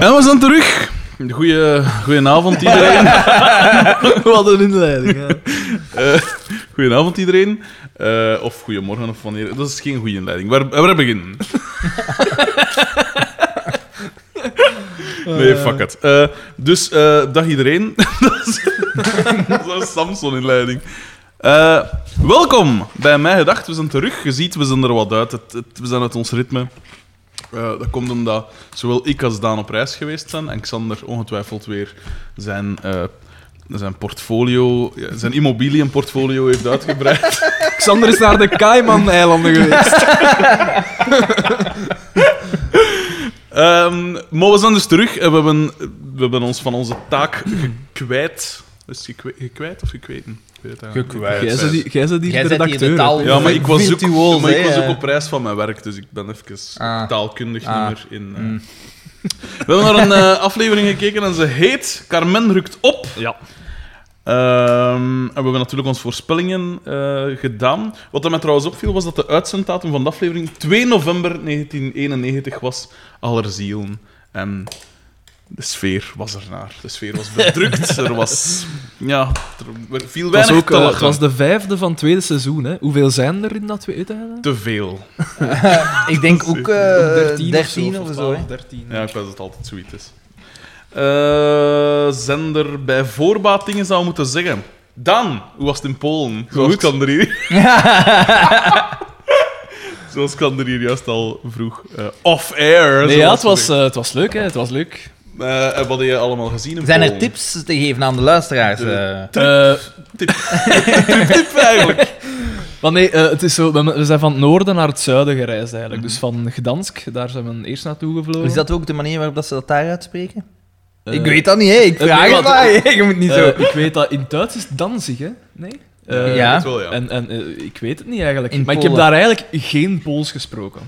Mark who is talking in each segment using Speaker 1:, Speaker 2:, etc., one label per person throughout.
Speaker 1: En we zijn terug. Goeie, goedenavond iedereen.
Speaker 2: Wat een inleiding, hè.
Speaker 1: Eh, goedenavond iedereen. Eh, of goedemorgen of wanneer. Dat is geen goede inleiding. Waar, waar beginnen? Nee, fuck it. Eh, dus, eh, dag iedereen. dat is dat is een Samson-inleiding. Eh, welkom bij Mij Gedacht. We zijn terug. Je ziet, we zijn er wat uit. Het, het- we zijn uit ons ritme. Eh, dat komt omdat zowel ik als Daan op reis geweest zijn en Xander ongetwijfeld weer zijn, eh, zijn portfolio, zijn immobiliënportfolio heeft uitgebreid.
Speaker 2: Xander is naar de Cayman-eilanden geweest.
Speaker 1: Ehm, maar we zijn dus terug en we hebben, we hebben ons van onze taak gekwijt. Is gekwe- gekwijt of gekweten? Niet.
Speaker 2: Jij bent die- Jij bent redacteur.
Speaker 3: de taal-.
Speaker 1: Ja, maar ik was, ook,
Speaker 3: Virtuoos,
Speaker 1: maar ik
Speaker 3: hè,
Speaker 1: was ook op reis van mijn werk, dus ik ben even
Speaker 3: Ah.
Speaker 1: taalkundig
Speaker 3: Ah.
Speaker 1: niet meer in. eh.
Speaker 3: Mm.
Speaker 1: We hebben naar een eh, aflevering gekeken en ze heet Carmen rukt op.
Speaker 2: Ja.
Speaker 1: Ehm, en we hebben natuurlijk onze voorspellingen eh, gedaan. Wat er mij trouwens opviel, was dat de uitzenddatum van de aflevering 2 november 1991 was. Allerzielen. En de sfeer was ernaar. De sfeer was bedrukt. er was... Ja, er viel
Speaker 2: Het was,
Speaker 1: weinig
Speaker 2: ook,
Speaker 1: te
Speaker 2: eh,
Speaker 1: lachen.
Speaker 2: het was de vijfde van het tweede seizoen. Hè. Hoeveel zijn er in dat tweede?
Speaker 1: Te veel.
Speaker 3: Ik denk ook eh, 13,
Speaker 2: 13
Speaker 3: of zo.
Speaker 2: 12,
Speaker 3: hè.
Speaker 2: 13.
Speaker 1: Ja, ik weet dat het altijd zoiets is. Eh zender bij voorbaat dingen zou moeten zeggen. Dan, hoe was het in Polen? Zoals kan er hier... Zoals kan er hier juist al vroeg. eh, off-air.
Speaker 2: Nee, ja, het was, eh, het was leuk, hè. Het was leuk.
Speaker 1: Eh, en wat heb je allemaal gezien in
Speaker 3: Zijn er tips te geven aan de luisteraars?
Speaker 1: De-
Speaker 3: eh?
Speaker 2: Eh,
Speaker 1: Tip eigenlijk.
Speaker 2: maar nee, eh, het is zo, we zijn van het noorden naar het zuiden gereisd, eigenlijk. Dus van Gdansk, daar zijn we eerst naartoe gevlogen.
Speaker 3: is dat ook de manier waarop dat ze dat daar uitspreken? Ik weet dat niet, hè. Ik vraag het maar. Je moet niet zo...
Speaker 2: ik weet dat in Duits is Danzig, hè? Nee? Eh,
Speaker 3: Ja.
Speaker 1: Wel, ja.
Speaker 2: En, en ik weet het niet eigenlijk.
Speaker 3: In
Speaker 2: maar ik heb daar eigenlijk geen Pools gesproken.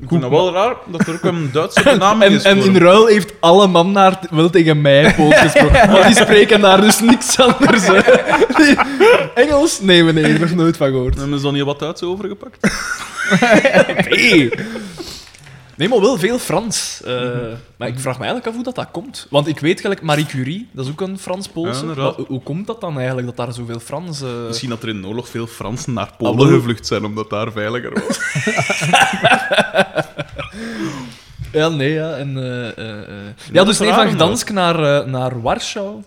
Speaker 1: Ik vind het wel raar dat er ook een Duitse
Speaker 2: En,
Speaker 1: is.
Speaker 2: en
Speaker 1: voor
Speaker 2: in ruil heeft alle man daar t- wel tegen mij Pools gesproken. Maar die spreken daar dus niks anders. Hè. Die- Engels? Nee, meneer, ik heb er nooit van gehoord.
Speaker 1: Hebben ze dan niet wat Duits overgepakt?
Speaker 2: Nee. Nee, maar wel veel Frans. Eh, Maar ik vraag me eigenlijk af hoe dat, dat komt. Want ik weet gelijk, Marie Curie, dat is ook een
Speaker 1: Ja,
Speaker 2: Frans-Poolse. hoe komt dat dan eigenlijk, dat daar zoveel Frans...
Speaker 1: Misschien dat er in de oorlog veel Fransen naar
Speaker 2: Ah,
Speaker 1: Polen
Speaker 2: wel.
Speaker 1: gevlucht zijn, omdat daar veiliger was.
Speaker 2: Ja, nee, ja. En, eh, eh, eh. Ja, dus nee, van. Gdansk naar, naar Warschau.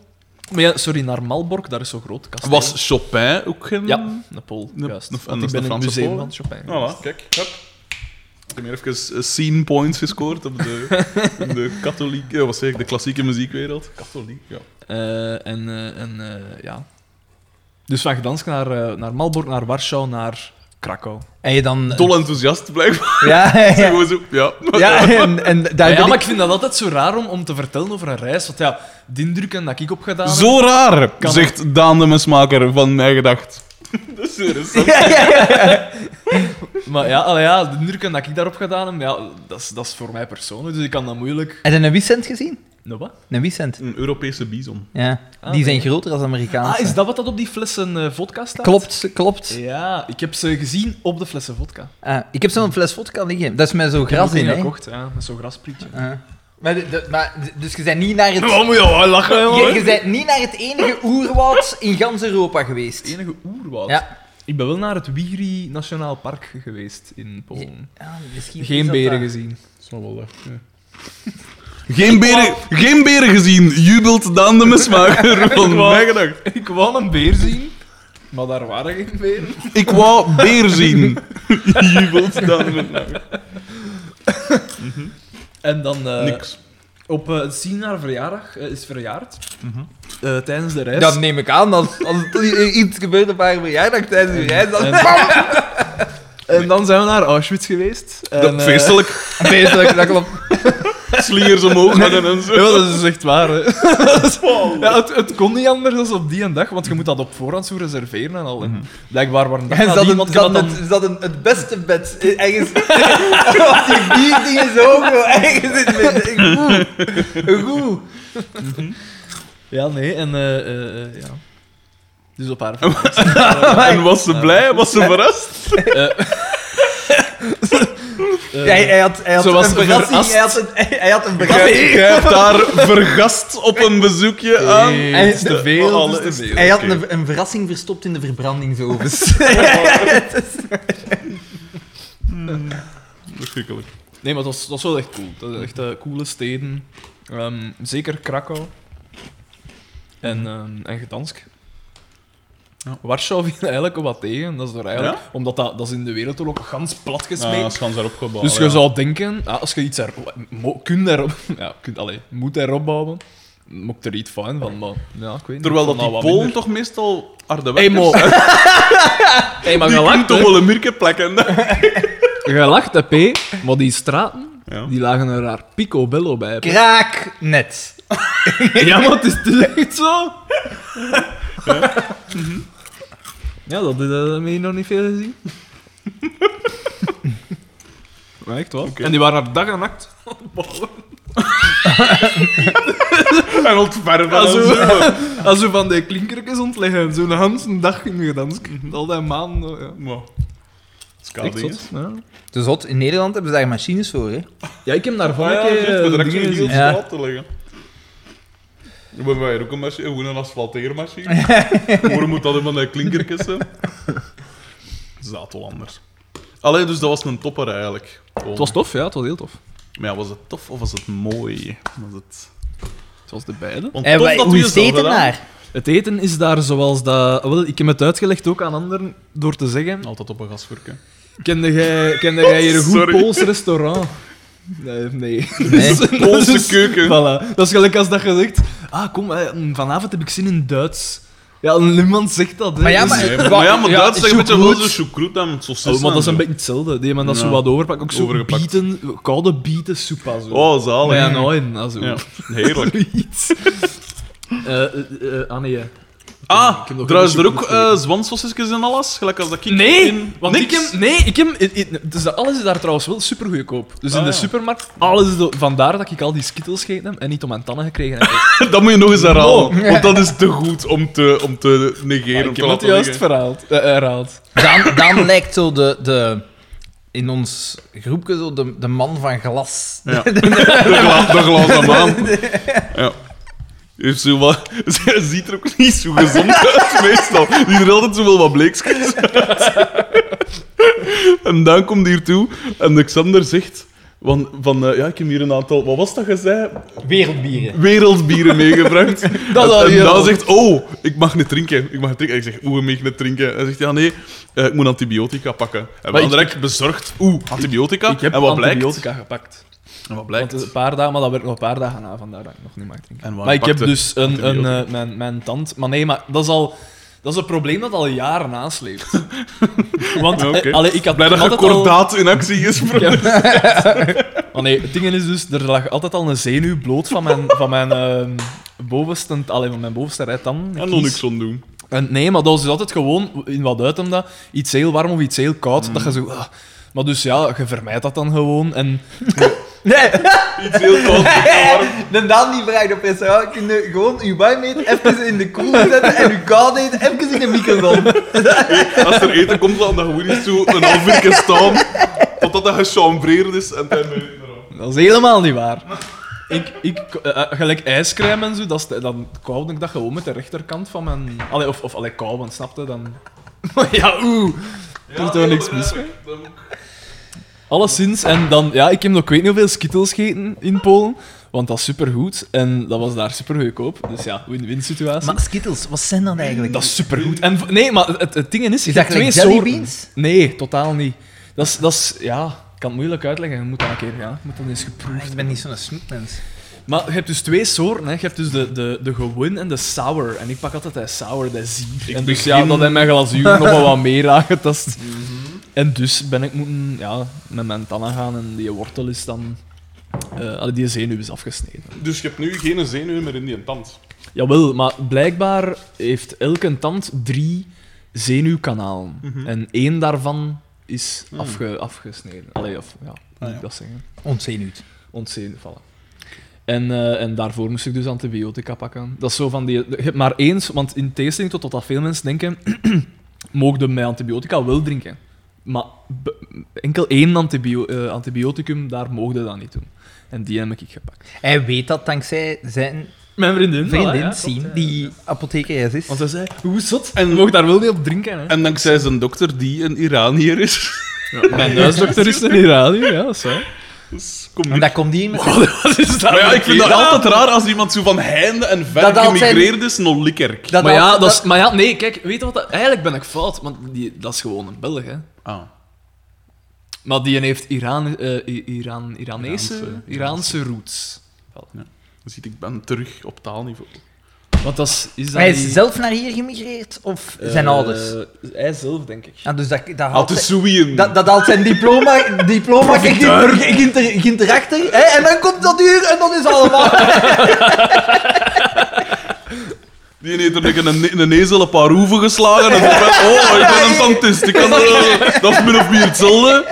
Speaker 2: Maar ja, sorry, naar Malbork, daar is zo groot kasteel.
Speaker 1: Was Chopin ook geen...
Speaker 2: Ja, een Pool,
Speaker 1: Ja,
Speaker 2: juist.
Speaker 1: en
Speaker 2: Want ik
Speaker 1: is
Speaker 2: ben in het museum
Speaker 1: Polen?
Speaker 2: van Chopin.
Speaker 1: Voilà, kijk. Hup. Ik heb hier even eh, scene points gescoord op de, de katholieke... Wat zeg ik? De klassieke muziekwereld. Katholiek, ja.
Speaker 2: Eh, en eh, en eh, ja. Dus van Gdansk naar, naar Malbork, naar Warschau, naar Krakau.
Speaker 3: En je dan...
Speaker 1: Dol enthousiast, blijkbaar.
Speaker 3: Ja, ja, ja.
Speaker 1: Zo, ja.
Speaker 3: Ja, en, en daar
Speaker 2: Ja, maar
Speaker 3: ik...
Speaker 2: ik vind dat altijd zo raar om, om te vertellen over een reis. Want ja, de indrukken dat ik opgedaan heb...
Speaker 1: Zo raar, zegt Daan de Mesmaker van Mij Gedacht. Dat is een
Speaker 3: Ja, ja, ja.
Speaker 2: Maar ja, allee, ja, de indrukken dat ik daarop gedaan heb, ja, dat, is, dat is voor mij persoonlijk. Dus ik kan dat moeilijk...
Speaker 3: Heb je een Wiesent gezien?
Speaker 2: Nou, wat?
Speaker 3: Een Wiesent.
Speaker 1: Een Europese bison.
Speaker 3: Ja.
Speaker 2: Ah,
Speaker 3: Die zijn
Speaker 2: nee.
Speaker 3: groter dan Amerikaanse.
Speaker 2: Ah, is dat wat dat op die flessen eh, vodka staat?
Speaker 3: Klopt, klopt.
Speaker 2: Ja, ik heb ze gezien op de flessen vodka.
Speaker 3: Ah, ik heb zo'n fles vodka liggen. Dat is met zo'n gras in, hè.
Speaker 2: gekocht, ja, met zo'n grasprietje.
Speaker 3: Ah. Maar, de- de- maar, dus je bent niet naar het...
Speaker 2: Moet je wel lachen,
Speaker 3: Je, je bent niet naar het enige oerwoud in gans Europa geweest.
Speaker 2: Het enige oerwoud.
Speaker 3: Ja.
Speaker 2: Ik ben wel naar het Wigri Nationaal Park geweest in Polen.
Speaker 3: Ah, misschien is
Speaker 2: Geen
Speaker 3: dat
Speaker 2: beren
Speaker 3: dat.
Speaker 2: gezien.
Speaker 1: Zal wel even. Geen beren, geen beren gezien, jubelt Daan de Mesmaker van
Speaker 2: wou-. Ik wou een beer zien, maar daar waren geen beren.
Speaker 1: Ik wou beer zien, jubelt Daan de Mesmaker.
Speaker 2: En dan eh,
Speaker 1: Niks.
Speaker 2: op uh, zien haar verjaardag eh, is verjaard. Eh, tijdens de reis.
Speaker 3: Dat neem ik aan. Als, als er iets gebeurt op haar verjaardag tijdens de reis, dan...
Speaker 2: En, en dan zijn we naar Auschwitz geweest. En,
Speaker 1: Dat
Speaker 2: eh,
Speaker 1: feestelijk,
Speaker 3: Feestelijk, dat klopt.
Speaker 1: slingers omhoog hadden en zo.
Speaker 2: Ja, dat is echt waar. Hè. ja, het, het kon niet anders dan op die een dag, want je moet dat op voorhand zo reserveren en al. En Blijkbaar waren dat
Speaker 3: En ze hadden,
Speaker 2: want
Speaker 3: ze hadden, het, ze hadden het beste bed. Ergens... Op die vier dingen zo, ergens in het midden. Goed. Goed.
Speaker 2: Ja, nee, en eh, eh, eh, ja. Dus op haar.
Speaker 1: En was ze blij? Was ze verrast?
Speaker 2: Eh,
Speaker 3: Hij, hij had, hij had
Speaker 2: Zoals
Speaker 3: een verrassing. Hij had een, hij had een
Speaker 1: Jij,
Speaker 3: verrassing.
Speaker 1: jij hebt daar vergast op een bezoekje aan.
Speaker 2: Nee,
Speaker 3: Hij-
Speaker 2: het is te veel,
Speaker 1: Alle-
Speaker 2: het is te veel.
Speaker 3: Hij had een, een verrassing verstopt in de verbrandingsovens.
Speaker 1: Verschrikkelijk.
Speaker 2: Nee, maar dat was, dat was wel echt cool. Dat is echt eh, coole steden. Ehm, zeker Krakau. En, ehm en Gdansk.
Speaker 1: Ja.
Speaker 2: Warschau viel eigenlijk wat tegen. Dat is er eigenlijk,
Speaker 1: Ja?
Speaker 2: Omdat dat, dat is in de wereldoorlog gans plat gesmeten.
Speaker 1: Ja, schans erop gebouwd.
Speaker 2: dus je zou denken, ja, als je iets er, mo, kunt erop, ja, kunt, allez, moet erop bouwen, moet ik er iets van van, maar ja, ik weet niet.
Speaker 1: Terwijl dat die Polen
Speaker 2: minder.
Speaker 1: toch meestal harde
Speaker 2: Hey, mo. hey, maar gelacht,
Speaker 1: toch wel een mirke plekken.
Speaker 2: Gelacht, hè, P. Maar die straten,
Speaker 1: Ja.
Speaker 2: die lagen er daar picobello bij.
Speaker 3: Kraak net.
Speaker 2: Ja, maar het is, het is echt zo. Ja, dat heb je nog niet veel gezien. Maar echt wel. En die waren er dag en nacht het.
Speaker 1: En ontverven.
Speaker 2: Als zo. als zo van die klinkertjes ontleggen. Zo'n ganse dag in Gdansk. Al die maanden. Ja. Echt zot. Ja.
Speaker 3: Dus zot, in Nederland hebben ze daar machines voor, hè?
Speaker 2: ja, ik heb daarvan
Speaker 1: Ah, ja,
Speaker 2: een keer
Speaker 1: juist,
Speaker 2: eh, dingen gezien.
Speaker 3: Ja.
Speaker 1: straat te leggen. We hebben hier ook een machine, gewoon een asfalteermachine. Waarom moet dat helemaal een klinkertjes zijn? Zaad wel anders. Allee, dus dat was een topper eigenlijk. Gewoon.
Speaker 2: Het was tof, ja. Het was heel tof.
Speaker 1: Maar ja, was het tof of was het mooi? Was het...
Speaker 2: Het was de beide.
Speaker 1: Want
Speaker 3: En
Speaker 1: tof
Speaker 3: wij-
Speaker 1: dat
Speaker 3: hoe
Speaker 1: we
Speaker 3: is het eten daar?
Speaker 2: Het eten is daar zoals dat... Wel, ik heb het uitgelegd ook aan anderen door te zeggen...
Speaker 1: Altijd op een gasvurk, hè.
Speaker 2: Kende jij, kende jij hier een goed
Speaker 1: Sorry.
Speaker 2: Pools restaurant? Nee. nee.
Speaker 3: Nee.
Speaker 2: Is-
Speaker 1: Poolse
Speaker 2: is-
Speaker 1: keuken.
Speaker 2: Voilà. Dat is gelijk als dat je zegt... Ah, kom, eh, vanavond heb ik zin in Duits. Ja, niemand zegt dat. hè.
Speaker 3: Maar ja,
Speaker 2: Dus-
Speaker 3: maar-
Speaker 1: Nee, maar ja, maar
Speaker 3: Ja,
Speaker 1: Duits zeg een beetje zo choucroute saucissen
Speaker 2: Oh, maar dat is
Speaker 1: en
Speaker 2: een
Speaker 1: zo.
Speaker 2: beetje hetzelfde. Die hebben dat zo
Speaker 1: Ja.
Speaker 2: wat overpakken. Ook zo bieten, koude bieten, soepa zo.
Speaker 1: Oh, zalig.
Speaker 2: ja, nou.
Speaker 1: Ja, heerlijk.
Speaker 2: Zoiets. Eh, ah, nee.
Speaker 1: Ah,
Speaker 2: Ik heb nog
Speaker 1: trouwens, er ook uh, zwansausjes en alles? Gelijk als dat ik
Speaker 2: Nee,
Speaker 1: in...
Speaker 2: want ik
Speaker 1: Niks?
Speaker 2: heb, nee, ik heb, dus dat alles is daar trouwens wel super goedkoop. Dus in
Speaker 1: Ah,
Speaker 2: de
Speaker 1: ja.
Speaker 2: supermarkt, alles is vandaar dat ik al die skittles gegeten heb en niet om mijn tanden gekregen heb.
Speaker 1: Dat moet je nog eens herhalen. Want dat is te goed om te, om te negeren.
Speaker 2: Maar
Speaker 1: om
Speaker 2: ik heb het juist verhaald, eh, herhaald.
Speaker 3: Dan, dan lijkt zo de, de... In ons groepje zo de, de man van glas.
Speaker 1: Ja. De, gla de glazen maan. Ja. Heeft zo wat, zij ziet er ook niet zo gezond uit, meestal. Die er altijd zo wel wat bleekjes. En dan komt hij hier toe en Xander zegt... Van, van eh, ja, ik heb hier een aantal... Wat was dat je zei?
Speaker 3: Wereldbieren.
Speaker 1: Wereldbieren meegebracht.
Speaker 2: Dat
Speaker 1: en,
Speaker 2: had
Speaker 1: en dan zegt... Oh, ik mag niet drinken. Ik mag niet drinken. En ik zeg... Oeh, mag je niet drinken? Hij zegt... Ja, nee. eh, ik moet antibiotica pakken. En we hadden
Speaker 2: ik-
Speaker 1: direct bezorgd. Oeh, antibiotica.
Speaker 2: Ik heb
Speaker 1: en wat blijkt?
Speaker 2: antibiotica gepakt.
Speaker 1: En wat
Speaker 2: Want
Speaker 1: blijkt?
Speaker 2: een paar dagen, maar dat werd nog een paar dagen na, vandaar dat ik nog niet mag drinken. Maar ik heb dus een, een, eh, mijn, mijn tand... Maar nee, maar dat is al... Dat is een probleem dat al jaren nasleept. Want
Speaker 1: Ja,
Speaker 2: eh, allee, ik had
Speaker 1: Blij dat je
Speaker 2: altijd al-
Speaker 1: kordaat in actie is.
Speaker 2: Maar nee, het ding is dus, er lag altijd al een zenuw bloot van mijn, van mijn ehm, bovenste, allee, van mijn bovenste rijtand.
Speaker 1: En nog niks aan doen.
Speaker 2: En nee, maar dat was dus altijd gewoon, in wat uit hem dat, iets heel warm of iets heel koud, dat je zo... ah. Maar dus ja, je vermijdt dat dan gewoon. En
Speaker 3: Nee,
Speaker 1: Iets heel koud.
Speaker 3: de Daan die vraagt op restaurant, kun je gewoon uw warmheid even in de koel zetten en uw koudheid even in de microgolf.
Speaker 1: Als er eten komt, dan gewoon niet zo een half uur staan. Totdat dat gechambreerd is en dan ben je erop.
Speaker 2: dat is helemaal niet waar. Ik, ik, eh, gelijk ijscrème en zo, dat is, dan koude ik dat gewoon met de rechterkant van mijn... Allee, of, of allee, kou, want snapte dan... Ja, oeh. Er is toch niks mis mee? Alleszins, en dan, ja, ik heb nog ik weet niet hoeveel skittles gegeten in Polen, want dat is supergoed en dat was daar super goedkoop. Dus ja, win-win situatie.
Speaker 3: Maar Skittles, wat zijn dat eigenlijk?
Speaker 2: dat is supergoed. En nee, maar het, het ding is, je
Speaker 3: Is dat
Speaker 2: hebt twee soorten.
Speaker 3: jellybeans?
Speaker 2: Nee, totaal niet. Dat is, dat is, ja, ik kan het moeilijk uitleggen. Je moet dat een keer, ja, moet dat eens
Speaker 3: Ah,
Speaker 2: geproefd
Speaker 3: Ik ben niet zo'n snoepmens.
Speaker 2: Maar je hebt dus twee soorten. Hè. Je hebt dus de, de, de gewin en de sour. En ik pak altijd de sour, de zier. En dus ja,
Speaker 1: begin-
Speaker 2: dat heeft mijn glazuur nog wel wat meer aangetast. En dus ben ik moeten ja, met mijn tanden gaan en die wortel is dan... eh allee, die zenuw is afgesneden.
Speaker 1: Dus je hebt nu geen zenuwen meer in die tand.
Speaker 2: Jawel, maar blijkbaar heeft elke tand drie zenuwkanalen. En één daarvan is afge, afgesneden. Allee, of, ja, hoe moet
Speaker 1: ja.
Speaker 2: ik dat zeggen?
Speaker 3: Ontzenuwd.
Speaker 2: ontzenuwd vallen. En, eh, en daarvoor moest ik dus antibiotica pakken. Dat is zo van die... Je hebt maar eens, want in tegenstelling tot wat dat veel mensen denken, mogen met antibiotica wel drinken. Maar enkel één antibio eh, antibioticum, daar mogen dat niet doen. En die heb ik gepakt.
Speaker 3: Hij weet dat dankzij zijn
Speaker 2: Mijn vriendin.
Speaker 3: vriendin, Sien, die apothekeres is.
Speaker 2: Want hij zei, hoe zot?
Speaker 1: En-
Speaker 2: En mocht daar wel niet op drinken, hè.
Speaker 1: En dankzij zijn dokter, die een Iranier is.
Speaker 2: Ja, mijn huisdokter is een Iranier, ja, dat is waar.
Speaker 1: Dus kom
Speaker 3: En
Speaker 1: niet.
Speaker 3: dat komt die met
Speaker 2: Wat is dat?
Speaker 1: Maar ja, ik vind dat
Speaker 2: verkeerd?
Speaker 1: altijd raar als iemand zo van heinde en ver
Speaker 3: Dat
Speaker 1: gemigreerd is naar Likkerk.
Speaker 3: Dat
Speaker 2: maar, ja,
Speaker 3: dat-
Speaker 2: dat is, maar ja, nee, kijk, weet je wat? Dat, eigenlijk ben ik fout, want die, dat is gewoon een Belg, hè.
Speaker 1: Ah.
Speaker 2: Maar die heeft Iran, eh, I- Iran, Iranese,
Speaker 1: Iraanse-
Speaker 2: Iraanse roots.
Speaker 1: Dan ziet ik ben terug op taalniveau.
Speaker 2: Want dat is... is dat
Speaker 3: Hij is
Speaker 2: die-
Speaker 3: zelf naar hier gemigreerd? Of zijn
Speaker 2: eh,
Speaker 3: ouders?
Speaker 2: Hij zelf, denk ik.
Speaker 3: Ja, dus dat, dat,
Speaker 1: Had de
Speaker 3: zijn-
Speaker 1: Soeien.
Speaker 3: dat, dat haalt zijn diploma, diploma ging, er- ging, er- ging erachter. Hè? En dan komt dat hier en dat is allemaal...
Speaker 1: Die heeft er een, een, een ezel een paar hoeven geslagen en dan oh, ik ben een tantist. Ik kan, eh, dat is min of meer hetzelfde.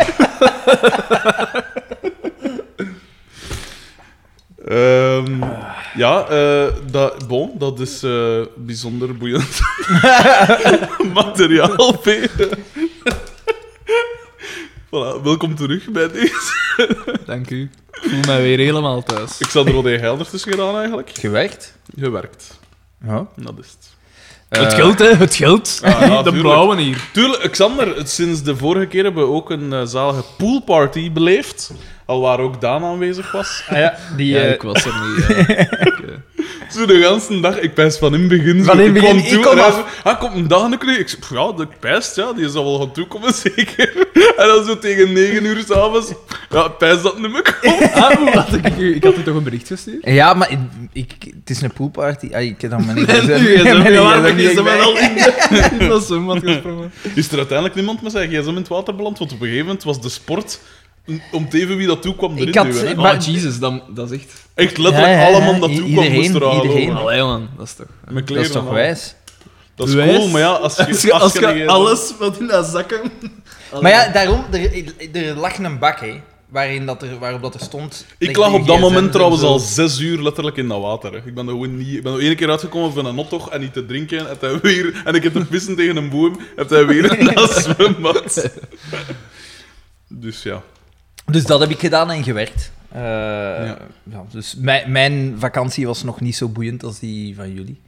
Speaker 1: Ehm, ja, eh, dat, bon, dat is eh, bijzonder boeiend materiaal, P. voilà, welkom terug bij deze.
Speaker 2: Dank u. Ik voel mij weer helemaal thuis.
Speaker 1: Ik zou er wat Gelder tussen gedaan eigenlijk.
Speaker 3: Gewerkt?
Speaker 1: Gewerkt,
Speaker 3: Ja.
Speaker 1: dat is het.
Speaker 2: het geld, hè. Het geld.
Speaker 1: Ah, ja,
Speaker 2: de blauwe hier.
Speaker 1: Tuurlijk, Xander, het- sinds de vorige keer hebben we ook een eh, zalige poolparty beleefd. Al waar ook Daan aanwezig was.
Speaker 3: Ah, ja, die...
Speaker 2: Ja,
Speaker 3: eh,
Speaker 2: ik was er niet. ja. Ik, eh,
Speaker 1: Zo de hele dag, ik pijs van in het begin. Zo,
Speaker 3: Van in
Speaker 1: ik
Speaker 3: begin, ik kom
Speaker 1: hij
Speaker 3: af.
Speaker 1: Ah, komt een dag en ik zeg, pff, ja, de pijst, ja, die zal wel gaan toekomen, zeker. En dan zo tegen negen uur s'avonds, ja, pijs dat komt.
Speaker 2: Ah, had ik, ik had u toch een bericht gestuurd?
Speaker 3: Ja, maar ik, ik- het is een poolparty. Ah, ik heb dan maar niet
Speaker 2: En
Speaker 3: gezegd.
Speaker 2: nu is hem
Speaker 3: is er
Speaker 2: is hem al in gesprongen.
Speaker 1: Is er uiteindelijk niemand met zijn gsm in het water beland? Want op een gegeven moment was de sport, om te even wie dat toe kwam, erin
Speaker 3: Ik had-
Speaker 1: duwen, hè.
Speaker 3: Maar-
Speaker 2: Oh, Jesus, dan, dat is echt...
Speaker 1: Echt letterlijk
Speaker 3: Ja, ja, ja,
Speaker 1: allemaal dat toe kwam,
Speaker 3: iedereen,
Speaker 1: moest er
Speaker 3: iedereen.
Speaker 2: Allee, man, dat is toch...
Speaker 3: Dat is toch wijs?
Speaker 1: Dat is
Speaker 2: Wijs.
Speaker 1: cool, maar ja, als je,
Speaker 2: Als je, als
Speaker 1: je
Speaker 2: je
Speaker 1: een gsm
Speaker 2: alles wat in dat zakken...
Speaker 3: Maar ja, daarom, er, er lag een bak, hè, waarin dat er, waarop dat er stond...
Speaker 1: Ik lag op dat moment
Speaker 3: en
Speaker 1: trouwens al zes uur letterlijk in dat water. Hè. Ik ben er gewoon niet... Ik ben er één keer uitgekomen van een nottoch en niet te drinken. En, hij weer, en ik heb te pissen tegen een boom. Heb hij weer dat zwembad. Dus ja.
Speaker 3: Dus dat heb ik gedaan en gewerkt. Eh, ja. dus mijn, mijn vakantie was nog niet zo boeiend als die van jullie.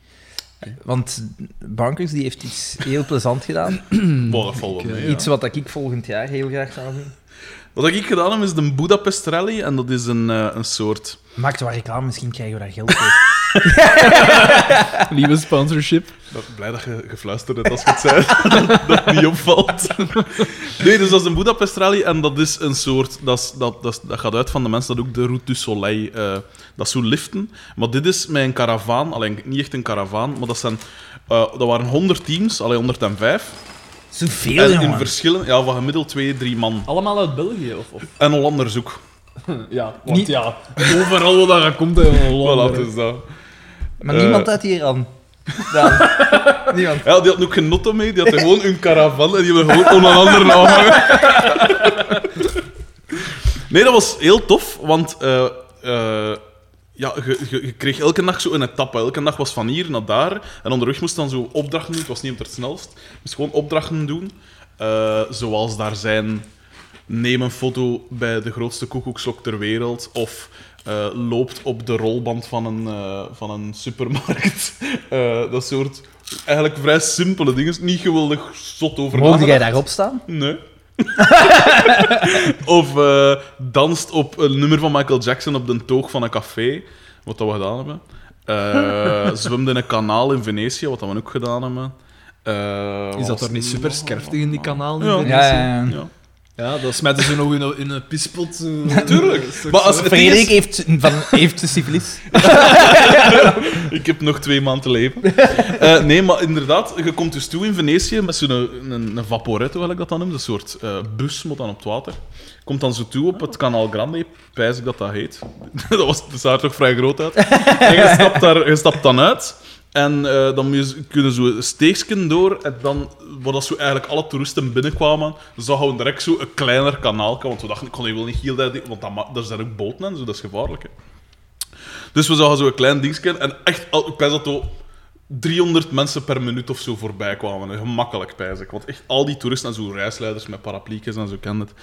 Speaker 3: Want Bankers die heeft iets heel plezant gedaan.
Speaker 1: Boah, ja.
Speaker 3: Iets wat ik volgend jaar heel graag zou doen.
Speaker 1: Wat ik gedaan heb, is de Budapest Rally. En dat is een, eh, een soort...
Speaker 3: Maakt wel reclame, misschien krijgen we daar geld voor.
Speaker 2: Lieve sponsorship.
Speaker 1: Dat, blij dat je gefluisterd hebt als je het zei. dat, dat niet opvalt. nee, dus dat is een Budapest Rally. En dat is een soort... Dat, is, dat, dat, is- dat gaat uit van de mensen dat ook de Route du Soleil... eh, dat is zo liften. Maar dit is met een karavaan. Alleen niet echt een karavaan, maar dat zijn... eh, dat waren 100 teams, alleen 105.
Speaker 3: Zoveel,
Speaker 1: En in
Speaker 3: jongen.
Speaker 1: verschillen, ja, van gemiddeld twee, drie man.
Speaker 2: Allemaal uit België, of... of...
Speaker 1: En Hollanders ook.
Speaker 2: Ja,
Speaker 3: want Niet-
Speaker 2: ja, overal waar je komt, hè,
Speaker 1: Voilà, dus dat.
Speaker 3: Maar
Speaker 1: Eh.
Speaker 3: niemand uit hier aan. Dan. niemand.
Speaker 1: Ja, die had ook geen notto mee, die had gewoon een caravan en die hebben gewoon onder een ander aanhangen. Nee, dat was heel tof, want eh, eh, ja, je, je, je kreeg elke dag zo een etappe. Elke dag was van hier naar daar. En onderweg moest dan zo opdrachten doen. Het was niet op het snelst. Je moest gewoon opdrachten doen. Eh, zoals daar zijn... Neem een foto bij de grootste koekoekslok ter wereld. Of eh, loopt op de rolband van een, eh, van een supermarkt. Dat soort eigenlijk vrij simpele dingen. Niet geweldig zot over
Speaker 3: Mogen jij daarop staan?
Speaker 1: Nee. of eh, danst op een nummer van Michael Jackson op de toog van een café, wat dat we gedaan hebben. Eh zwemde in een kanaal in Venetië, wat dat we ook gedaan hebben. Eh,
Speaker 2: Is dat er niet super skerftig in die kanaal?
Speaker 1: Ja.
Speaker 3: Ja, ja, ja.
Speaker 1: Ja.
Speaker 2: Ja, dan smijten ze nog in een, in een pispot. zo.
Speaker 1: Tuurlijk.
Speaker 2: Zo-
Speaker 1: Maar als-
Speaker 3: Frederik
Speaker 1: is-
Speaker 3: heeft, van, heeft syfilis.
Speaker 1: Ik heb nog twee maanden te leven. Eh, nee, maar inderdaad, je komt dus toe in Venetië met zo'n een, een, een vaporetto, wil ik dat dan noemen. Een soort eh, bus, moet dan op het water. Komt dan zo toe op het Canal Grande, pijs ik dat dat heet. dat, was, dat zag er toch vrij groot uit. En je stapt, daar, je stapt dan uit. En eh, dan kunnen zo een steeksken door. En dan, waar dat zo eigenlijk alle toeristen binnenkwamen, zagen we direct zo een kleiner kanaal. Want we dachten, ik kon wel niet heel dat, want dat, daar zijn ook boten en zo, dat is gevaarlijk. Hè. Dus we zagen zo een klein dingetje en echt, ik pijs dat 300 mensen per minuut of zo voorbij kwamen. Gemakkelijk, pijs ik. Want echt al die toeristen en zo reisleiders met parapliekjes en zo kenden het.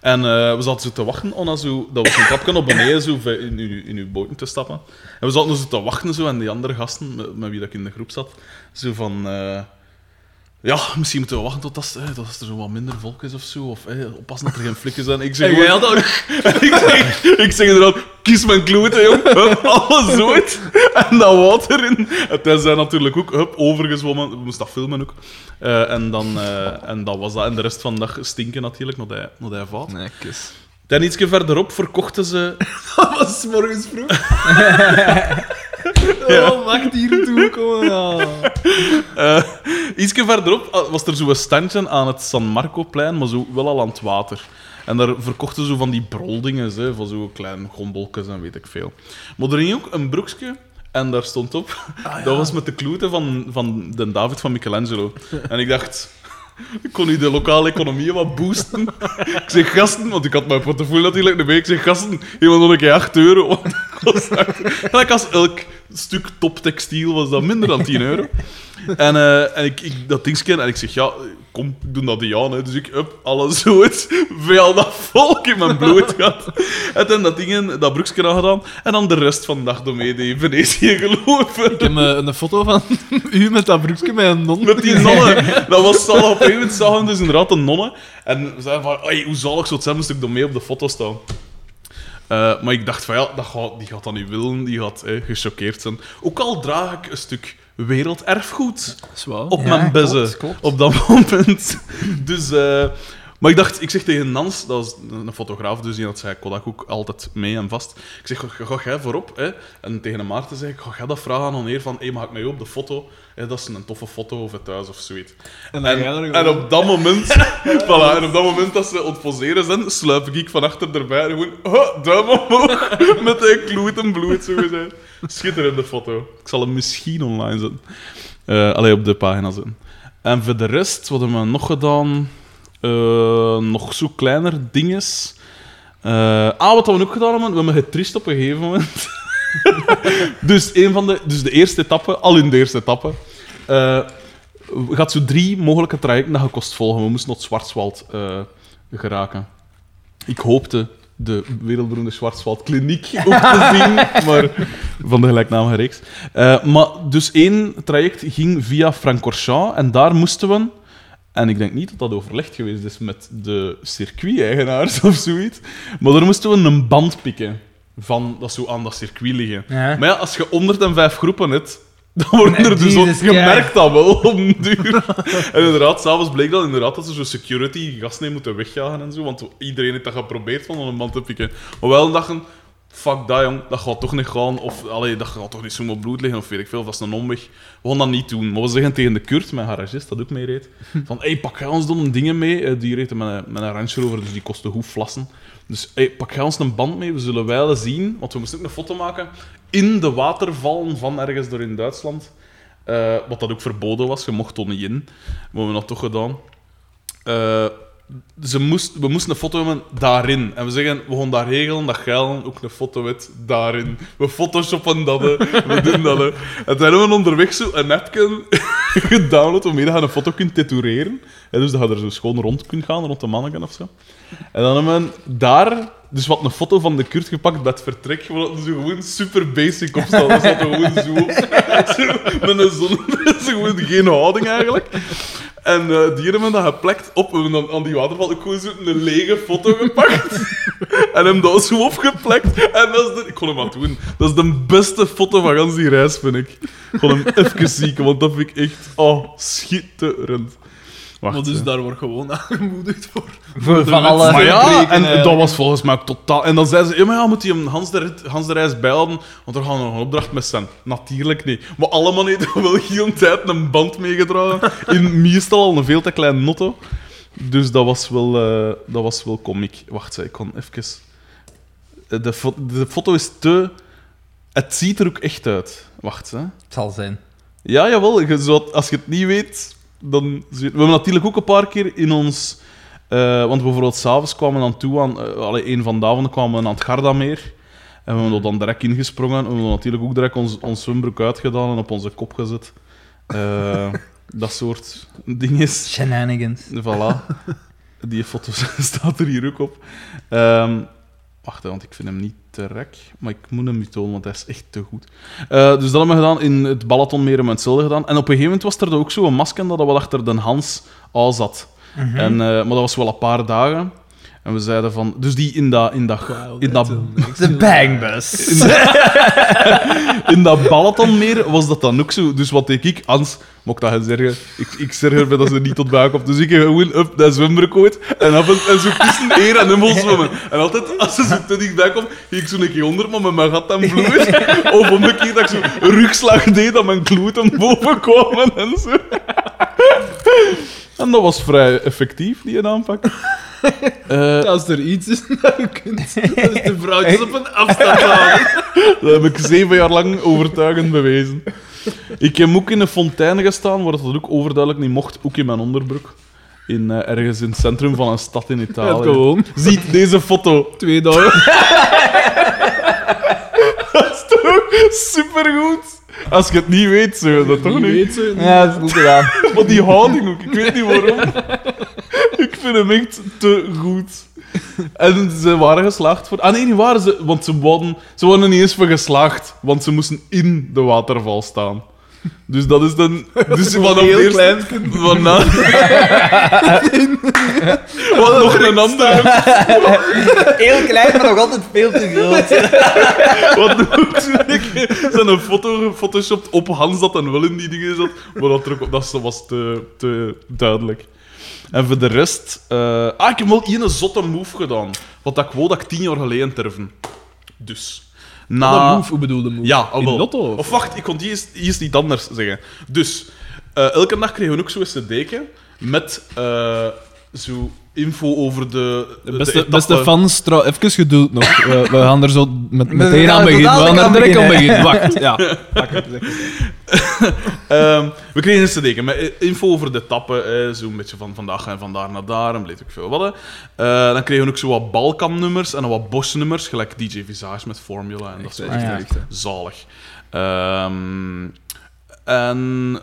Speaker 1: En eh, we zaten zo te wachten om naar zo... Dat was een trapje op beneden zo in, uw- in uw boot te stappen. En we zaten zo te wachten zo en die andere gasten, met, met wie dat ik in de groep zat, zo van... eh, ja, misschien moeten we wachten tot dat, eh, tot er zo wat minder volk is of zo. Of eh, oppassen dat er geen flikken zijn. Ik zeg, gewoon-
Speaker 2: had ook...
Speaker 1: ik, zeg, ik zeg inderdaad, kies mijn kloeten, jong. Hup, alles ooit. En dat water in. En hij zei natuurlijk ook, hup, overgezwommen. We moesten dat filmen ook. Eh, en, dan, eh, en dat was dat. En de rest van de dag stinken natuurlijk, naar hij, naar hij vaat.
Speaker 2: Nee, kus.
Speaker 1: Dan ietsje verderop verkochten ze...
Speaker 2: Dat was morgens vroeg. Oh, mag hier toe komen.
Speaker 1: Eh ietsje verderop ah, was er zo'n standje aan het San Marcoplein, maar zo wel al aan het water. En daar verkochten ze van die broldingen, hè, van zo'n kleine gombolkes en weet ik veel. Maar er hing ook een broekje en daar stond op... Dat was met de kloeten van, van de David van Michelangelo. En ik dacht... Ik kon nu de lokale economie wat boosten. Ik zeg gasten, want ik had mijn portefeuille natuurlijk erbij. Ik zeg gasten, iemand nog een keer 8 euro. Want dat kost 8 euro. Gelijk als elk stuk toptextiel was dat minder dan 10 euro. En, eh, en ik, ik dat ding scan en ik zeg, ja, kom, ik doe dat die aan. Hè. Dus ik, up, alles zo het, veel dat volk in mijn bloed gehad. En toen dat ding, in- dat broekje aan gedaan. En dan de rest van de dag door mee in Venetië gelopen.
Speaker 2: Ik heb eh, een foto van u met dat broekje met een non.
Speaker 1: Met die nonnen. Dat was zalig. Op gegeven zagen we dus inderdaad een nonne. En we zeiden van, hoe zalig zou het zijn moest ik dan mee op de foto staan. Eh, maar ik dacht van, ja, dat gaat, die gaat dat niet willen. Die gaat eh, gechoqueerd zijn. Ook al draag ik een stuk werelderfgoed op
Speaker 3: Ja,
Speaker 1: mijn
Speaker 3: klopt.
Speaker 1: op dat moment. Dus, eh, maar ik dacht, ik zeg tegen Nans, dat is een fotograaf, dus die had zijn Kodak ook altijd mee en vast. Ik zeg, ga, ga jij voorop? Hè? En tegen Maarten zeg ik, ga jij dat vragen aan oneer van, hey, mag ik mij op de foto? Hè, dat is een toffe foto of het thuis of zoiets.
Speaker 2: En,
Speaker 1: En, op dat moment, voilà, en op dat moment dat ze ontposeren zijn, sluip ik van achter erbij en gewoon, oh, duim omhoog, met een kloet en bloed, zo gezegd. Schitterende foto. Ik zal hem misschien online zetten. Eh allee, op de pagina zetten. En voor de rest, wat hebben we nog gedaan? Eh, nog zo kleiner dinges. Eh, ah, wat hebben we ook gedaan hebben? We hebben getrist op een gegeven moment. dus, een van de, dus de eerste etappe, al in de eerste etappe, eh gaat zo drie mogelijke trajecten dat je kost volgen. We moesten naar het Schwarzwald eh, geraken. Ik hoopte de wereldberoemde Schwarzwald Kliniek ook te zien, maar van de gelijknamige reeks. Maar dus één traject ging via Francorchamps en daar moesten we... En ik denk niet dat dat overlegd geweest is met de circuit-eigenaars of zoiets. Maar daar moesten we een band pikken van dat zo aan dat circuit liggen.
Speaker 3: Ja.
Speaker 1: Maar ja, als je 105 groepen hebt, dan worden
Speaker 3: Nee,
Speaker 1: er dus ook... Je merkt dat wel op duur. En inderdaad, s'avonds bleek dat inderdaad dat ze zo security gasten moeten wegjagen en zo. Want iedereen heeft dat geprobeerd van een band te pikken. Maar wel dachten... Fuck dat, jong. Dat gaat toch niet gaan. Of allee, dat gaat toch niet zomaar bloed liggen. Of weet ik veel. Dat is een omweg. We gaan dat niet doen. Maar we zeggen tegen de Kurt, mijn garagist, dat ook mee reed. Van, hey, pak jij ons dan dingen mee? Eh, Die reed met een, met een Range Rover, dus die kostte goed flassen. Dus hey, pak jij ons een band mee? We zullen wel zien. Want we moesten ook een foto maken in de watervallen van ergens door in Duitsland. Eh, wat dat ook verboden was. Je mocht er niet in. Maar we hebben dat toch gedaan. Eh, ze moest, we moesten een foto hebben daarin. En we zeggen, we gaan dat regelen, dat gelden, ook een foto met daarin. We photoshoppen dat, we doen dat. En toen hebben we onderweg zo een appje gedownload waarmee je een foto kunt tetoeëren. Ja, dus dat je er zo schoon rond kunt gaan, rond de manneken of zo. En dan hebben we daar dus wat een foto van de Kurt gepakt bij het vertrek, dat zo gewoon super basic op staat. Dat gewoon zo. Zo, met een zon. Gewoon geen houding eigenlijk. En eh, die hebben dat geplakt op. Dan aan die waterval ook gewoon zo een lege foto gepakt. en hem dat zo opgeplakt. En dat is de... Ik kon hem maar doen. Dat is de beste foto van gans die reis, vind ik. Ik kon hem even zieken, want dat vind ik echt... Oh, schitterend. Wacht,
Speaker 2: Maar dus
Speaker 1: hè.
Speaker 2: daar wordt gewoon aangemoedigd voor.
Speaker 3: Van alle...
Speaker 1: Maar ja, en dat was volgens mij ook totaal... En dan zeiden ze, ja, maar ja, moet hij hem Hans de, rit- Hans de reis bijhouden, want er gaan nog een opdracht met zijn. Natuurlijk niet. Maar allemaal heeft wel heel een tijd een band meegedragen. In meestal al een veel te klein notto. Dus dat was wel, eh, dat was wel komiek. Wacht, ik kon even... Eh, De, fo- de foto is te... Het ziet er ook echt uit. Wacht, hè.
Speaker 3: Het zal zijn.
Speaker 1: Ja, jawel. Je als je het niet weet, dan... We hebben natuurlijk ook een paar keer in ons... eh, want bijvoorbeeld s'avonds kwamen we dan toe aan... eh, allee, een van de avonden kwamen we aan het Gardameer. En we hebben er dan direct ingesprongen. En we hebben natuurlijk ook direct ons, ons zwembroek uitgedaan en op onze kop gezet. Eh, dat soort dingen.
Speaker 3: Shenanigans.
Speaker 1: Voilà. Die foto staat er hier ook op. Ehm, wacht, want ik vind hem niet te rek. Maar ik moet hem niet tonen, want hij is echt te goed. Eh, dus dat hebben we gedaan in het Balatonmeer we hetzelfde gedaan. En op een gegeven moment was er ook zo een masker dat wat achter de Hans al zat. en, eh, maar dat was wel een paar dagen. En we zeiden van... Dus die in dat... In dat, in dat,
Speaker 3: De bangbus.
Speaker 1: in dat Balatonmeer was dat dan ook zo. Dus wat deed ik? Hans, mocht dat gaan zeggen. Ik, ik zeg erbij dat ze niet tot buik komt. Dus ik heb gewoon up dat zwembroek ooit. En, af en, en zo tussen eer en hummel zwemmen. En altijd, als ze zo te dichtbij komt, ging ik zo een keer onder, maar met mijn gat dan bloed. Of om een keer dat ik zo rugslag deed, dat mijn kloeten boven kwamen en zo. En dat was vrij effectief, die aanpak. Eh,
Speaker 2: Als er iets is dat je kunt, dat is de vrouwtjes op een afstand houden.
Speaker 1: Dat heb ik zeven jaar lang overtuigend bewezen. Ik heb ook in een fontein gestaan, waar dat ook overduidelijk niet mocht, ook in mijn onderbroek. In, eh, ergens in het centrum van een stad in Italië.
Speaker 2: gewoon.
Speaker 1: Ziet deze foto.
Speaker 2: Twee dagen.
Speaker 1: Dat is toch supergoed? Als je het niet weet, zo dat toch niet?
Speaker 2: weet.
Speaker 3: Ja, dat is goed gedaan.
Speaker 1: Maar die houding ook, ik weet niet waarom. Ik vind hem echt te goed. En ze waren geslaagd voor... Ah nee, niet waren ze... Want ze waren, ze waren er niet eens voor geslaagd. Want ze moesten in de waterval staan. Dus dat is dan... Dus vanaf
Speaker 2: heel
Speaker 1: eerst-
Speaker 2: klein
Speaker 1: Waarna... Wat nog een andere...
Speaker 3: Heel klein, maar nog altijd veel te groot.
Speaker 1: Wat doet ze? Zijn een foto gefotoshopt op Hans dat en wel in die dingen zat. Maar dat, dat was te, te duidelijk. En voor de rest... eh, ah, ik heb wel één zotte move gedaan. Wat dat ik wou dat ik tien jaar geleden terven. Dus... Na...
Speaker 2: Move, hoe bedoelde move?
Speaker 1: Ja, al
Speaker 2: In
Speaker 1: wel.
Speaker 2: Lotto?
Speaker 1: Of wacht, ik kon die eerst, eerst iets anders zeggen. Dus, eh, elke dag kregen we ook zo'n cd'tje met eh, zo info over de...
Speaker 2: De beste, beste fans, trouw, even geduld nog. We, we gaan er zo met, meteen aan beginnen. We gaan er direct aan
Speaker 3: beginnen.
Speaker 2: Wacht, ja.
Speaker 1: Ehm, we kregen een cd'tje met eh, info over de tappen. Eh, Zo'n beetje van vandaag en van daar naar daar en weet ik veel wat. Eh, dan kregen we ook zo wat Balkan-nummers en wat Bosch-nummers. Gelijk DJ Visage met Formula en dat soort dingen.
Speaker 3: Ah, ja.
Speaker 1: Zalig. Ehm, en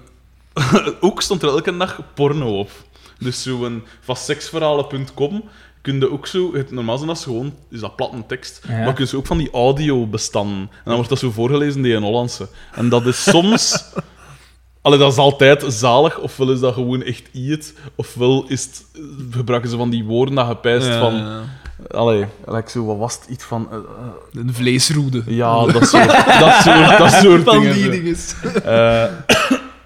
Speaker 1: ook stond er elke dag porno op. Dus zo'n van seksverhalen.com kun je ook zo... Het, normaal zijn dat gewoon... Is dat platte tekst.
Speaker 3: Ja.
Speaker 1: Maar kun je ook van die audio bestanden. En dan wordt dat zo voorgelezen die in Hollandse. En dat is soms... Allee, dat is altijd zalig, ofwel is dat gewoon echt iets, ofwel is het, gebruiken ze van die woorden dat je pijst
Speaker 2: Ja,
Speaker 1: van...
Speaker 2: ja.
Speaker 1: Allee, like zo, wat was het? Iets van... eh, eh,
Speaker 2: Een vleesroede.
Speaker 1: ja, dat soort, dat soort, dat soort
Speaker 2: Van
Speaker 1: dingen.
Speaker 2: die
Speaker 1: zo.
Speaker 2: dingen.
Speaker 1: Eh,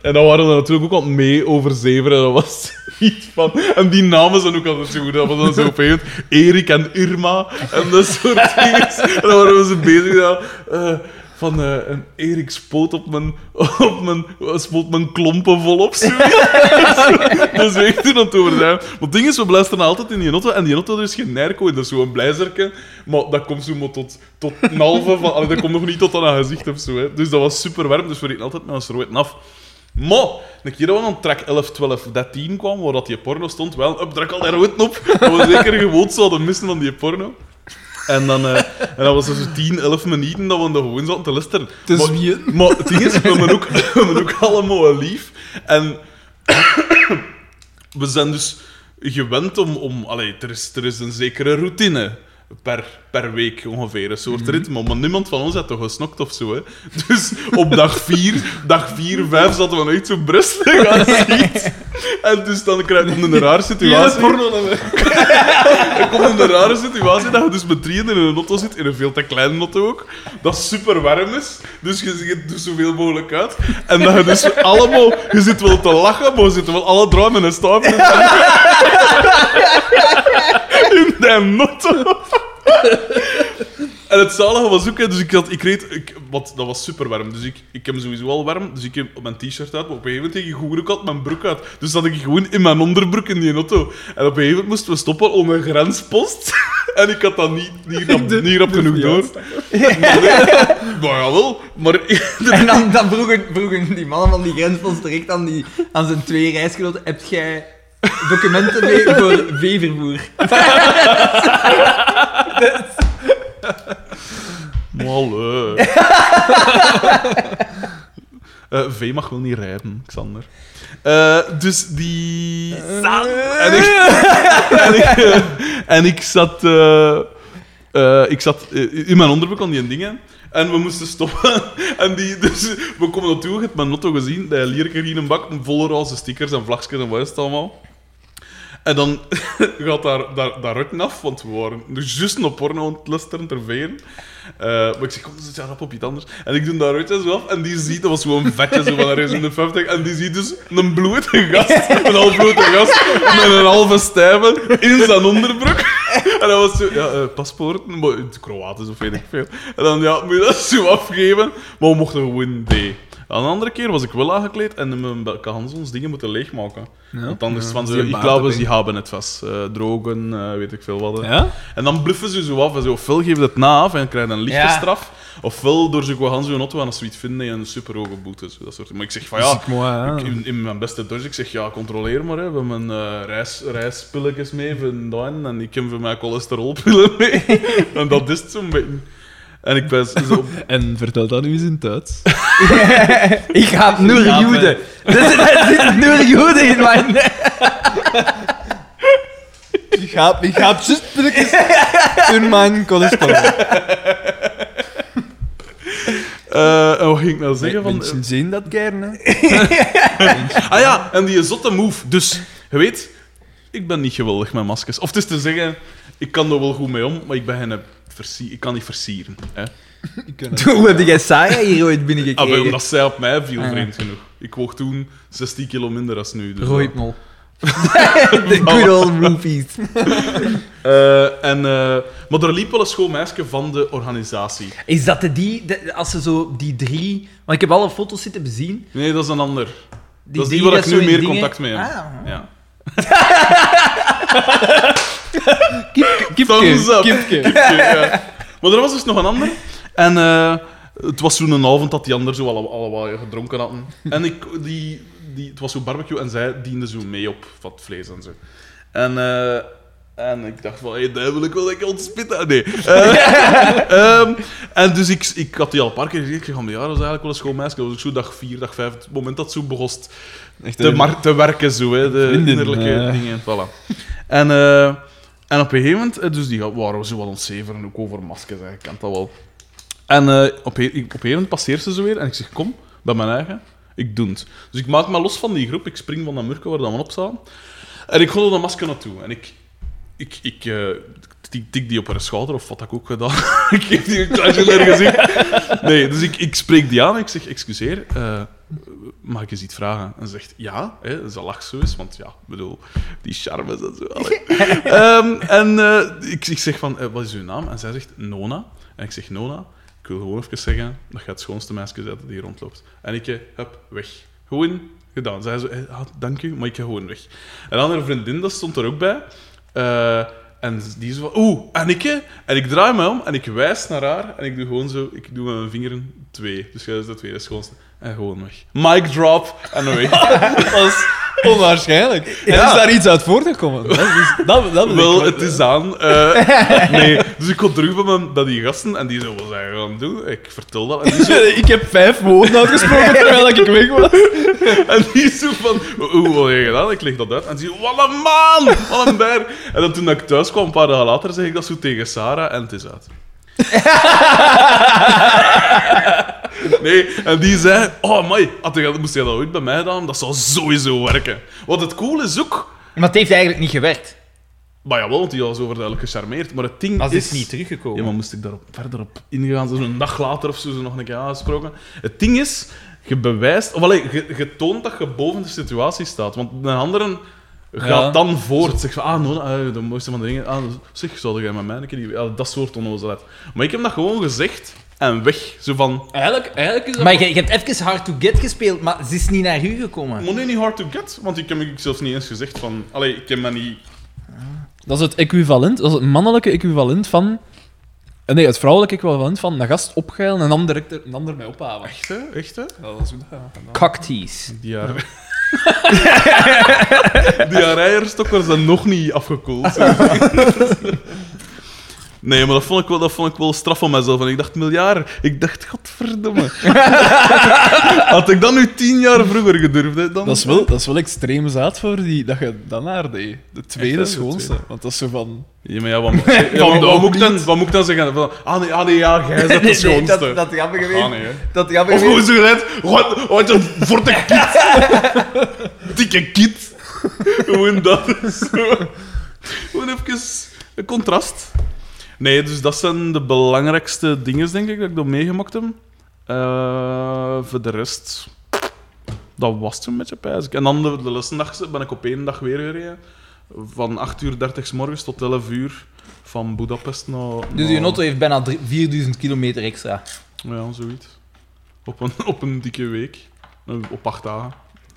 Speaker 1: en dan waren we natuurlijk ook wat mee over zeveren. Dat was iets van... En die namen zijn ook altijd zo goed. Dat was dan zo op een gegeven moment Erik en Irma en dat soort dingen. En dan waren we zo bezig eh, van... eh, een Erik spoot op mijn... Op mijn spoot mijn klompen vol op. Zo. dus we echt toen aan het. Maar het ding is, we blijven altijd in die auto. En die auto er is geen airco in. Dat is zo'n blijzerke. Maar dat komt zo maar tot, tot een halve van... Allee, dat komt nog niet tot aan haar gezicht of zo. Hè. Dus dat was super warm. Dus we reden altijd met ons rood af. Maar, een keer dat we aan track 11, 12, 13 kwam, waar dat die porno stond, wel, up, druk al daar rood op. Dat we zeker gewoon zouden missen van die porno. En dan, eh, en dan was er zo 10, 11 minuten dat we dan gewoon zaten te luisteren.
Speaker 2: Te
Speaker 1: Maar-
Speaker 2: zwieën.
Speaker 1: Maar het ding is, we hebben ook, we hebben ook allemaal lief. En we zijn dus gewend om... om allee, er, is, er is een zekere routine per, per week ongeveer, een soort ritme. Maar niemand van ons had toch gesnokt of zo. Hè? Dus op dag 4, dag 4, 5 zaten we echt zo brust te gaan zien. En dus dan krijg je een rare situatie. Er komt een rare situatie dat je dus met drieën in een auto zit, in een veel te kleine auto ook, dat super warm is, dus je ziet er zoveel mogelijk uit. En dat je dus allemaal, je zit wel te lachen, maar je zit wel alle drie met een staaf in in de auto. En het zalige was ook, hè, dus ik had, ik reed, ik, wat, dat was super warm, dus ik, ik heb sowieso al warm, dus ik heb mijn t-shirt uit, maar op een gegeven moment ging ik gewoon ook altijd mijn broek uit. Dus zat ik gewoon in mijn onderbroek in die auto. En op een gegeven moment moesten we stoppen om een grenspost. En ik had dat niet, niet, rap, niet rap genoeg door. Maar, nee, maar jawel, maar...
Speaker 3: En dan, dan vroegen, vroegen die mannen van die grenspost direct aan, die, aan zijn twee reisgenoten: heb jij documenten mee voor veevervoer?
Speaker 1: Malle. Eh, v mag wel niet rijden, Xander. Eh, dus die... En ik, en ik, zat... eh, ik zat in mijn onderbroek aan die dingen. En we moesten stoppen. En die, dus we komen naartoe, je hebt mijn notto gezien. Die lierker in een bak, vol roze stickers en vlagjes en wat allemaal. En dan gaat daar, daar, daar rukken af, want we waren dus juist op porno aan het luisteren, ter veen. Eh, maar ik zeg, kom, zit ja, rap op iets anders. En ik doe daar uit zo af, en die ziet, dat was gewoon een vetje zo van er in de 50, en die ziet dus een blote gast, een half blote gast, met een halve stijve in zijn onderbroek. En dat was zo, ja, eh, paspoorten, maar het Kroatisch of weet ik veel. En dan, ja, moet je dat zo afgeven, maar we mochten gewoon D. Een andere keer was ik wel aangekleed en mijn Hansons dingen moeten leegmaken. Want dan is het van zo,
Speaker 2: die
Speaker 1: ik
Speaker 2: erbij.
Speaker 1: ze hebben het vast. Eh, drogen, eh, weet ik veel wat.
Speaker 2: Ja?
Speaker 1: En dan bluffen ze zo af. En zo, ofwel geven ze het na af en krijgen een lichte
Speaker 3: Ja.
Speaker 1: straf. Ofwel door ze gewoon zo auto aan als ze iets vinden en een super hoge boete. Zo, dat soort. Maar ik zeg van ja,
Speaker 2: mooi,
Speaker 1: ik- in, in mijn beste Dutch, ik zeg ja, controleer maar. Hè. We hebben uh, reis, reispilletjes mee van dan en ik heb voor mij cholesterolpillen mee. en dat is het zo'n beetje. En ik ben zo...
Speaker 2: En vertel dat nu eens in het Duits.
Speaker 3: Ik ga nur
Speaker 2: Ja,
Speaker 3: Jude. Er zit- nur Jude in mijn...
Speaker 2: Ik ga, ik ga billetjes in mijn cholesterol.
Speaker 1: eh, en wat ging ik nou zeggen? Van,
Speaker 2: Mensen zien dat gerne.
Speaker 1: Ah ja, en die zotte move. Dus, je weet, ik ben niet geweldig met maskers. Of het is te zeggen, ik kan er wel goed mee om, maar ik ben geen versie ik kan niet versieren. Hè.
Speaker 3: Hoe heb jij Sarah hier ooit
Speaker 1: Ah,
Speaker 3: binnengekregen?
Speaker 1: maar omdat zij op mij viel,
Speaker 3: Ah.
Speaker 1: vreemd genoeg. Ik woog toen 16 kilo minder als nu. Dus.
Speaker 3: De good old roofies.
Speaker 1: Eh, en, eh, maar er liep wel een schoon meisje van de organisatie.
Speaker 3: Is dat de die, de- als ze zo die drie... Want ik heb alle foto's zitten bezien.
Speaker 1: Nee, dat is een ander.
Speaker 3: Die
Speaker 1: dat is die waar ik nu meer
Speaker 3: dingen-
Speaker 1: contact mee heb.
Speaker 3: Ah.
Speaker 1: Ja.
Speaker 2: Kipke,
Speaker 1: Thumbs up.
Speaker 2: kipke.
Speaker 1: ja. Maar er was dus nog een ander. En eh, het was zo'n avond dat die anderen zo alle- allemaal gedronken hadden. En ik, die, die, het was zo barbecue en zij diende zo mee op wat vlees en zo. En, eh, en ik dacht van, hé, daar wil ik ontspitten. Nee. Eh, ehm, en dus ik, ik had die al een paar keer gezien. Ik zeg, van, ja, dat is eigenlijk wel een schoon meisje. Dat was ook zo dag vier, dag vijf. Het moment dat zo begon
Speaker 2: Echt
Speaker 1: te, mar- te werken, zo, hè, de
Speaker 2: Vriendin,
Speaker 1: innerlijke
Speaker 2: eh.
Speaker 1: dingen. Voilà. En, eh, en op een gegeven moment, eh, dus die ga- waren we zo wat ontzeveren, ook over maskers, ik kent dat wel. En eh, op, een, op een gegeven moment passeert ze zo weer en ik zeg, kom, bij mijn eigen, ik doe het. Dus ik maak me los van die groep, ik spring van dat murken waar dan op staan. En ik gooi dat masker naartoe. En ik, ik, ik eh, tik, tik die op haar schouder, of wat had ik ook gedaan. ik geef die een klasje naar gezicht. Nee, dus ik, ik spreek die aan en ik zeg, excuseer, eh, mag ik eens iets vragen? En ze zegt, ja, hè, ze lacht zo eens, want ja, ik bedoel, die charmes en zo. Ehm, en eh, ik, ik zeg van, eh, wat is uw naam? En zij zegt, Nona. En ik zeg, Nona, ik wil gewoon even zeggen dat je het schoonste meisje bent dat hier rondloopt. En ik, hup, weg. Gewoon gedaan. Zij zo, ah, dank u, maar ik ga gewoon weg. En dan haar vriendin, dat stond er ook bij. Eh, en die zo van, oeh, en ik? En ik draai me om en ik wijs naar haar en ik doe gewoon zo, ik doe met mijn vingeren twee. Dus jij is de tweede, dat is. En gewoon weg. Mic drop en dan weg.
Speaker 2: Dat is onwaarschijnlijk. En
Speaker 3: Ja.
Speaker 2: is daar iets uit voortgekomen? Dat, is, dat, dat wil
Speaker 1: Wel, het is aan. Eh, nee, dus ik kom terug bij, mijn, bij die gasten en die zo, wat zijn we gaan doen? Ik vertel dat. En die zo,
Speaker 2: ik heb vijf woorden uitgesproken terwijl ik weg was.
Speaker 1: en die zo van, hoe wat heb je gedaan? Ik leg dat uit. En die zo, wat een man! Wat een beer! En dan toen ik thuis kwam, een paar dagen later, zeg ik dat zo tegen Sarah en het is uit. Nee, en die zei, oh je, moest je dat ooit bij mij gedaan? Dat zou sowieso werken. Want het cool is ook...
Speaker 3: Maar het heeft eigenlijk niet gewerkt.
Speaker 1: Maar jawel, want die was overduidelijk gecharmeerd. Maar het ding
Speaker 3: Maar
Speaker 1: is...
Speaker 3: is niet teruggekomen.
Speaker 1: Ja, maar moest ik daarop verder op ingaan? Zo een dag later of zo, zo nog een keer aangesproken. Het ding is, je bewijst... Of allee, je, je toont dat je boven de situatie staat. Want een andere gaat
Speaker 2: Ja.
Speaker 1: dan voort. Zegt van, ah, no, ah, de mooiste van de dingen. Ah, zeg, zou jij met mij een keer... die- Ja, dat soort onnozelheid. Maar ik heb dat gewoon gezegd en weg. Zo van...
Speaker 2: Eigenlijk, eigenlijk is dat...
Speaker 3: Maar je, je hebt even hard to get gespeeld, maar ze is niet naar u gekomen.
Speaker 1: Maar nee, niet hard to get. Want ik heb ik zelfs niet eens gezegd van... Allee, ik heb me niet...
Speaker 2: Dat is het equivalent, dat is het mannelijke equivalent van... Nee, het vrouwelijke equivalent van een gast opgeilen en een ander, direct er- een ander mee ophouden.
Speaker 1: Echt, hè? Echt, hè?
Speaker 2: Ja, dat is hoe dat.
Speaker 3: Cocktease.
Speaker 1: Die haar... die haar eierstokken zijn nog niet afgekoeld. Nee, maar dat vond ik wel, dat vond ik wel straf van mezelf. En ik dacht, miljard. Ik dacht, godverdomme. Had ik dat nu tien jaar vroeger gedurfd, hè, dan...
Speaker 2: Dat is, wel, dat is wel extreem zaad voor die, dat je dan naar deed. De tweede
Speaker 1: Echt,
Speaker 2: schoonste.
Speaker 1: tweede.
Speaker 2: Want dat is zo van...
Speaker 1: Ja, maar ja, wat, ja, wat, wat moet ik dan, wat moet ik dan zeggen? Van, ah, nee, ah, nee, ja, jij bent de schoonste.
Speaker 3: dat, dat grappig
Speaker 1: Ah,
Speaker 3: geweest.
Speaker 1: nee, hè.
Speaker 3: Dat grappig
Speaker 1: Of hoe
Speaker 3: geweest.
Speaker 1: ze gezegd, wat, wat een forte kit. Dikke kit. Gewoon dat. Gewoon even een contrast. Nee, dus dat zijn de belangrijkste dingen, denk ik, dat ik door meegemaakt heb. Eh, voor de rest, dat was het een beetje pijs. En dan de, de lessendag ben ik op één dag weer gereden. Van 8 uur 30 s morgens tot 11 uur. Van Budapest naar...
Speaker 3: Dus je auto heeft bijna drie- 4000 kilometer extra.
Speaker 1: Ja, zoiets. Op een, op een dikke week. Op acht dagen.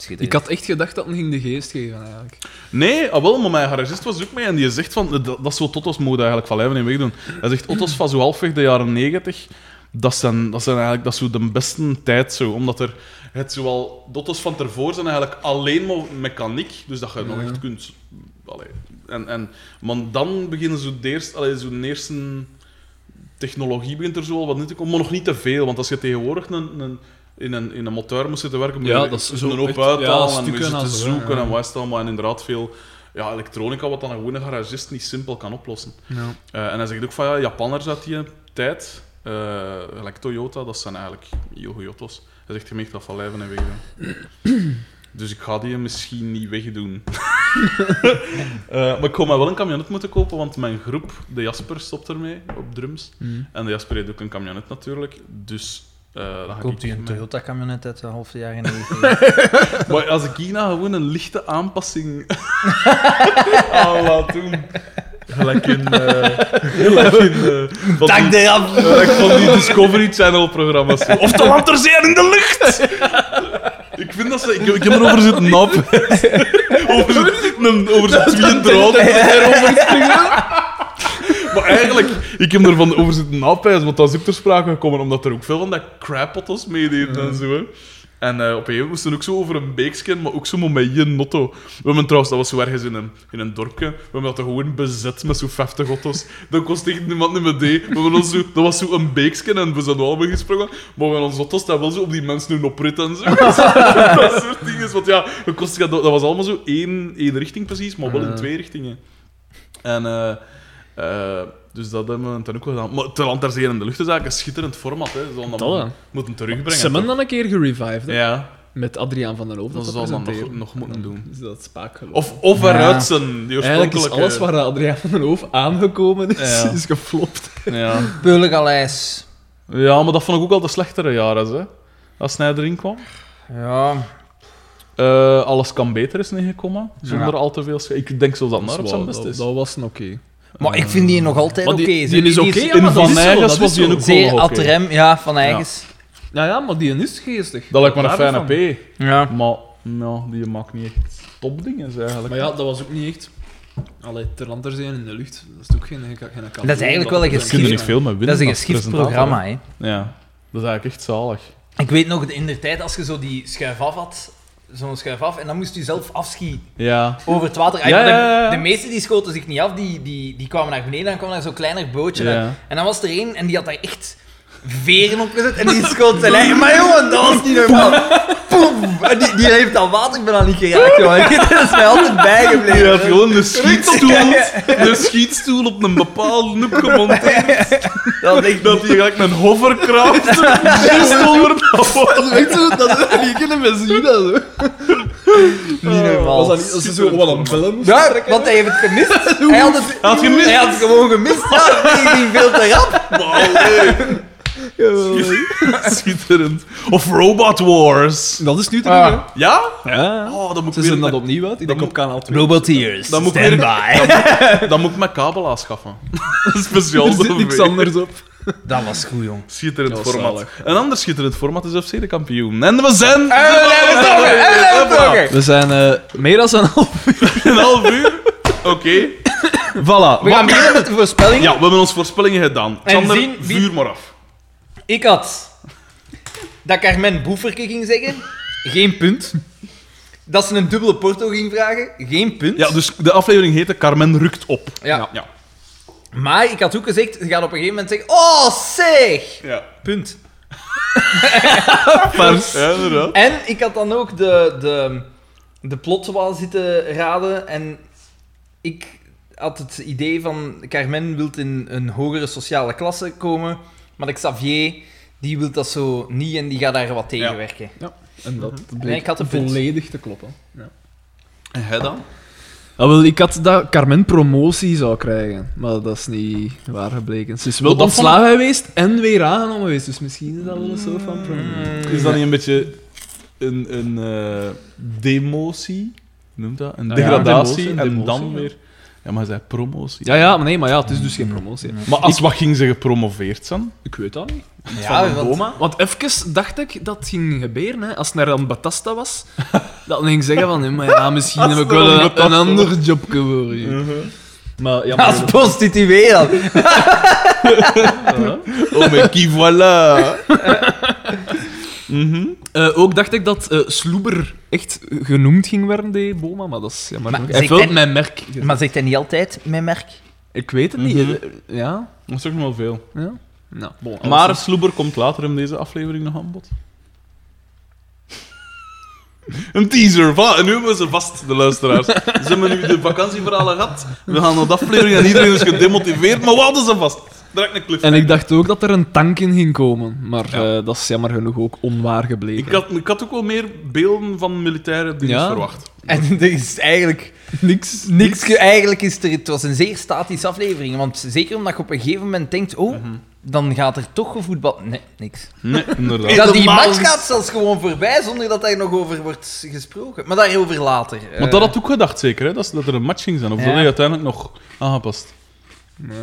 Speaker 2: Ik had echt gedacht dat het ging de geest geven, eigenlijk.
Speaker 1: Nee, ah, wel, maar mijn garagist was ook mee en die zegt van... Dat, dat is zo Totos mode eigenlijk van Lijven in wegdoen. Hij zegt, Otto's van zo halfweg de jaren 90, dat zijn, dat zijn eigenlijk dat is zo de beste tijd zo. Omdat er... Het zowel, de Otto's van ervoor zijn eigenlijk alleen maar mechaniek. Dus dat je nog echt kunt... Allee, en, en, maar dan beginnen zo de eerste... Allee, zo de eerste technologie begint er zo al wat in te komen, maar nog niet te veel. Want als je tegenwoordig een, een, in, een, in een motor moet zitten werken, moet
Speaker 2: Ja,
Speaker 1: je
Speaker 2: dat is
Speaker 1: een hoop
Speaker 2: echt-
Speaker 1: uithalen
Speaker 2: ja,
Speaker 1: en moet zitten
Speaker 2: en zo,
Speaker 1: zoeken
Speaker 2: ja.
Speaker 1: en wat allemaal. En inderdaad veel ja, elektronica wat dan een gewone garagist niet simpel kan oplossen.
Speaker 2: Ja.
Speaker 1: Eh, en hij zegt ook van ja, Japanners uit die tijd, eh, gelijk Toyota, dat zijn eigenlijk heel goede auto's. Hij zegt, je mag dat van lijven en wegdoen. Dus ik ga die misschien niet wegdoen. Eh, maar ik ga mij wel een camionet moeten kopen, want mijn groep, de Jasper, stopt ermee op drums. En de Jasper heeft ook een camionet natuurlijk. Dus eh dan ga
Speaker 3: Koopt u een Toyota-camionet uit de halve jaren 90?
Speaker 1: Maar als ik hier nou gewoon een lichte aanpassing aan laat doen. Gelijk in. eh gelijk in. eh van
Speaker 3: Dank
Speaker 1: die- gelijk van die Discovery Channel-programma's. Of de lanterzee in de lucht! Ik vind dat ze. Ik, ik heb erover zitten nap. over zijn, over tweeën draad. erover springen. Maar eigenlijk, ik heb ervan over zitten napijzen, want dat is ook ter sprake gekomen, omdat er ook veel van dat crapottos meededen en zo. Hè. En eh, op een gegeven moment moesten we ook zo over een beeksken, maar ook zo met één notto. We hebben trouwens, dat was zo ergens in een, in een dorpje, we hebben dat gewoon bezet met zo'n 50 auto's. Dat kost echt niemand niet meer deed. We hebben ons zo, dat was zo een beeksken en we zijn allemaal gesprongen, maar we hebben onze auto's daar wel zo op die mensen nu oprit en zo. dat soort dingen. Want ja, dat, kost, dat was allemaal zo één, één richting precies, maar wel in twee richtingen. En eh, eh, dus dat hebben we dan ook wel gedaan. Maar te land ter in de lucht is eigenlijk een schitterend format. Hè. Zullen dat moeten, terugbrengen.
Speaker 2: Ze hebben dan een keer gerevived, hè.
Speaker 1: Ja,
Speaker 2: Met Adriaan van der Hoofd.
Speaker 1: Dat
Speaker 2: dat
Speaker 1: zal dan nog- nog moeten doen.
Speaker 2: Dus dat
Speaker 1: of, of
Speaker 3: Ja.
Speaker 1: eruit zijn, die
Speaker 2: Eigenlijk is alles waar Adriaan van der Hoofd aangekomen is,
Speaker 1: Ja.
Speaker 2: is geflopt.
Speaker 1: Ja.
Speaker 3: Peulengaleis.
Speaker 1: ja, maar dat vond ik ook al de slechtere jaren, hè. Als hij erin kwam.
Speaker 3: Ja,
Speaker 1: Eh, alles kan beter is niet gekomen, zonder
Speaker 3: Ja.
Speaker 1: al te veel... Ik denk zelfs dat naar op
Speaker 2: Dat
Speaker 1: zijn
Speaker 2: was-
Speaker 1: best
Speaker 2: dat,
Speaker 1: is.
Speaker 2: dat was een oké.
Speaker 3: Maar ik vind die nog altijd oké.
Speaker 2: die- is oké, maar
Speaker 1: Van
Speaker 2: is
Speaker 1: was die ook
Speaker 3: Zeer
Speaker 1: oké.
Speaker 3: atrem, ja, van eigens.
Speaker 2: Ja, ja, maar die is geestig.
Speaker 1: Dat lijkt me een fijne. P.
Speaker 3: Ja.
Speaker 1: Maar nou, die maakt niet echt topdingen, eigenlijk.
Speaker 2: Maar ja, dat was ook niet echt... Allee, ter land en in de lucht, dat is ook geen, geen, geen
Speaker 3: Dat is eigenlijk wel een geschikt-. Dat is een geschikt programma, hè.
Speaker 1: Ja, dat is eigenlijk echt zalig.
Speaker 3: Ik weet nog, in de tijd als je zo die schuif af had, zo'n schuif af, en dan moest je zelf afschieten
Speaker 1: Ja.
Speaker 3: over het water. De,
Speaker 1: ja, ja, ja.
Speaker 3: de meesten die schoten zich niet af, die, die, die kwamen naar beneden, dan kwam daar zo'n kleiner bootje. En dan was er één en die had daar echt veren op gezet en die schoot zijn eigen. Maar jongen, dat was niet normaal. Poem! En die, die heeft dat water bijna niet geraakt, jongen. Dat is mij altijd bijgebleven.
Speaker 1: Je had gewoon een schietstoel, een schietstoel op een bepaalde hoek gemonteerd.
Speaker 3: Dat was echt
Speaker 1: Dat hij gelijk een hovercraft juist onder dat.
Speaker 2: Echt zo, dat is niet kunnen we zien, dat
Speaker 3: niet normaal.
Speaker 2: Was dat niet, dat zo wat een moesten
Speaker 3: Ja, want hij heeft het gemist. Hij had het,
Speaker 1: Hij had gemist?
Speaker 3: Hij had het gewoon gemist. Ja, die ging veel te rap.
Speaker 1: Schitterend. Of Robot Wars.
Speaker 2: Dat is nu terug,
Speaker 3: Ah.
Speaker 1: Ja?
Speaker 2: hè? Ja.
Speaker 1: Oh, dan moet
Speaker 2: Ze
Speaker 1: ik
Speaker 2: zijn
Speaker 1: weer...
Speaker 2: dat opnieuw uit. Ik denk op kanaal 2.
Speaker 3: Roboteers.
Speaker 1: Dan moet ik
Speaker 3: Stand
Speaker 1: weer-
Speaker 3: by.
Speaker 1: Dan moet ik mijn kabel aanschaffen. Speciaal
Speaker 2: Er zit niks anders op.
Speaker 3: Dat was goed, jong.
Speaker 1: Schitterend format.
Speaker 2: zalig.
Speaker 1: Een ander schitterend format is FC de kampioen. En we zijn...
Speaker 3: En we zijn vertrokken, en we zijn
Speaker 2: zijn eh, meer dan een half
Speaker 1: Een half uur. Oké. Voilà.
Speaker 3: We gaan beginnen met de voorspellingen.
Speaker 1: Ja, we hebben ons voorspellingen gedaan.
Speaker 3: En
Speaker 1: Sander,
Speaker 3: zien wie-
Speaker 1: vuur maar af.
Speaker 3: Ik had dat Carmen Boeferke ging zeggen. Geen punt. Dat ze een dubbele porto ging vragen. Geen punt.
Speaker 1: Ja, dus de aflevering heette Carmen rukt op.
Speaker 3: Ja.
Speaker 1: Ja.
Speaker 3: Maar ik had ook gezegd, je gaat op een gegeven moment zeggen... Oh, zeg!
Speaker 1: Ja.
Speaker 3: Punt.
Speaker 2: Pars.
Speaker 1: Ja, inderdaad.
Speaker 3: En ik had dan ook de, de, de plot wel zitten raden. En ik had het idee van... Carmen wil in een hogere sociale klasse komen. Maar de Xavier, die wil dat zo niet en die gaat daar wat tegen
Speaker 1: Ja.
Speaker 2: En dat
Speaker 3: Nee,
Speaker 2: bleek
Speaker 3: ik had
Speaker 2: volledig te kloppen. Ja.
Speaker 1: En hij dan?
Speaker 2: Ah, wel, ik had dat Carmen promotie zou krijgen, maar dat is niet waar gebleken. Ze is wel ontslagen geweest en weer aangenomen geweest, dus misschien is dat wel een soort van promotie.
Speaker 1: Is dat niet een beetje een, een eh, demotie? Noemt dat? Een
Speaker 2: ja,
Speaker 1: degradatie
Speaker 2: demotie,
Speaker 1: en
Speaker 2: demotie,
Speaker 1: dan
Speaker 2: ja.
Speaker 1: weer... Ja, maar zei promotie.
Speaker 2: Ja, ja, maar nee, maar ja, het is dus geen promotie.
Speaker 1: Maar als wat ging ze gepromoveerd zijn?
Speaker 2: Ik weet dat niet.
Speaker 3: Ja,
Speaker 2: van
Speaker 3: want-
Speaker 2: Boma. Want even dacht ik dat het ging gebeuren. Hè. Als het naar dan Batasta was, dan ging ik zeggen van, nee, maar ja, misschien heb ik wel een, een ander job voor je. Maar ja,
Speaker 3: Als
Speaker 2: maar,
Speaker 3: prostituee dan.
Speaker 1: Oh, mais qui voilà! Mhm.
Speaker 2: Eh, ook dacht ik dat eh Sloeber echt genoemd ging worden, die Boma, maar dat is... Ja, maar
Speaker 3: Maar
Speaker 2: hij mijn merk. gezet.
Speaker 3: Maar zegt hij niet altijd mijn merk?
Speaker 2: Ik weet het niet.
Speaker 1: Mhm.
Speaker 2: eh, Ja,
Speaker 1: Dat is toch nog wel veel.
Speaker 2: ja. Nou, bon,
Speaker 1: Maar Sloeber komt later in deze aflevering nog aan bod. Een teaser, voilà. En nu hebben we ze vast, de luisteraars. Ze hebben nu de vakantieverhalen gehad. We gaan naar de aflevering en iedereen is gedemotiveerd, maar we hadden ze vast. Direct een cliff.
Speaker 2: En ik dacht ook dat er een tank in ging komen, maar
Speaker 1: Ja.
Speaker 2: eh, dat is jammer genoeg ook onwaar gebleken.
Speaker 1: Ik had, ik had ook wel meer beelden van militaire dingen
Speaker 2: Ja.
Speaker 1: verwacht.
Speaker 3: En er is eigenlijk
Speaker 2: niks.
Speaker 3: niks. ge- Eigenlijk is er, het was een zeer statische aflevering. Want zeker omdat je op een gegeven moment denkt: oh, dan gaat er toch gevoetbald. Nee, niks.
Speaker 1: Nee, inderdaad.
Speaker 3: Dat die match gaat zelfs gewoon voorbij zonder dat daar nog over wordt gesproken. Maar daarover later.
Speaker 1: Maar
Speaker 3: Eh,
Speaker 1: dat had ook gedacht, zeker, hè? Dat er een match ging zijn. Of
Speaker 3: Ja.
Speaker 1: dat hij uiteindelijk nog aangepast.
Speaker 2: Nee.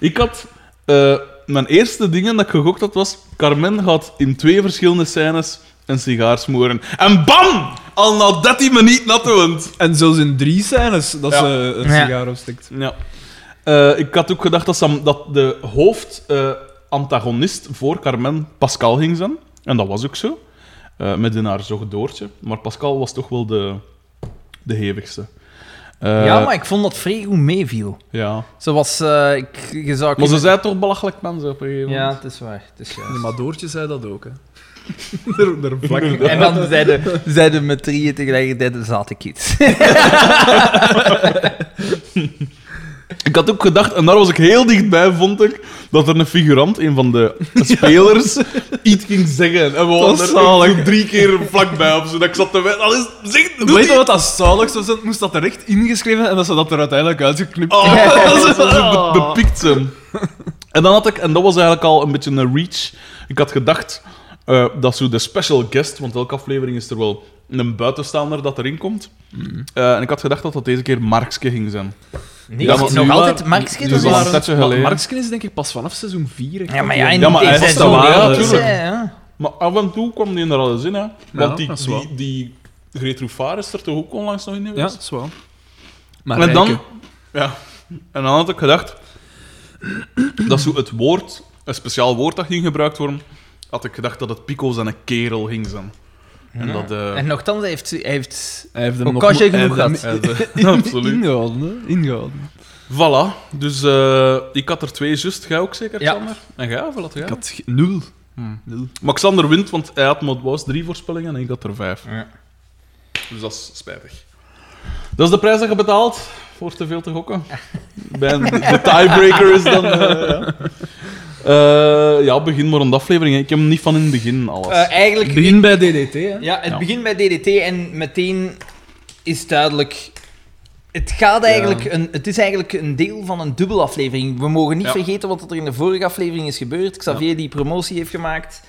Speaker 1: Ik had... eh, mijn eerste dingen dat ik gegokt had, was... Carmen gaat in twee verschillende scènes een sigaar smoren. En bam! Al na 13 minuten nattewend.
Speaker 2: En zelfs in drie scènes dat
Speaker 1: Ja.
Speaker 2: ze een
Speaker 3: Ja.
Speaker 2: sigaar opstikt.
Speaker 1: Ja. Eh, ik had ook gedacht dat, ze, dat de hoofdantagonist voor Carmen Pascal ging zijn. En dat was ook zo. Eh, met in haar zocht Doortje. Maar Pascal was toch wel de, de hevigste. Eh,
Speaker 3: ja, maar ik vond dat vrij goed meeviel.
Speaker 1: Ja.
Speaker 3: Zoals eh, ik, je zou
Speaker 1: Maar ze zei toch belachelijk mensen op een gegeven
Speaker 3: Ja,
Speaker 1: moment.
Speaker 3: het is waar. Het is juist.
Speaker 2: Nee, maar Doortje zei dat ook, hè. er, er vlak
Speaker 3: En dan zeiden, zeiden met drieën tegelijkertijd de zate kids.
Speaker 1: Ik had ook gedacht, en daar was ik heel dichtbij, vond ik, dat er een figurant, een van de spelers, iets ging zeggen. En we waren er zo drie keer vlakbij op, zodat ik zat te wijzen. Zeg,
Speaker 2: Weet je
Speaker 1: die-
Speaker 2: wat dat zalig was? Moest dat er echt ingeschreven en dat ze dat er uiteindelijk uitgeknipt
Speaker 1: Oh,
Speaker 2: hebben.
Speaker 1: dat zo be- bepikt ze. En dan had ik, en dat was eigenlijk al een beetje een reach. Ik had gedacht eh, dat zo de special guest, want elke aflevering is er wel een buitenstaander dat erin komt. Eh, en ik had gedacht dat dat deze keer Markske ging zijn.
Speaker 3: Nee,
Speaker 1: Ja, maar
Speaker 3: nog
Speaker 1: nu
Speaker 3: altijd
Speaker 1: nu
Speaker 3: dat
Speaker 1: waren-
Speaker 3: is-
Speaker 1: een tijdje
Speaker 2: Maar
Speaker 1: geleden.
Speaker 2: Marksken is denk ik pas vanaf seizoen 4.
Speaker 3: Ja, maar ja, in
Speaker 1: Ja, maar hij
Speaker 3: deze seizoen
Speaker 1: ja,
Speaker 3: ja.
Speaker 1: Maar af en toe kwam die er al eens in, hè. Want die, die, die Greet is er toch ook onlangs nog in
Speaker 2: Ja,
Speaker 1: geweest?
Speaker 2: dat is wel. Maar
Speaker 1: en dan... Ja. En dan had ik gedacht... dat zo het woord, een speciaal woord dat ging gebruikt worden, had ik gedacht dat het Pico zijn een kerel ging zijn. En dat... eh
Speaker 3: En nogthans, heeft, hij heeft
Speaker 2: Hij heeft hem nog
Speaker 3: genoeg
Speaker 2: hij
Speaker 3: had.
Speaker 2: heeft hem
Speaker 1: eh, de- absoluut.
Speaker 2: Ingehouden, hè. Ingehouden.
Speaker 1: Voilà. Dus eh, ik had er twee just. Jij ook zeker,
Speaker 3: Ja.
Speaker 1: Xander? En jij, of wat jij?
Speaker 2: Ik had nul.
Speaker 1: Hmm.
Speaker 2: Nul.
Speaker 1: Maar Xander wint, want hij had maar was drie voorspellingen en ik had er vijf.
Speaker 3: Ja.
Speaker 1: Dus dat is spijtig. Dat is de prijs dat je betaalt voor te veel te gokken. Bij een- de tiebreaker is dan... eh, ja. Eh, ja, begin maar een aflevering. hè. Ik heb hem niet van in het begin alles.
Speaker 3: Eh, eigenlijk,
Speaker 2: Begin bij DDT, hè.
Speaker 3: ja, het
Speaker 1: Ja.
Speaker 3: begint bij DDT en meteen is duidelijk... Het, gaat eigenlijk een, het is eigenlijk een deel van een dubbelaflevering. We mogen niet
Speaker 1: Ja.
Speaker 3: vergeten wat er in de vorige aflevering is gebeurd. Xavier die promotie heeft gemaakt.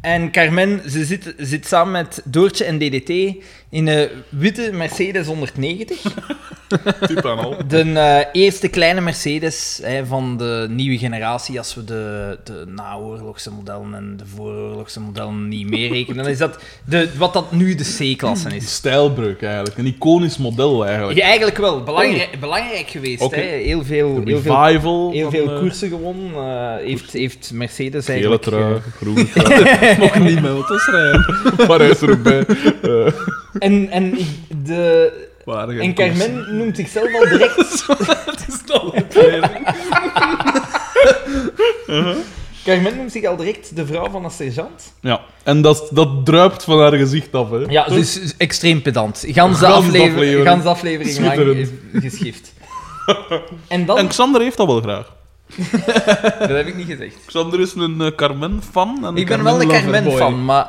Speaker 3: En Carmen, ze zit, zit samen met Doortje en DDT in een witte Mercedes 190.
Speaker 1: Type al.
Speaker 3: De eh, eerste kleine Mercedes hè, van de nieuwe generatie, als we de, de naoorlogse modellen en de vooroorlogse modellen niet meerekenen, dan is dat de, wat dat nu de C-klasse is.
Speaker 1: stijlbreuk eigenlijk. Een iconisch model eigenlijk.
Speaker 3: Ja, eigenlijk wel. Belangrijk, belangrijk geweest. Hè. Heel veel, heel veel,
Speaker 1: Revival.
Speaker 3: heel veel
Speaker 1: eh,
Speaker 3: koersen gewonnen. eh, heeft, heeft Mercedes
Speaker 1: Gele
Speaker 3: eigenlijk...
Speaker 1: trui, groene trui.
Speaker 2: Mocht niet met auto's rijden.
Speaker 1: Waar is er ook bij? Eh,
Speaker 3: En, en ik- de, En Carmen noemt zichzelf al direct...
Speaker 2: Het is al een
Speaker 3: Carmen noemt zich al direct de vrouw van een sergeant.
Speaker 1: Ja. En dat, dat druipt van haar gezicht af, hè.
Speaker 3: Ja, dus extreem pedant. Gans de aflevering, gans aflevering lang is geschift. En dan...
Speaker 1: En Xander heeft dat wel graag.
Speaker 3: Dat heb ik niet gezegd.
Speaker 1: Xander is een eh, Carmen-fan. en
Speaker 3: Ik ben
Speaker 1: Carmen
Speaker 3: wel een
Speaker 1: lover.
Speaker 3: Carmen
Speaker 2: boy.
Speaker 3: fan, maar...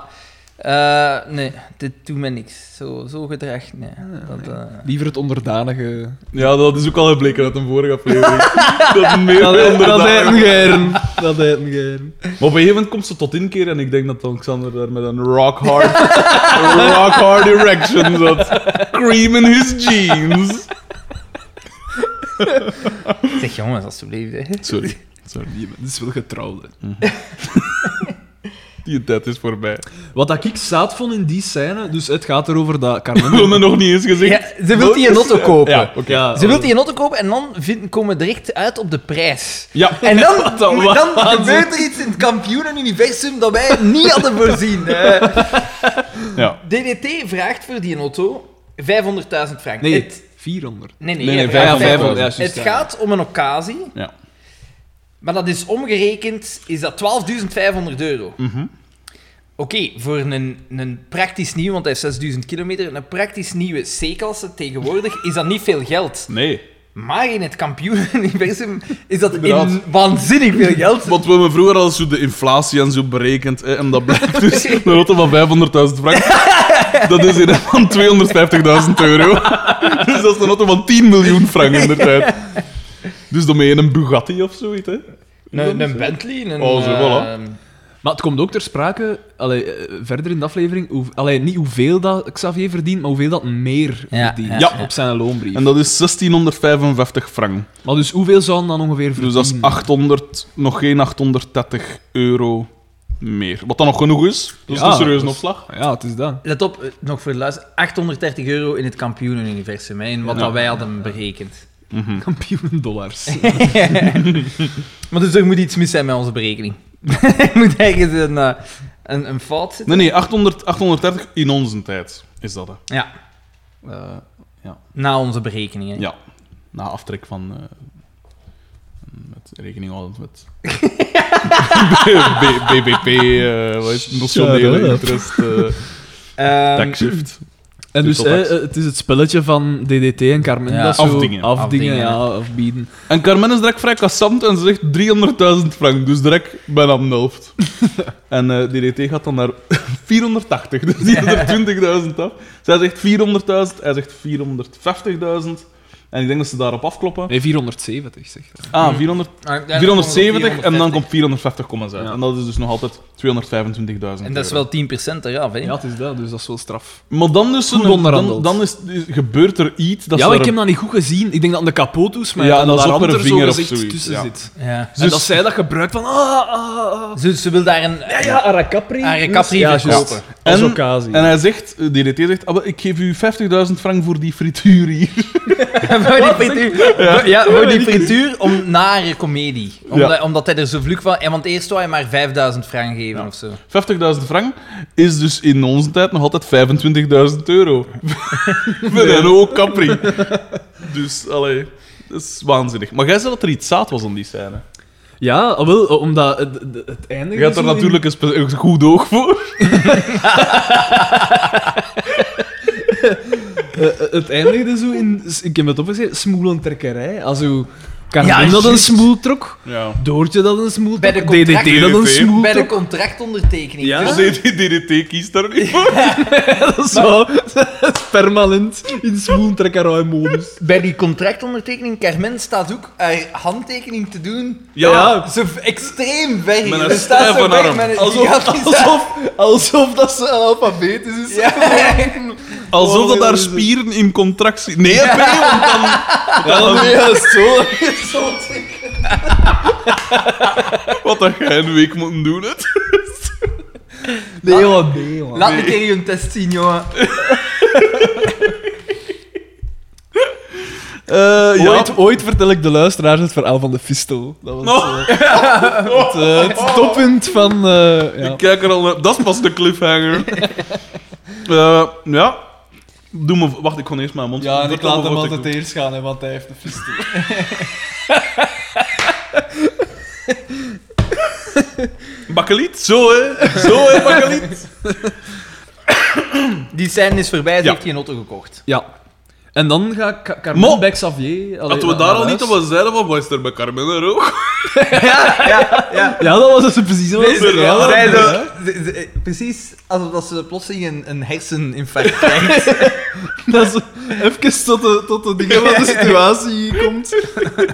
Speaker 3: eh, nee, dit doet me niks. Zo, zo gedrag, nee. Dat, eh,
Speaker 2: Liever het onderdanige...
Speaker 1: Ja, dat is ook al gebleken uit een vorige aflevering. dat meer
Speaker 2: Dat heet
Speaker 1: onderdanig.
Speaker 2: een geëren. Dat heet een geëren.
Speaker 1: Maar op een gegeven moment komt ze tot inkeer en ik denk dat dan Xander daar met een rock hard, rock hard erection zat. Cream in his jeans.
Speaker 3: Zeg jongens, alsjeblieft. Hè.
Speaker 1: Sorry. Sorry.
Speaker 2: Die is wel getrouwd.
Speaker 1: Die tijd is voorbij.
Speaker 2: Wat dat ik zaad vond in die scène, dus het gaat erover dat
Speaker 1: Ik wil me
Speaker 2: Carmen...
Speaker 1: nog niet eens gezegd.
Speaker 3: Ja, ze wil die een auto kopen.
Speaker 1: Ja, oké.
Speaker 2: Ja,
Speaker 3: Ze wil die een auto kopen en dan vind, komen we direct uit op de prijs.
Speaker 1: Ja.
Speaker 3: En dan,
Speaker 2: dan
Speaker 3: dan gebeurt er iets in het kampioenenuniversum dat wij niet hadden voorzien.
Speaker 1: Ja.
Speaker 3: DDT vraagt voor die auto 500.000 frank.
Speaker 2: Nee,
Speaker 3: Het,
Speaker 2: 400.
Speaker 3: nee, nee,
Speaker 1: Nee, nee,
Speaker 3: eh,
Speaker 1: 500.000.
Speaker 3: 500.
Speaker 2: Ja, juist,
Speaker 3: Het
Speaker 2: ja.
Speaker 3: gaat om een occasie,
Speaker 1: Ja.
Speaker 3: maar dat is omgerekend, is dat 12.500 euro.
Speaker 1: Mhm.
Speaker 3: Oké, voor een, een praktisch nieuw, want hij heeft 6000 kilometer, een praktisch nieuwe C-klasse tegenwoordig is dat niet veel geld.
Speaker 1: Nee.
Speaker 3: Maar in het kampioenuniversum is dat in waanzinnig veel geld.
Speaker 1: Want we hebben vroeger al zo de inflatie en zo berekend. Hè, en dat blijkt dus een auto van 500.000 frank. Dat is een van 250.000 euro. Dus dat is een auto van 10 miljoen frank in de tijd. Dus dan ben je een Bugatti of zoiets, hè?
Speaker 3: Een, een Bentley, een...
Speaker 1: Oh, zo wel, hè.
Speaker 2: Maar het komt ook ter sprake, allee, eh, verder in de aflevering, hoe, allee, niet hoeveel dat Xavier verdient, maar hoeveel dat meer
Speaker 3: Ja,
Speaker 2: verdient
Speaker 3: ja,
Speaker 1: ja.
Speaker 2: op zijn loonbrief.
Speaker 1: En dat is 1655 frank.
Speaker 2: Maar dus hoeveel zou dan ongeveer
Speaker 1: Dus
Speaker 2: verdienen?
Speaker 1: dat is 800, nog geen 830 euro meer. Wat dan nog genoeg is. Dat is een serieuze opslag.
Speaker 2: Ja, het is dat.
Speaker 3: Let op, eh, nog voor de luister. 830 euro in het kampioenenuniversum, hè, in wat
Speaker 1: Ja.
Speaker 3: dat wij hadden berekend.
Speaker 2: Kampioenen dollars.
Speaker 3: Maar dus er moet iets mis zijn met onze berekening. er moet ergens een, eh, een, een fout zitten.
Speaker 1: Nee, nee, 800, 830 in onze tijd is dat. Hè.
Speaker 3: Ja,
Speaker 1: Eh, ja.
Speaker 3: na onze berekeningen.
Speaker 1: ja, na aftrek van. eh, met rekening houdend met. B- BBP, eh wat is het?
Speaker 2: Up.
Speaker 1: interest, eh
Speaker 3: Ehm,
Speaker 1: tax shift.
Speaker 2: En dus hè, het is het spelletje van DDT en Carmen.
Speaker 3: Ja.
Speaker 2: dat zo
Speaker 1: Afdingen.
Speaker 2: Afdingen,
Speaker 3: Afdingen,
Speaker 2: ja, afbieden.
Speaker 1: En Carmen is direct vrij kassant en ze zegt 300.000 frank, dus direct bijna de helft. en eh, DDT gaat dan naar 480, dus die is er 20.000 af. Zij zegt 400.000, hij zegt 450.000. En ik denk dat ze daarop afkloppen.
Speaker 2: Nee, 470, zeg.
Speaker 1: Ah, 400,
Speaker 3: ah, ja,
Speaker 1: 470 en dan
Speaker 3: 450.
Speaker 1: komt 450 kommas uit.
Speaker 2: Ja.
Speaker 1: En dat is dus nog altijd 225.000
Speaker 3: En dat is wel 10% eraf, hè?
Speaker 2: Ja, het is dat, dus dat is wel straf.
Speaker 1: Maar dan, dus
Speaker 2: Goed
Speaker 1: een- dan, dan is, is- gebeurt er iets dat
Speaker 2: ja, maar ik heb dat niet goed gezien. Ik denk dat aan de kapot is, maar
Speaker 1: Ja, en
Speaker 2: dat daar zo
Speaker 1: vinger zoiets,
Speaker 2: tussen
Speaker 1: ja.
Speaker 2: zit.
Speaker 3: Ja.
Speaker 2: en dat zij dat gebruikt van... Ah, ah, ah.
Speaker 3: Ze, ze wil daar een...
Speaker 2: Ja, ja, Aracapri.
Speaker 3: Aracapri
Speaker 2: ja,
Speaker 3: verkopen.
Speaker 2: juist. Als
Speaker 1: En-
Speaker 2: occasie.
Speaker 1: En hij zegt, DDT zegt, ah, ik geef u 50.000 frank voor die frituur hier.
Speaker 3: voor die frituur, ja. voor die frituur om nare comedie. Omdat,
Speaker 1: Ja.
Speaker 3: omdat hij er zo vlug van... En want eerst wou hij maar 5000 frank geven
Speaker 1: Ja.
Speaker 3: of zo.
Speaker 1: 50.000 frank is dus in onze tijd nog altijd 25.000 euro. Met een hoog Capri. Dus, allee, dat is waanzinnig. Maar jij zei dat er iets zaad was aan die scène.
Speaker 2: Ja, ah, wel, omdat het, het, het eindigt
Speaker 1: Je hebt er
Speaker 2: in-
Speaker 1: natuurlijk een goed oog voor.
Speaker 2: Eh, eh, het eindigde zo in... Ik heb het opgezet, smoelentrekkerij. Also, Carmen
Speaker 3: Ja,
Speaker 2: dat een smoel trok,
Speaker 1: Ja.
Speaker 2: Doortje dat een smoel
Speaker 3: Bij
Speaker 2: trok, DDT dat een
Speaker 1: DDT.
Speaker 2: smoel
Speaker 3: Bij de contractondertekening.
Speaker 2: Ja.
Speaker 3: Dus-
Speaker 1: Maar DDT kiest daar niet voor.
Speaker 2: Dat is zo permanent in smoelentrekkerij-modus.
Speaker 3: Bij die contractondertekening, Carmen staat ook haar handtekening te doen.
Speaker 1: Ja.
Speaker 3: Zo v- extreem ver.
Speaker 1: Met een
Speaker 3: Ze staat zo weg
Speaker 1: arm.
Speaker 3: met een
Speaker 2: Alsof, alsof, alsof dat ze analfabetisch is.
Speaker 3: Ja.
Speaker 1: Alsof
Speaker 2: Oh,
Speaker 1: dat
Speaker 2: ja,
Speaker 1: daar spieren in contractie... Nee, P, want dan...
Speaker 2: Ja, nee, dat is zo.
Speaker 1: Wat dat jij een week moet doen, het.
Speaker 2: Nee, man, nee.
Speaker 3: Laat me een keer je test zien, jongen.
Speaker 1: Eh, ja.
Speaker 2: Ooit, ooit vertel ik de luisteraars het verhaal van de Fistel. Dat was
Speaker 1: Oh.
Speaker 2: eh, het, het toppunt van... ja.
Speaker 1: Ik kijk er al naar. Dat is pas de cliffhanger. Eh, ja. Doe me... Wacht, ik kon eerst mijn mond...
Speaker 2: Ja, en ik laat hem altijd eerst gaan, hè, want hij heeft een fistel.
Speaker 1: Bakkeliet? Zo, hè. Zo, hè, bakkeliet.
Speaker 3: Die scène is voorbij, ze
Speaker 1: Ja.
Speaker 3: heeft die auto gekocht.
Speaker 2: Ja. En dan gaat Ca- Carmen
Speaker 1: Mo-
Speaker 2: bij Xavier... allee,
Speaker 1: Hadden we
Speaker 2: naar
Speaker 1: daar al
Speaker 2: huis.
Speaker 1: niet op zeiden van, wat is er bij Carmen er ook?
Speaker 3: ja, ja, ja.
Speaker 2: Ja, dat was dus precies wat ze
Speaker 3: ze-
Speaker 2: ja,
Speaker 3: ze- ze- precies alsof dat ze plotseling een, een herseninfarct krijgt.
Speaker 2: Dat is even tot de, tot de dingen van de situatie komt.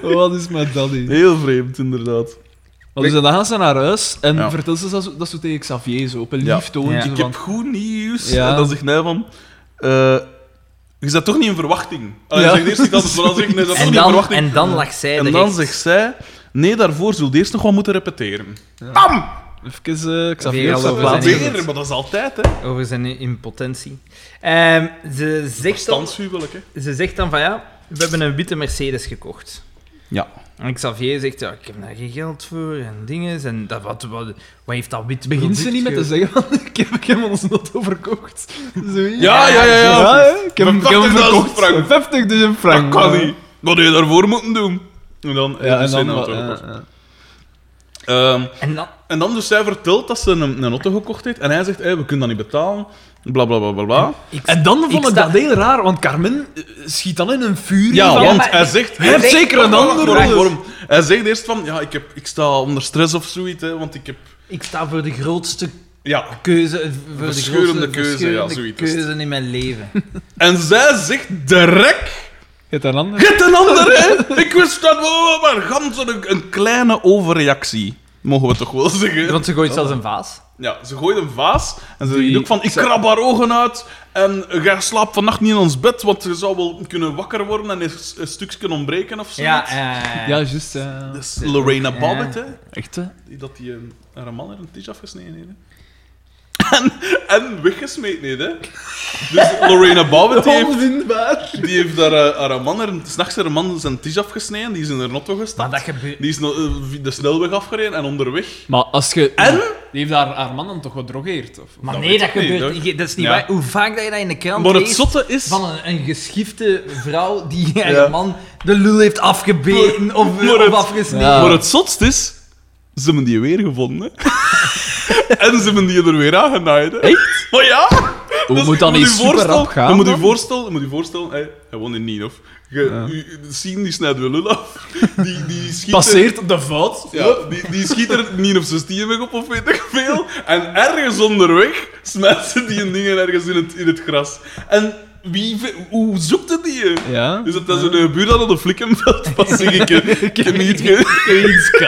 Speaker 2: Wat is met dat hier?
Speaker 1: Heel vreemd, inderdaad.
Speaker 2: Maar dus dan gaan ze naar huis en
Speaker 1: Ja.
Speaker 2: vertelt ze dat, zo- dat zo tegen Xavier, zo op een
Speaker 1: Ja.
Speaker 2: lief toontje.
Speaker 3: Ja.
Speaker 1: Ik heb goed nieuws.
Speaker 2: Ja.
Speaker 1: En dan zegt hij van... eh, je zit toch niet in verwachting. Allee,
Speaker 2: Ja.
Speaker 1: Eerst niet anders, maar nee, dat is toch
Speaker 3: En
Speaker 1: niet in
Speaker 3: dan,
Speaker 1: verwachting.
Speaker 3: en dan lag zij
Speaker 1: En dan zegt zij... Nee, daarvoor zult je eerst nog wat moeten repeteren. Bam!
Speaker 2: Even uh, zijn- gezet.
Speaker 1: Repeteren, maar dat is altijd, hè.
Speaker 3: over zijn impotentie. Ehm, ze, zegt dan, ze zegt dan van ja, we hebben een witte Mercedes gekocht.
Speaker 1: Ja.
Speaker 3: En Xavier zegt, ja, ik heb daar geen geld voor en dingen. En dat, wat, wat, wat heeft dat wit
Speaker 2: Begint ze niet met te zeggen ik heb, ik heb ons auto verkocht? Zoiets.
Speaker 1: Ja, ja, ja, ja.
Speaker 2: Ik heb hem ik heb hem
Speaker 1: 50.000
Speaker 2: verkocht.
Speaker 1: frank.
Speaker 2: 50.000 frank.
Speaker 1: Dat kan niet. Wat heb je daarvoor moeten doen? En dan...
Speaker 2: Ja, en
Speaker 1: dus zijn
Speaker 2: dan...
Speaker 1: auto
Speaker 2: ja,
Speaker 1: gekocht.
Speaker 2: ja.
Speaker 1: Ehm,
Speaker 3: En dan,
Speaker 1: en dan dus zij vertelt dat ze een, een auto gekocht heeft. En hij zegt, hey, we kunnen dat niet betalen. Bla, bla, bla, bla, bla.
Speaker 3: ik,
Speaker 2: En dan vond ik,
Speaker 3: sta-
Speaker 2: dat heel raar, want Carmen eh, schiet dan in een vuur.
Speaker 1: Ja,
Speaker 2: van,
Speaker 1: want hij zegt...
Speaker 2: Hij heeft zeker een andere
Speaker 1: waarom? Hij zegt eerst van, ja, ik, heb, ik sta onder stress of zoiets, hè, want ik heb...
Speaker 3: ik sta voor de grootste
Speaker 1: Ja.
Speaker 3: keuze, voor de grootste
Speaker 1: keuze, ja, zoiets
Speaker 3: keuze in mijn leven.
Speaker 1: En zij zegt direct...
Speaker 2: Hebt een ander.
Speaker 1: Get een ander, hè! Ik wist dat wel, maar gans een, een kleine overreactie. Mogen we toch wel zeggen.
Speaker 3: Want ze gooit zelfs een vaas.
Speaker 1: Ja, ze gooit een vaas en ze
Speaker 2: Die-
Speaker 1: zegt ook van, ik
Speaker 2: ze-
Speaker 1: krab haar ogen uit en jij slaapt vannacht niet in ons bed, want je zou wel kunnen wakker worden en een, een stukje ontbreken of zo.
Speaker 3: Ja, eh,
Speaker 2: Ja, juist. ja.
Speaker 1: Dat is Lorena. Bobbitt, hè.
Speaker 2: Echt, hè?
Speaker 1: Die dat die een, haar man er een tisch afgesneden heeft. hè. En, en weggesmeten heeft, hè. Dus Lorena Bobbitt die heeft, die heeft haar, eh, haar man, er- s'nachts haar man zijn tisch afgesneden, die is in haar auto
Speaker 3: maar
Speaker 1: gestapt.
Speaker 3: dat gebeurt...
Speaker 1: Die is eh, de snelweg afgereden en onderweg.
Speaker 2: Maar als je...
Speaker 1: En?
Speaker 2: Die heeft haar, haar man dan toch gedrogeerd? Of?
Speaker 3: Maar
Speaker 1: Dat
Speaker 3: nee, dat
Speaker 1: niet,
Speaker 3: gebeurt... ik- dat is niet
Speaker 1: Ja.
Speaker 3: waar. Hoe vaak dat je dat in de krant
Speaker 1: Maar het
Speaker 3: leest
Speaker 1: zotte is...
Speaker 3: van een, een geschifte vrouw die haar
Speaker 1: Ja.
Speaker 3: man de lul heeft afgebeten of,
Speaker 1: Maar
Speaker 3: of
Speaker 1: het-
Speaker 3: afgesneden.
Speaker 2: Ja.
Speaker 1: Maar het zotst is, ze hebben die weer gevonden. En ze hebben die er weer aangenaaid. Hè. Echt? Maar ja!
Speaker 2: Hoe
Speaker 1: Dus
Speaker 2: moet dat
Speaker 1: je
Speaker 2: niet
Speaker 1: je
Speaker 2: super
Speaker 1: voorstellen-
Speaker 2: rap gaan
Speaker 1: Je moet je
Speaker 2: dan?
Speaker 1: voorstellen, je moet je voorstellen, hey, hij woont in Nien, of? Je, u- Sien die snijdt wel lul af. Die, die schiet er-
Speaker 2: Passeert de fout.
Speaker 1: Ja, die, die schiet er niet op zijn stier weg op of weet ik veel. En ergens onderweg smijt ze die dingen ergens in het, in het gras. En wie, hoe zoekt het die?
Speaker 2: Ja.
Speaker 1: Is het dat zo'n buurt dat op de flikkenveld was? Zeg ik, ik heb niet
Speaker 2: Iets.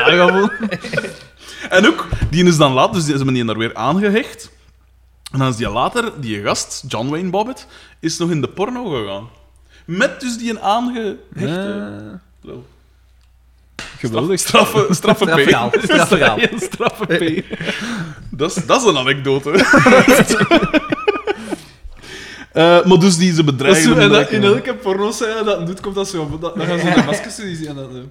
Speaker 1: En ook, die is dan laat, dus die, ze hebben die daar weer aangehecht. En dan is die later, die gast, John Wayne Bobbitt, is nog in de porno gegaan. Met dus die een aangehechte...
Speaker 2: Ja.
Speaker 1: Wel,
Speaker 2: Geweldig.
Speaker 1: Straffe, straffe P.
Speaker 3: Strafverhaal.
Speaker 2: Een straffe P.
Speaker 1: Dat is, dat is een anekdote. Eh, maar dus die ze
Speaker 2: Dat is
Speaker 1: bedreigen...
Speaker 2: zo, en dat, in elke porno dat dat doet, komt dat zo. Dan gaan ze de maskers zien en dat zo.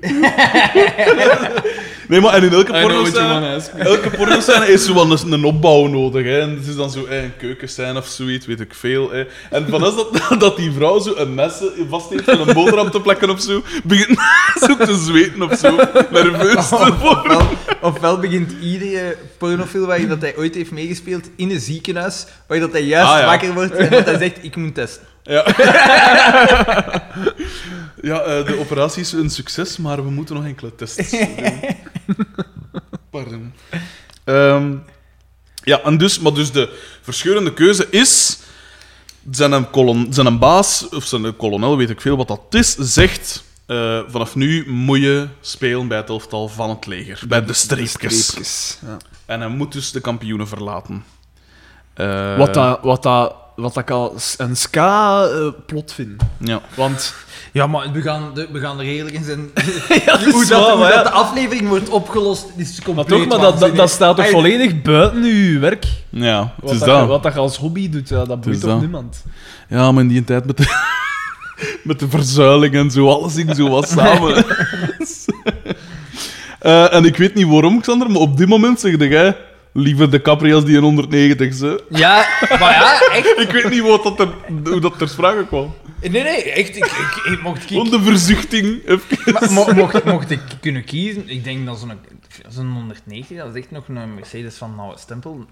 Speaker 1: Nee, maar en in elke
Speaker 2: I know
Speaker 1: porno
Speaker 2: what you wanna ask me.
Speaker 1: Elke porno is zo wel een, een opbouw nodig. Hè. En het is dan zo eh, een keukenscène of zoiets, weet ik veel. Hè. En van als dat, dat die vrouw zo een mes vast heeft van een boterham te plekken of zo, begint zo te zweten of zo. Nerveus te worden.
Speaker 3: Ofwel, ofwel begint iedere pornofilm waarin dat hij ooit heeft meegespeeld in een ziekenhuis, waar dat hij juist
Speaker 1: Ah, ja.
Speaker 3: wakker wordt en dat hij zegt, ik moet testen.
Speaker 1: Ja, ja eh, de operatie is een succes, maar we moeten nog enkele tests doen. Pardon. Ehm, ja, en dus, maar dus de verscheurende keuze is... Zijn een, kolon, zijn een baas, of zijn kolonel, weet ik veel wat dat is, zegt... eh, vanaf nu moet je spelen bij het elftal van het leger. Bij de streepjes.
Speaker 2: Ja.
Speaker 1: En hij moet dus de kampioenen verlaten. Eh,
Speaker 2: Wat, dat, wat, dat, wat dat ik al een ska-plot vind.
Speaker 1: Ja.
Speaker 2: Want
Speaker 3: Ja, maar we gaan, de, we gaan er eerlijk in zijn.
Speaker 2: ja, dat
Speaker 3: hoe
Speaker 2: is
Speaker 3: dat,
Speaker 2: waar,
Speaker 3: hoe
Speaker 2: maar
Speaker 3: dat de aflevering wordt opgelost, is
Speaker 2: Maar
Speaker 3: compleet
Speaker 2: toch, maar dat, dat, staat toch volledig buiten uw werk?
Speaker 1: Ja, het
Speaker 2: Wat
Speaker 1: is
Speaker 2: dat, je- wat dat je als hobby doet, ja, dat boeit
Speaker 1: is
Speaker 2: toch
Speaker 1: dat.
Speaker 2: niemand?
Speaker 1: Ja, maar in die tijd met de, met de verzuiling en zo, alles ging zo wat samen. Eh, en ik weet niet waarom, Xander, maar op dit moment zeg jij... liever de Capri als die in 190 ze.
Speaker 3: Ja, maar ja, echt.
Speaker 1: Ik weet niet wat dat er, hoe dat ter sprake kwam.
Speaker 3: Nee, nee, echt. Ik, ik, ik- mocht
Speaker 1: Gewoon de verzuchting. even.
Speaker 3: maar mo- mocht, mocht ik kunnen kiezen, ik denk dat zo'n zo'n 190, dat is echt nog een Mercedes van Nauwe Stempel.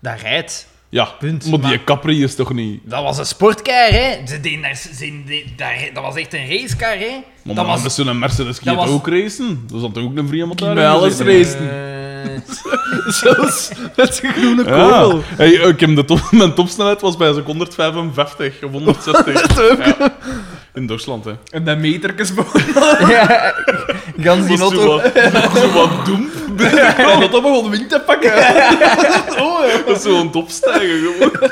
Speaker 3: Dat rijdt.
Speaker 1: Ja,
Speaker 3: Punt.
Speaker 1: maar die Capri is toch niet...
Speaker 3: Dat was een sportcar, hè? Ze deden daar, ze deden daar- dat was echt een racecar, hè?
Speaker 1: Maar
Speaker 3: dat was.
Speaker 1: zo'n Mercedes gaat
Speaker 3: was-
Speaker 1: ook racen. Dat is dan toch ook een vrije motor?
Speaker 2: Bij alles racen.
Speaker 3: Eh,
Speaker 2: Zelfs met zijn groene
Speaker 1: Ja.
Speaker 2: kogel.
Speaker 1: Hey, ik heb de top, mijn topsnelheid was bij zo'n 155 of 160. Ja. In Duitsland, hè.
Speaker 2: En dat metertjes boven.
Speaker 3: ja, gans die
Speaker 1: Dat is zo
Speaker 3: auto.
Speaker 1: wat, zo wat doem.
Speaker 2: Oh, dat dat begon wind te pakken. oh, ja.
Speaker 1: Dat is zo'n topstijgen, gewoon.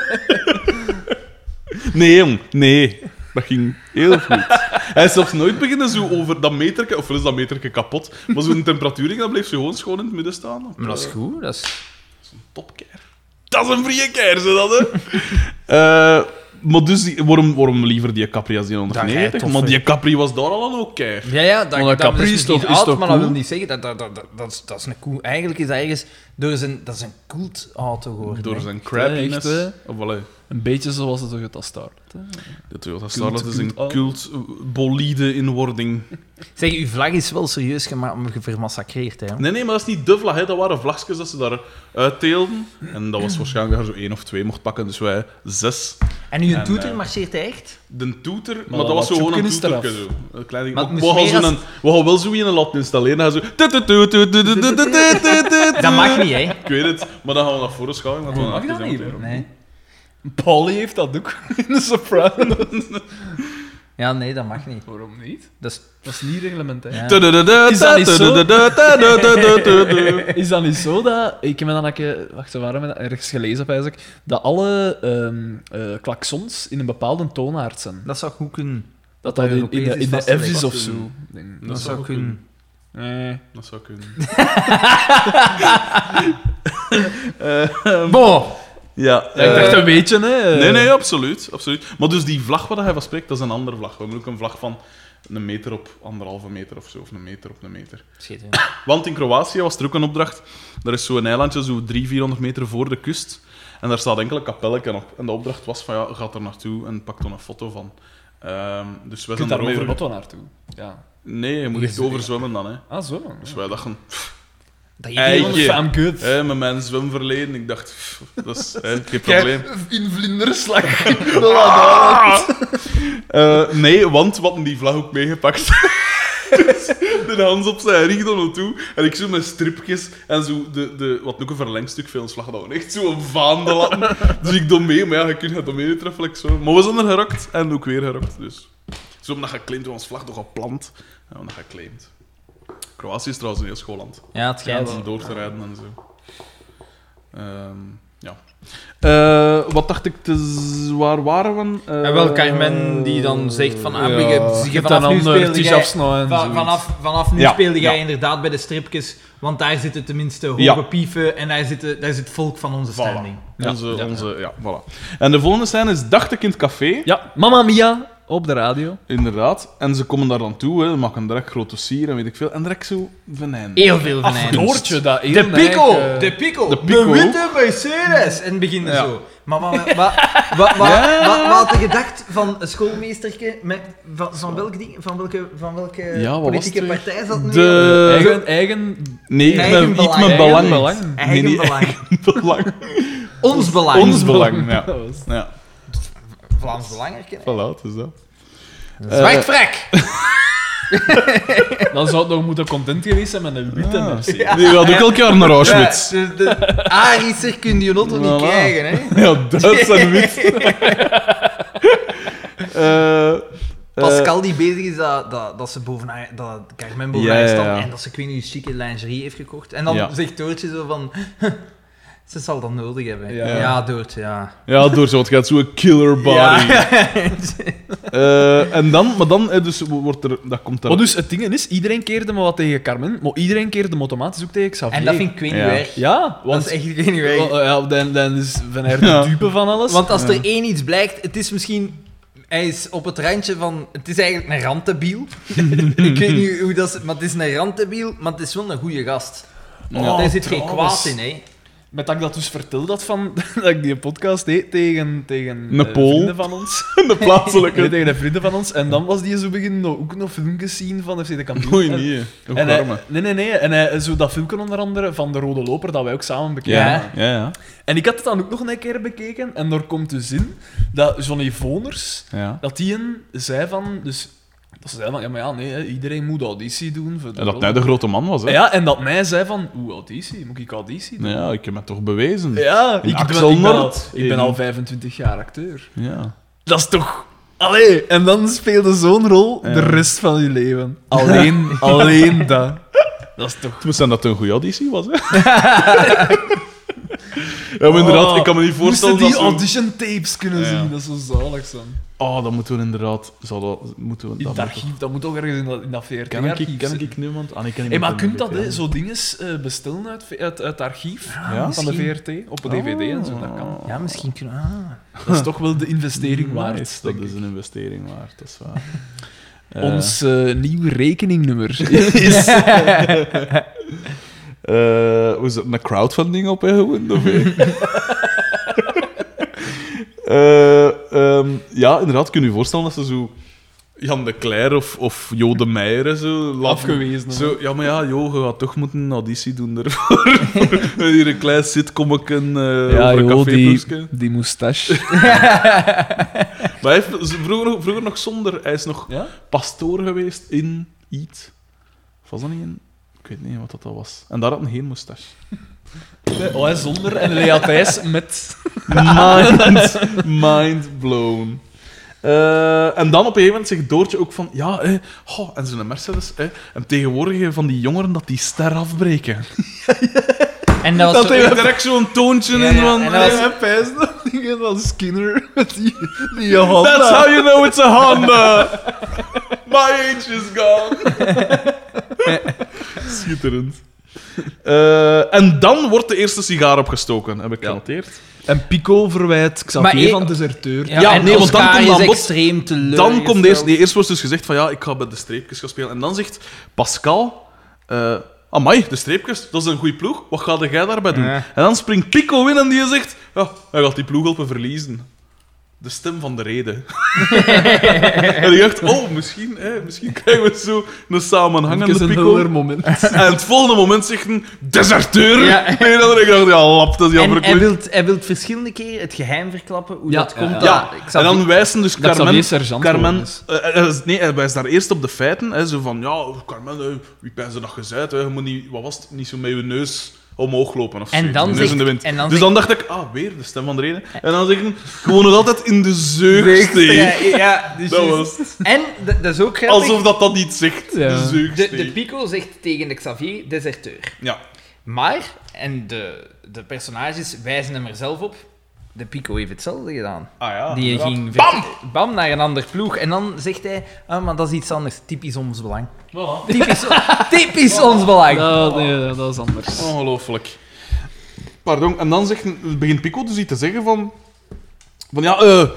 Speaker 1: Nee, jong. Nee. Dat ging heel goed. Hij is zelfs nooit beginnen zo over dat meterke, of is dat meterke kapot, maar zo'n temperatuur, dan bleef ze gewoon schoon in het midden staan.
Speaker 3: Maar dat is goed, dat is...
Speaker 1: Topkeir. Dat is een vrije keir, ze dat, hè? Eh, maar dus, die- waarom, waarom liever die Capri als die
Speaker 3: rijdt
Speaker 1: 190?
Speaker 3: tof,
Speaker 1: Maar
Speaker 3: hè.
Speaker 1: die Capri was daar al aan ook keir.
Speaker 3: Ja, ja, dat,
Speaker 2: Maar een
Speaker 3: dat,
Speaker 2: Capri
Speaker 3: dat
Speaker 2: is toch- is
Speaker 3: oud, maar dat wil niet zeggen dat dat, dat, dat, dat, is, dat is een cool. Eigenlijk is dat ergens door zijn, dat is een cult auto geworden.
Speaker 1: Door zijn crappiness. Of allee,
Speaker 2: Een beetje zoals het Toyota Start. hè.
Speaker 1: de Toyota Starlet is een
Speaker 2: cult-
Speaker 1: cult bolide in wording.
Speaker 3: Zeg, uw vlag is wel serieus gema- vermassacreerd, hè?
Speaker 1: Nee, nee, maar dat is niet de vlag, hè. dat waren vlagjes dat ze daar uitteelden. En dat was waarschijnlijk dat je zo één of twee mocht pakken, dus wij zes.
Speaker 3: En uw
Speaker 1: En,
Speaker 3: toeter
Speaker 1: eh,
Speaker 3: marcheert hij echt?
Speaker 1: De toeter, maar,
Speaker 2: dat
Speaker 1: dat was zo gewoon een toeterke zo. Een klein ding.
Speaker 3: Maar
Speaker 1: Maar
Speaker 3: het
Speaker 1: we, gaan zo'n- we gaan wel zo in een laten installeren. Dan gaan zo...
Speaker 3: Dat mag niet, hè?
Speaker 1: Ik weet het, maar dan gaan we naar voren schouwen. we
Speaker 2: Mag
Speaker 1: gaan
Speaker 2: dat niet?
Speaker 3: Nee.
Speaker 2: Polly heeft dat ook in de Sopranos.
Speaker 3: Ja, nee, dat mag niet.
Speaker 2: Waarom niet?
Speaker 3: Dat is...
Speaker 2: Dat is niet reglementair.
Speaker 3: Ja.
Speaker 2: Is dat niet zo? Is dat niet zo dat... Ik heb me dan een keer... Wacht, waarom heb ik dat ergens gelezen, ik, Dat alle ehm eh klaksons in een bepaalde toonaard zijn.
Speaker 3: Dat zou goed kunnen.
Speaker 2: Dat dat in, in
Speaker 3: Europees
Speaker 2: de, in de. F's is of
Speaker 1: Dat
Speaker 2: zo.
Speaker 3: Dat,
Speaker 1: Dat
Speaker 3: zou kunnen.
Speaker 2: Nee.
Speaker 1: Dat zou kunnen.
Speaker 3: Bon!
Speaker 1: Ja,
Speaker 2: Ja, ik dacht een beetje, hè.
Speaker 1: Nee, nee, absoluut, absoluut. Maar dus die vlag waar hij van spreekt, dat is een andere vlag. We hebben ook een vlag van een meter op anderhalve meter of zo, of een meter op een meter.
Speaker 3: Schitterend.
Speaker 1: Want in Kroatië was er ook een opdracht. Daar is zo'n eilandje, zo 300, 400 meter voor de kust. En daar staat enkel een kapelletje op. En de opdracht was van, ja, gaat er naartoe en pak er een foto van. Ehm, dus wij
Speaker 2: kunt
Speaker 1: zijn
Speaker 2: daar je
Speaker 1: daarover...
Speaker 2: auto naartoe. Ja.
Speaker 1: Nee, je moet echt overzwemmen dan, hè.
Speaker 2: Ah, zo.
Speaker 1: Dus wij dachten,
Speaker 3: Dat
Speaker 1: Eitje.
Speaker 3: je
Speaker 2: I'm good.
Speaker 1: hè, met mijn zwemverleden, ik dacht, pff, dat is geen probleem.
Speaker 2: in vlinderslag.
Speaker 1: Eh, nee, want we hadden die vlag ook meegepakt. dus de Hans op zijn rug naar naartoe. En ik zo met stripjes en zo de, de, wat ook een verlengstuk van ons vlag. Dat we echt zo een vaandel hadden. Dus ik doe mee, maar ja, je kunt het mee treffen. like zo. Maar we zijn er gerokt en ook weer gerokt. Dus. Zo hebben we dat geclaimd, we hebben ons vlag toch geplant. En we hebben dat geclaimd. Kroatië is trouwens een heel school land.
Speaker 3: Ja, het schijnt.
Speaker 1: Om door te rijden en zo. Ehm, ja. Eh, wat dacht ik te waar waren we? Eh,
Speaker 3: En wel Carmen die dan zegt van ah,
Speaker 2: Ja,
Speaker 3: je- je- vanaf
Speaker 2: dan
Speaker 3: nu
Speaker 2: ander,
Speaker 3: speelde
Speaker 2: het is
Speaker 3: jij,
Speaker 2: afsnijden en
Speaker 3: va-
Speaker 2: zoiets.
Speaker 3: vanaf, vanaf nu
Speaker 1: Ja,
Speaker 3: speelde jij
Speaker 1: ja.
Speaker 3: inderdaad bij de stripjes, want daar zitten tenminste hoge
Speaker 1: Ja.
Speaker 3: pieven en daar, zitten, daar zit volk van onze standing.
Speaker 2: Ja,
Speaker 1: Onze,
Speaker 2: ja.
Speaker 1: onze, ja, voilà. En de volgende scène is dacht ik in het café.
Speaker 2: Ja, Mamma Mia op de radio.
Speaker 1: Inderdaad. En ze komen daar dan toe, hè, maken direct groot dossier en weet ik veel. En direct zo venijn.
Speaker 3: Heel veel venijn.
Speaker 2: Doortje, dat
Speaker 3: De
Speaker 2: heel
Speaker 3: Pico!
Speaker 2: eigen-
Speaker 3: De Pico!
Speaker 1: De Pico.
Speaker 3: witte Mercedes! En het begint
Speaker 1: Ja.
Speaker 3: zo. Maar wat, wat, wat, wat, had je gedacht van een schoolmeesterke? Met, van, van, welk ding, van welke, van welke
Speaker 1: Ja, wat was
Speaker 3: politieke
Speaker 1: het weer?
Speaker 3: partij zat nu?
Speaker 1: De-
Speaker 2: Eigen, eigen,
Speaker 1: Nee, iets
Speaker 3: Eigen
Speaker 1: iets
Speaker 3: belang.
Speaker 1: met belang.
Speaker 2: eigen belang.
Speaker 3: Eigen
Speaker 1: Nee, nee,
Speaker 3: belang.
Speaker 1: belang.
Speaker 3: Ons belang.
Speaker 1: Ons belang, ja.
Speaker 2: Dat
Speaker 1: ja.
Speaker 3: Vlaams belang herkennen.
Speaker 1: Voilà, het is dat.
Speaker 3: Zwart frak!
Speaker 2: Dan zou het nog moeten content geweest zijn met een witte
Speaker 1: Ah.
Speaker 2: Mercedes.
Speaker 1: Die gaat ook elk jaar naar Auschwitz.
Speaker 3: Ja, de, kun je auto niet
Speaker 1: Voilà.
Speaker 3: krijgen, hè?
Speaker 1: Ja, Duits en wit. Eh, eh,
Speaker 3: Pascal die bezig is dat, dat, dat ze boven haar, dat Carmen boven
Speaker 1: Ja,
Speaker 3: haar
Speaker 1: ja,
Speaker 3: staat
Speaker 1: ja.
Speaker 3: en dat ze ik weet niet chique lingerie heeft gekocht. En dan
Speaker 1: Ja.
Speaker 3: zegt Doortje zo van... ze zal dat nodig hebben.
Speaker 2: Ja.
Speaker 3: Ja, Doortje, ja.
Speaker 1: Ja, door zo. Het gaat zo'n killer body.
Speaker 3: Ja.
Speaker 1: Eh, en dan, maar dan, eh, dus wordt er, dat komt daar.
Speaker 2: Maar dus het ding is, iedereen keerde me wat tegen Carmen, maar iedereen keerde me automatisch ook tegen Xavier.
Speaker 3: en dat vind ik niet
Speaker 1: Ja.
Speaker 3: erg.
Speaker 2: Ja, want...
Speaker 3: Dat is echt niet erg.
Speaker 2: Wel, Ja, dan, dan is Van Aert de
Speaker 1: Ja.
Speaker 2: dupe van alles.
Speaker 3: Want als er één iets blijkt, het is misschien... Hij is op het randje van... Het is eigenlijk een rantebiel. ik weet niet hoe dat is... Maar het is een rantebiel, maar het is wel een goede gast.
Speaker 1: Ja.
Speaker 3: Daar zit geen
Speaker 2: trouwens.
Speaker 3: kwaad in, hè.
Speaker 2: Met dat ik dat dus vertelde dat, van, dat ik die podcast deed tegen, tegen
Speaker 1: Een
Speaker 2: eh, vrienden van ons.
Speaker 1: De plaatselijke.
Speaker 2: Nee, tegen de vrienden van ons. En dan was die zo beginnen ook nog filmpjes zien van FC de kampioen. En-
Speaker 1: nee.
Speaker 2: En hij, nee, nee, nee. En hij, zo dat filmpje onder andere van de Rode Loper, dat wij ook samen bekeken.
Speaker 3: Ja.
Speaker 1: Ja, ja, ja.
Speaker 2: En ik had het dan ook nog een keer bekeken. En daar komt dus in dat Johnny Voners,
Speaker 1: ja.
Speaker 2: dat die een zei van... Dus, dat ze zei van, ja, maar ja, nee, iedereen moet auditie doen. Voor de
Speaker 1: En dat hij de grote man was, hè?
Speaker 2: Ja, en dat mij zei van, hoe auditie? Moet ik auditie doen?
Speaker 1: Ja, ik heb het toch bewezen.
Speaker 2: Ja, ik, ben,
Speaker 1: Axel
Speaker 2: ik, ben al, ik ben al 25 jaar acteur.
Speaker 1: Ja.
Speaker 2: Dat is toch... Allee, en dan speelde zo'n rol
Speaker 1: Ja.
Speaker 2: de rest van je leven. Alleen, alleen dat. Dat is toch...
Speaker 1: Het moest zijn dat het een goede auditie was, hè? ja, maar inderdaad, ik kan me niet voorstellen dat
Speaker 2: die audition tapes kunnen zien, dat is zo zalig zijn.
Speaker 1: Oh, dat moeten we inderdaad... Zal dat, moeten we,
Speaker 2: In
Speaker 1: dat
Speaker 2: het
Speaker 1: moet-
Speaker 2: archief, dat moet toch ergens in dat, in dat VRT
Speaker 1: Ken ik, ken ik niemand? Ah, nee, ken
Speaker 2: Hey, maar kunt dat, hè, zo dinges eh, bestellen uit, uit, uit het archief
Speaker 1: Ja?
Speaker 2: van de. VRT, op een dvd en zo, dat kan.
Speaker 3: Ja, misschien kunnen... Ah.
Speaker 2: Dat is toch wel de investering waard,
Speaker 1: Nice, dat is een investering waard, dat is waar. Eh,
Speaker 2: Ons eh, nieuw rekeningnummer is...
Speaker 1: eh, hoe is het, een crowdfunding op, hè, gewoon? Eh? Eh, ehm, ja, inderdaad, kun je je voorstellen dat ze zo... Jan de Cler of, of Jo de Meijer en zo... laten-
Speaker 2: Afgewezen.
Speaker 1: Zo, ja, maar ja, Jo, je gaat toch moeten een auditie doen daarvoor. Hier een klein sitcommetje uh,
Speaker 2: ja,
Speaker 1: over een
Speaker 2: joh, die, die moustache.
Speaker 1: Maar hij heeft vroeger, nog- vroeger nog zonder... Hij is nog
Speaker 2: Ja?
Speaker 1: pastoor geweest in iets. Was dat niet in... Ik weet niet wat dat was. En daar had hij geen moustache.
Speaker 2: Oh, hij zonder en Lea Thijs met...
Speaker 1: Mind, mind blown. Eh, en dan op een gegeven moment zegt Doortje ook van... Ja, hè, oh, en zijn Mercedes... Hè, en tegenwoordig van die jongeren dat die ster afbreken.
Speaker 3: En dat was
Speaker 1: Dat
Speaker 3: zo-
Speaker 1: heeft direct zo'n toontje
Speaker 3: Ja,
Speaker 1: in
Speaker 3: ja,
Speaker 1: van...
Speaker 3: en dat was-
Speaker 2: dingen van Skinner met die, die Honda.
Speaker 1: That's how you know it's a Honda. My age is gone. Schitterend. Eh, en dan wordt de eerste sigaar opgestoken, heb ik
Speaker 2: Ja.
Speaker 1: genoteerd.
Speaker 2: En Pico verwijt Xavier
Speaker 3: Maar, eh,
Speaker 2: van deserteur.
Speaker 3: Ja,
Speaker 1: Ja,
Speaker 3: en
Speaker 1: nee, want dan komt bod-
Speaker 3: extreem teleur.
Speaker 1: Dan komt eerst, nee, eerst wordt dus gezegd van ja, ik ga bij de streepjes gaan spelen. En dan zegt Pascal, eh amai, de streepjes, dat is een goede ploeg. Wat ga jij daarbij doen?
Speaker 3: Ja.
Speaker 1: En dan springt Pico in en die zegt, ja, hij gaat die ploeg helpen verliezen. De stem van de reden. en ik dacht, oh, misschien, hè, misschien krijgen we zo een samenhangende
Speaker 2: een
Speaker 1: Pico.
Speaker 2: moment.
Speaker 1: En het volgende moment zegt een deserteur.
Speaker 3: Ja.
Speaker 1: En dan ik dacht, ja, lap, dat is jammer.
Speaker 3: En hij wil, hij wil verschillende keren het geheim verklappen hoe
Speaker 2: Ja,
Speaker 3: dat komt.
Speaker 2: ja.
Speaker 3: dat
Speaker 1: en dan wijzen dus Carmen...
Speaker 2: sergeant
Speaker 1: Carmen
Speaker 2: geworden is.
Speaker 1: eh, eh, nee, hij wijst daar eerst op de feiten. Hè, zo van, ja, Carmen, eh, wie pijzen dat gezegd? Je moet niet, wat was het, niet zo met je neus omhoog lopen of
Speaker 3: En
Speaker 1: zo.
Speaker 3: dan zegt-
Speaker 1: in de wind.
Speaker 3: en dan
Speaker 1: dus dan dacht ik, ah, weer de stem van de reden. En dan zeggen gewoon nog altijd in de zeug steken.
Speaker 3: Ja, ja, dus
Speaker 1: Dat was het.
Speaker 3: En dat, is ook grappig.
Speaker 1: Alsof dat dat niet zegt.
Speaker 2: Ja.
Speaker 1: De zeug
Speaker 3: de. Pico zegt tegen de Xavier deserteur.
Speaker 1: Ja.
Speaker 3: Maar, en de, de personages wijzen hem er zelf op. De Pico heeft hetzelfde gedaan.
Speaker 1: Ah ja.
Speaker 3: Die
Speaker 1: inderdaad.
Speaker 3: ging
Speaker 1: Bam!
Speaker 3: bam naar een ander ploeg. En dan zegt hij, ah, maar dat is iets anders. Typisch ons belang.
Speaker 2: Voilà.
Speaker 3: Typisch, typisch ons belang.
Speaker 2: Dat, nee, dat is anders.
Speaker 1: Ongelooflijk. Pardon, en dan zegt, begint Pico dus iets te zeggen van... Van ja, eh...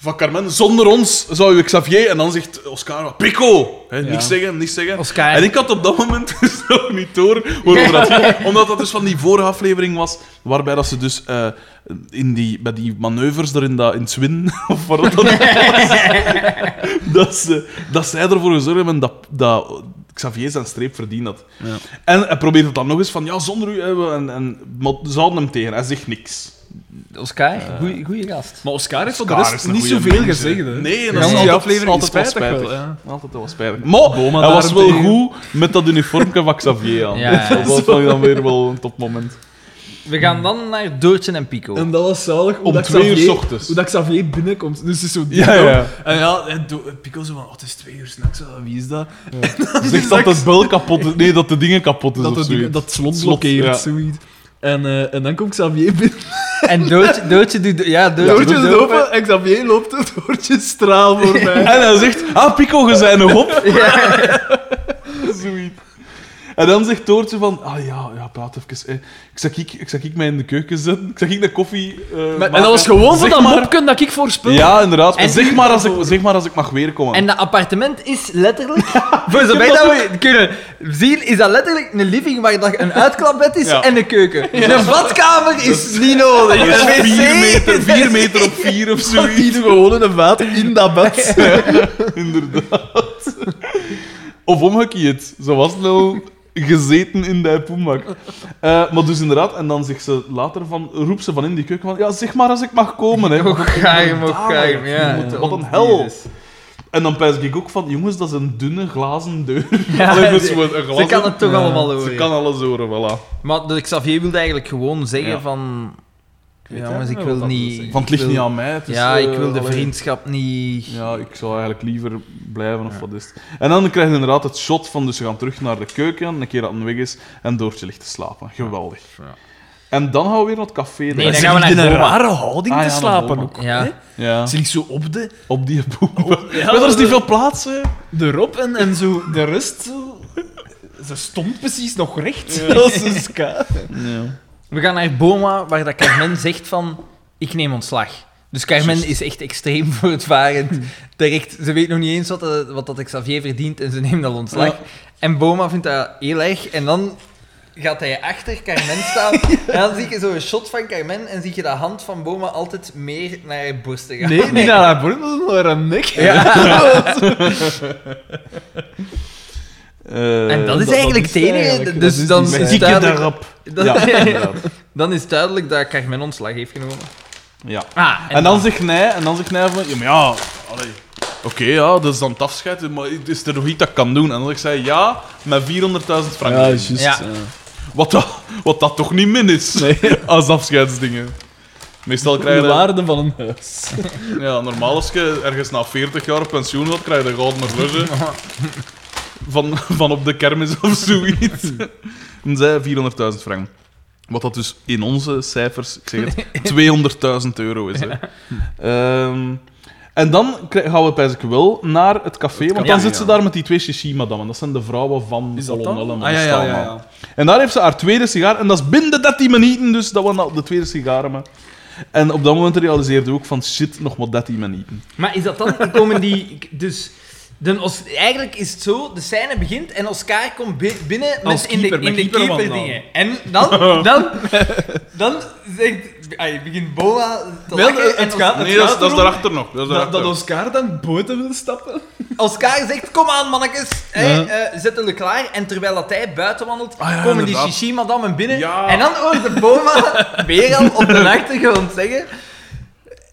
Speaker 1: van Carmen, zonder ons zou je Xavier... En dan zegt Oscar, Pico! Hè,
Speaker 2: Ja.
Speaker 1: Niks zeggen, niks zeggen.
Speaker 3: Oscar.
Speaker 1: En ik had op dat moment dus nog niet door waarover dat ging. Omdat dat dus van die vorige aflevering was, waarbij dat ze dus eh, in die, bij die manoeuvres er in, dat, in Swin, of wat dat was, dat, ze, dat zij ervoor gezorgd hebben dat, dat Xavier zijn streep verdiend had.
Speaker 2: Ja.
Speaker 1: En hij probeert het dan nog eens van, ja, zonder u, en, en, maar ze hadden hem tegen, hij zegt niks.
Speaker 3: Oscar, goeie, goeie gast.
Speaker 2: Maar Oscar heeft voor de
Speaker 1: Oscar
Speaker 2: rest
Speaker 1: is een
Speaker 2: niet
Speaker 1: goeie
Speaker 2: zoveel
Speaker 1: mens,
Speaker 2: gezegd.
Speaker 1: hè. Nee, dat is
Speaker 2: hele
Speaker 1: altijd-
Speaker 2: aflevering
Speaker 1: altijd wel
Speaker 2: spijtig wel. ja.
Speaker 1: Altijd wel spijtig. Maar
Speaker 2: Boma
Speaker 1: hij was wel
Speaker 2: daarentegen.
Speaker 1: goed met dat uniformje van Xavier aan.
Speaker 3: Ja, ja.
Speaker 1: Dat vond ik dan weer wel een topmoment.
Speaker 3: We gaan dan naar Doortje en Pico.
Speaker 2: En dat was zalig. hoe
Speaker 1: Om twee uur
Speaker 2: Xavier-
Speaker 1: s ochtends.
Speaker 2: Hoe dat Xavier binnenkomt. Dus het is zo
Speaker 1: Ja, ja.
Speaker 2: En ja, en do- Pico zo van, oh, het is twee uur s'nachts. Wie is dat?
Speaker 1: Zegt dat het bel kapot is. Nee, dat de dingen kapot is
Speaker 2: Dat,
Speaker 1: of zoiets.
Speaker 2: dat slot
Speaker 1: Slot,
Speaker 2: blokkeert,
Speaker 1: ja.
Speaker 2: zoiets. En, eh, en dan komt Xavier binnen.
Speaker 3: En Doortje, Doortje doet... Ja, Doortje,
Speaker 2: Doortje
Speaker 3: doet
Speaker 2: is open en Xavier loopt het Doortje straal voorbij.
Speaker 1: En hij zegt, ah, Pico, je zei nog op. Zoiets. En dan zegt Toortje van, ah ja, ja praat even. eh. Ik zag ik, ik, zag ik mij in de keuken zetten. Ik zag ik de koffie eh,
Speaker 2: Maar-
Speaker 1: maken.
Speaker 2: en dat was gewoon voor dat
Speaker 1: maar-
Speaker 2: mopken dat ik voorspel.
Speaker 1: Ja, inderdaad.
Speaker 3: En-
Speaker 1: zeg, maar als ik, zeg maar als ik mag weer komen.
Speaker 3: En dat appartement is letterlijk, voor zover dat we kunnen zien, is dat letterlijk een living waar dat een uitklapbed is
Speaker 1: Ja.
Speaker 3: en een keuken. Een badkamer is niet nodig. Een wc
Speaker 1: vier meter, vier meter op vier of zoiets.
Speaker 2: Die gewoon in een vaat in dat bed.
Speaker 1: Inderdaad. Of omgekeerd. Zo was het wel gezeten in de poemak. Eh, maar dus inderdaad, en dan zegt ze later van, roept ze van in die keuken van, ja, zeg maar als ik mag komen. Hè.
Speaker 3: Och, geheim, och, geheim, ja.
Speaker 1: Wat een hel. En dan pijs ik ook van, jongens, dat is een dunne glazen deur. Allee, een
Speaker 3: Ze kan het toch
Speaker 2: Ja.
Speaker 3: allemaal
Speaker 1: Ze
Speaker 3: horen.
Speaker 1: kan alles horen, voilà.
Speaker 3: Maar de Xavier wilde eigenlijk gewoon zeggen
Speaker 1: Ja.
Speaker 3: van... Ja,
Speaker 2: het
Speaker 3: jongens, ik wil
Speaker 2: dat
Speaker 3: niet...
Speaker 1: Van het ligt
Speaker 3: wil-
Speaker 1: niet aan mij. Het is,
Speaker 3: Ja, ik wil de vriendschap niet...
Speaker 1: Ja, ik zou eigenlijk liever blijven of wat is het. En dan krijg je inderdaad het shot van, dus ze gaan terug naar de keuken, een keer dat een weg is, en Doortje ligt te slapen. Geweldig.
Speaker 2: Ja.
Speaker 1: En dan gaan we weer naar het café.
Speaker 3: Nee, dan
Speaker 2: Ze
Speaker 3: gaan we
Speaker 2: ligt in
Speaker 3: naar
Speaker 2: een rare houding
Speaker 1: Ah,
Speaker 2: te
Speaker 1: ja, naar
Speaker 2: slapen ook.
Speaker 3: Ja.
Speaker 2: hè?
Speaker 1: Ja,
Speaker 2: Ze ligt zo op de...
Speaker 1: op die boom.
Speaker 2: ja,
Speaker 1: maar er is niet
Speaker 2: de-
Speaker 1: veel plaats, hè.
Speaker 2: erop en, en zo de rest zo... Ze stond precies nog recht. Als een ska.
Speaker 1: Ja.
Speaker 3: We gaan naar Boma, waar dat Carmen zegt van... Ik neem ontslag. Dus Carmen is echt extreem voortvarend. Direct, ze weet nog niet eens wat, dat- wat dat Xavier verdient en ze neemt al ontslag.
Speaker 1: Ja.
Speaker 3: En Boma vindt dat heel erg. En dan gaat hij achter Carmen staan. En dan zie je zo een shot van Carmen en zie je de hand van Boma altijd meer naar haar borsten gaan.
Speaker 2: Nee, niet naar haar borst, maar naar haar nek.
Speaker 1: Eh,
Speaker 3: En dat is
Speaker 2: dat-
Speaker 3: eigenlijk
Speaker 2: dat
Speaker 3: het
Speaker 2: is
Speaker 3: enige.
Speaker 2: eigenlijk-
Speaker 3: Dus
Speaker 2: is
Speaker 3: dan is
Speaker 1: met
Speaker 3: het
Speaker 1: dikke
Speaker 3: duidelijk,
Speaker 1: daarop.
Speaker 3: dan,
Speaker 1: Ja, inderdaad.
Speaker 3: dan is duidelijk dat Carmen ontslag heeft genomen.
Speaker 1: Ja.
Speaker 3: Ah,
Speaker 1: En dan zegt hij, en dan zegt hij van, ja, maar ja, allee, oké, ja, dat is dan het afscheid, maar is er nog iets dat ik kan doen? En dan zegt zij, ja, met 400.000 frank.
Speaker 2: Ja, juist.
Speaker 3: Ja.
Speaker 1: Wat dat, wat dat toch niet min is, als afscheidsdingen. Meestal krijg
Speaker 2: De
Speaker 1: je...
Speaker 2: waarde van een huis.
Speaker 1: Ja, normaal als je ergens na 40 jaar pensioen had, krijg je gouden horloge. Van, van op de kermis of zoiets. En zij 400.000 frank. Wat dat dus in onze cijfers, ik zeg het, 200.000 euro is. Hè. Ehm, en dan gaan we pijs ik wel naar het café, want dan zit ze
Speaker 2: ja.
Speaker 1: daar met die twee shishi-madammen. Dat zijn de vrouwen van
Speaker 2: Is dat
Speaker 1: Colonel
Speaker 2: Ah, ja.
Speaker 1: En daar heeft ze haar tweede sigaar, en dat is binnen 13 minuten, dus dat was al de tweede sigaar. Maar. En op dat moment realiseerde ik ook van shit, nog maar 13 minuten.
Speaker 3: Maar is dat dan? Komen die. Dus. De Os, eigenlijk is het zo: de scène begint en Oscar komt bi- binnen met
Speaker 2: Als
Speaker 3: in de, in
Speaker 2: met
Speaker 3: de keeper-dingen. En dan. Dan, dan zegt. Ay, begint Boa te
Speaker 2: Wel,
Speaker 3: lachen.
Speaker 2: het
Speaker 3: en
Speaker 2: gaat-
Speaker 1: Nee, dat is, dat is
Speaker 2: erom
Speaker 1: daarachter nog. Dat is
Speaker 2: Dat,
Speaker 1: daarachter.
Speaker 2: dat Oscar dan buiten wil stappen.
Speaker 3: Oscar zegt: Kom aan, mannetjes. Hey,
Speaker 2: Ja.
Speaker 3: eh, zet er klaar. En terwijl dat hij buiten wandelt,
Speaker 1: Ah, ja,
Speaker 3: komen die shishi-madammen binnen.
Speaker 1: Ja.
Speaker 3: En dan hoort de Boma weer al op de achtergrond zeggen.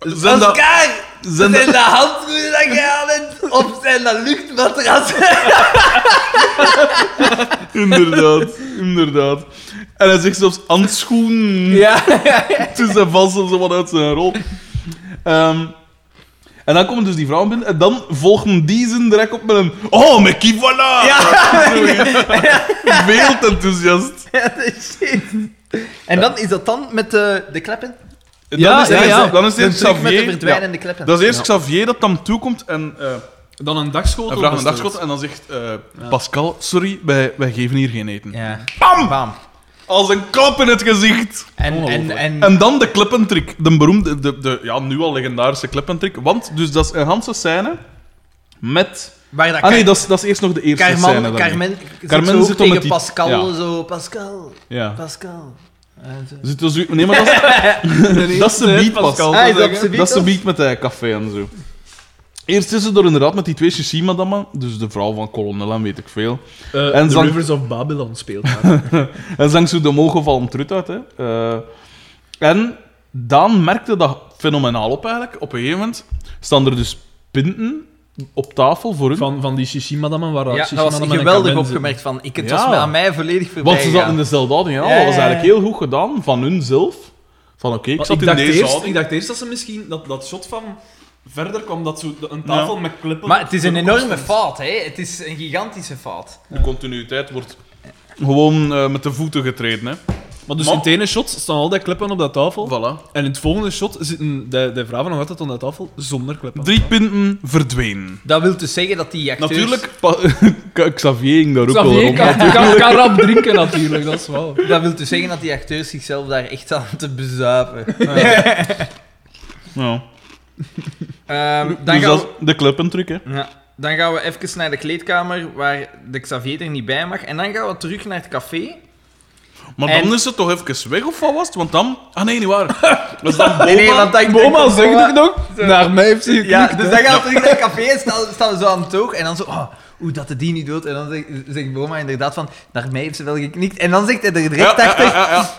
Speaker 1: Zijn dat-
Speaker 3: Oscar!
Speaker 1: zijn dat-
Speaker 3: de handschoenen dat je aan hebt? Of zijn dat luchtmatras?
Speaker 1: Inderdaad, inderdaad. En hij zegt zelfs handschoen.
Speaker 3: ja.
Speaker 1: Dus hij valt wat uit zijn rol. Ehm, en dan komen dus die vrouwen binnen. En dan volgen die zin direct op met een... Oh, Mickey, voilà! Zoiets. Veel enthousiast.
Speaker 3: Ja, dat is shit. En dan is dat dan met de, de kleppen?
Speaker 2: Ja,
Speaker 1: dan is,
Speaker 2: ja,
Speaker 1: het-
Speaker 2: ja.
Speaker 1: Dan is het
Speaker 3: De
Speaker 1: eerst
Speaker 3: truc met de
Speaker 1: Xavier...
Speaker 3: verdwijnende kleppen.
Speaker 1: Dat is eerst Xavier dat dan toekomt en... eh
Speaker 2: Dan een dagschotel.
Speaker 1: hij vraagt een dagschot en dan zegt eh, Pascal, sorry, wij, wij geven hier geen eten.
Speaker 3: Ja.
Speaker 1: Bam!
Speaker 3: Bam.
Speaker 1: Als een klap in het gezicht.
Speaker 3: En, en, en,
Speaker 1: En dan de klippentrick. De beroemde, de, de, ja, nu al legendarische klippentrick. Want, dus dat is een ganse scène met...
Speaker 3: waar dat
Speaker 1: Ah nee, dat is, dat is eerst nog de eerste scène.
Speaker 3: Carmen,
Speaker 1: dan.
Speaker 3: Carmen,
Speaker 1: Carmen
Speaker 3: zit zo
Speaker 1: zit dan
Speaker 3: tegen
Speaker 1: met die-
Speaker 3: Pascal,
Speaker 1: ja.
Speaker 3: zo, Pascal,
Speaker 1: Ja.
Speaker 3: Pascal.
Speaker 1: Zit er zo, nee, maar dat is, dat is de beat pas.
Speaker 3: Ah, is dat z'n
Speaker 1: Dat is de
Speaker 3: beat
Speaker 1: beat met de café en zo. Eerst is ze door inderdaad met die twee Shishi-madammen, dus de vrouw van kolonel en weet ik veel.
Speaker 2: Eh,
Speaker 1: En
Speaker 2: The
Speaker 1: zang-
Speaker 2: Rivers of Babylon speelt daar.
Speaker 1: En zang zo de mogen van trut uit. Hè. Eh, en Daan merkte dat fenomenaal op eigenlijk. Op een gegeven moment staan er dus pinten op tafel voor hun.
Speaker 2: van, van die shishi-madammen waar
Speaker 3: Ja, dat was geweldig opgemerkt van, ik, het
Speaker 1: Ja.
Speaker 3: was aan mij volledig voorbij
Speaker 1: Want ze zaten in dezelfde houding. Ja,
Speaker 3: Ja,
Speaker 1: dat was eigenlijk heel goed gedaan van hun zelf. Van oké, ik zat
Speaker 2: ik,
Speaker 1: in
Speaker 2: dacht
Speaker 1: deze
Speaker 2: eerst, ik dacht eerst dat ze misschien dat, dat shot van verder kwam, dat zo een tafel met klippen.
Speaker 3: Maar het is een enorme fout, hè. Het is een gigantische fout.
Speaker 1: De continuïteit wordt gewoon eh, met de voeten getreden. Hè.
Speaker 2: Maar dus
Speaker 1: Maar-
Speaker 2: in het ene shot staan al die kleppen op dat tafel.
Speaker 1: Voilà.
Speaker 2: En in het volgende shot zitten de, de vrouwen nog altijd aan de tafel zonder kleppen.
Speaker 1: Drie punten verdwenen.
Speaker 3: Dat wil dus zeggen dat die acteurs...
Speaker 1: Natuurlijk, pa- Xavier ging daar ook wel
Speaker 2: Xavier
Speaker 1: rond.
Speaker 2: kan, kan, kan rap drinken natuurlijk, dat is wel.
Speaker 3: Dat wil dus zeggen dat die acteurs zichzelf daar echt aan te bezuipen.
Speaker 1: Ja.
Speaker 3: Ehm, dan,
Speaker 1: Dus
Speaker 3: gaan
Speaker 1: dat
Speaker 3: we,
Speaker 1: is de kleppentruc, hè.
Speaker 3: ja, dan gaan we even naar de kleedkamer waar de Xavier er niet bij mag. En dan gaan we terug naar het café.
Speaker 1: Maar
Speaker 3: En-
Speaker 1: dan is het toch even weg, of wat was het? Want dan... Ah, nee, niet waar. Dat is dan Boma.
Speaker 3: Nee, nee, want dan
Speaker 2: Boma zegt het nog. Naar mij heeft ze geknikt.
Speaker 3: Ja, dus dan gaan we terug naar het café en staan, staan we zo aan het toog. En dan zo, oh, hoe dat de die niet doet. En dan zegt, zegt Boma inderdaad van, naar mij heeft ze wel geknikt. En dan zegt hij er direct achter,
Speaker 1: ja, ja, ja.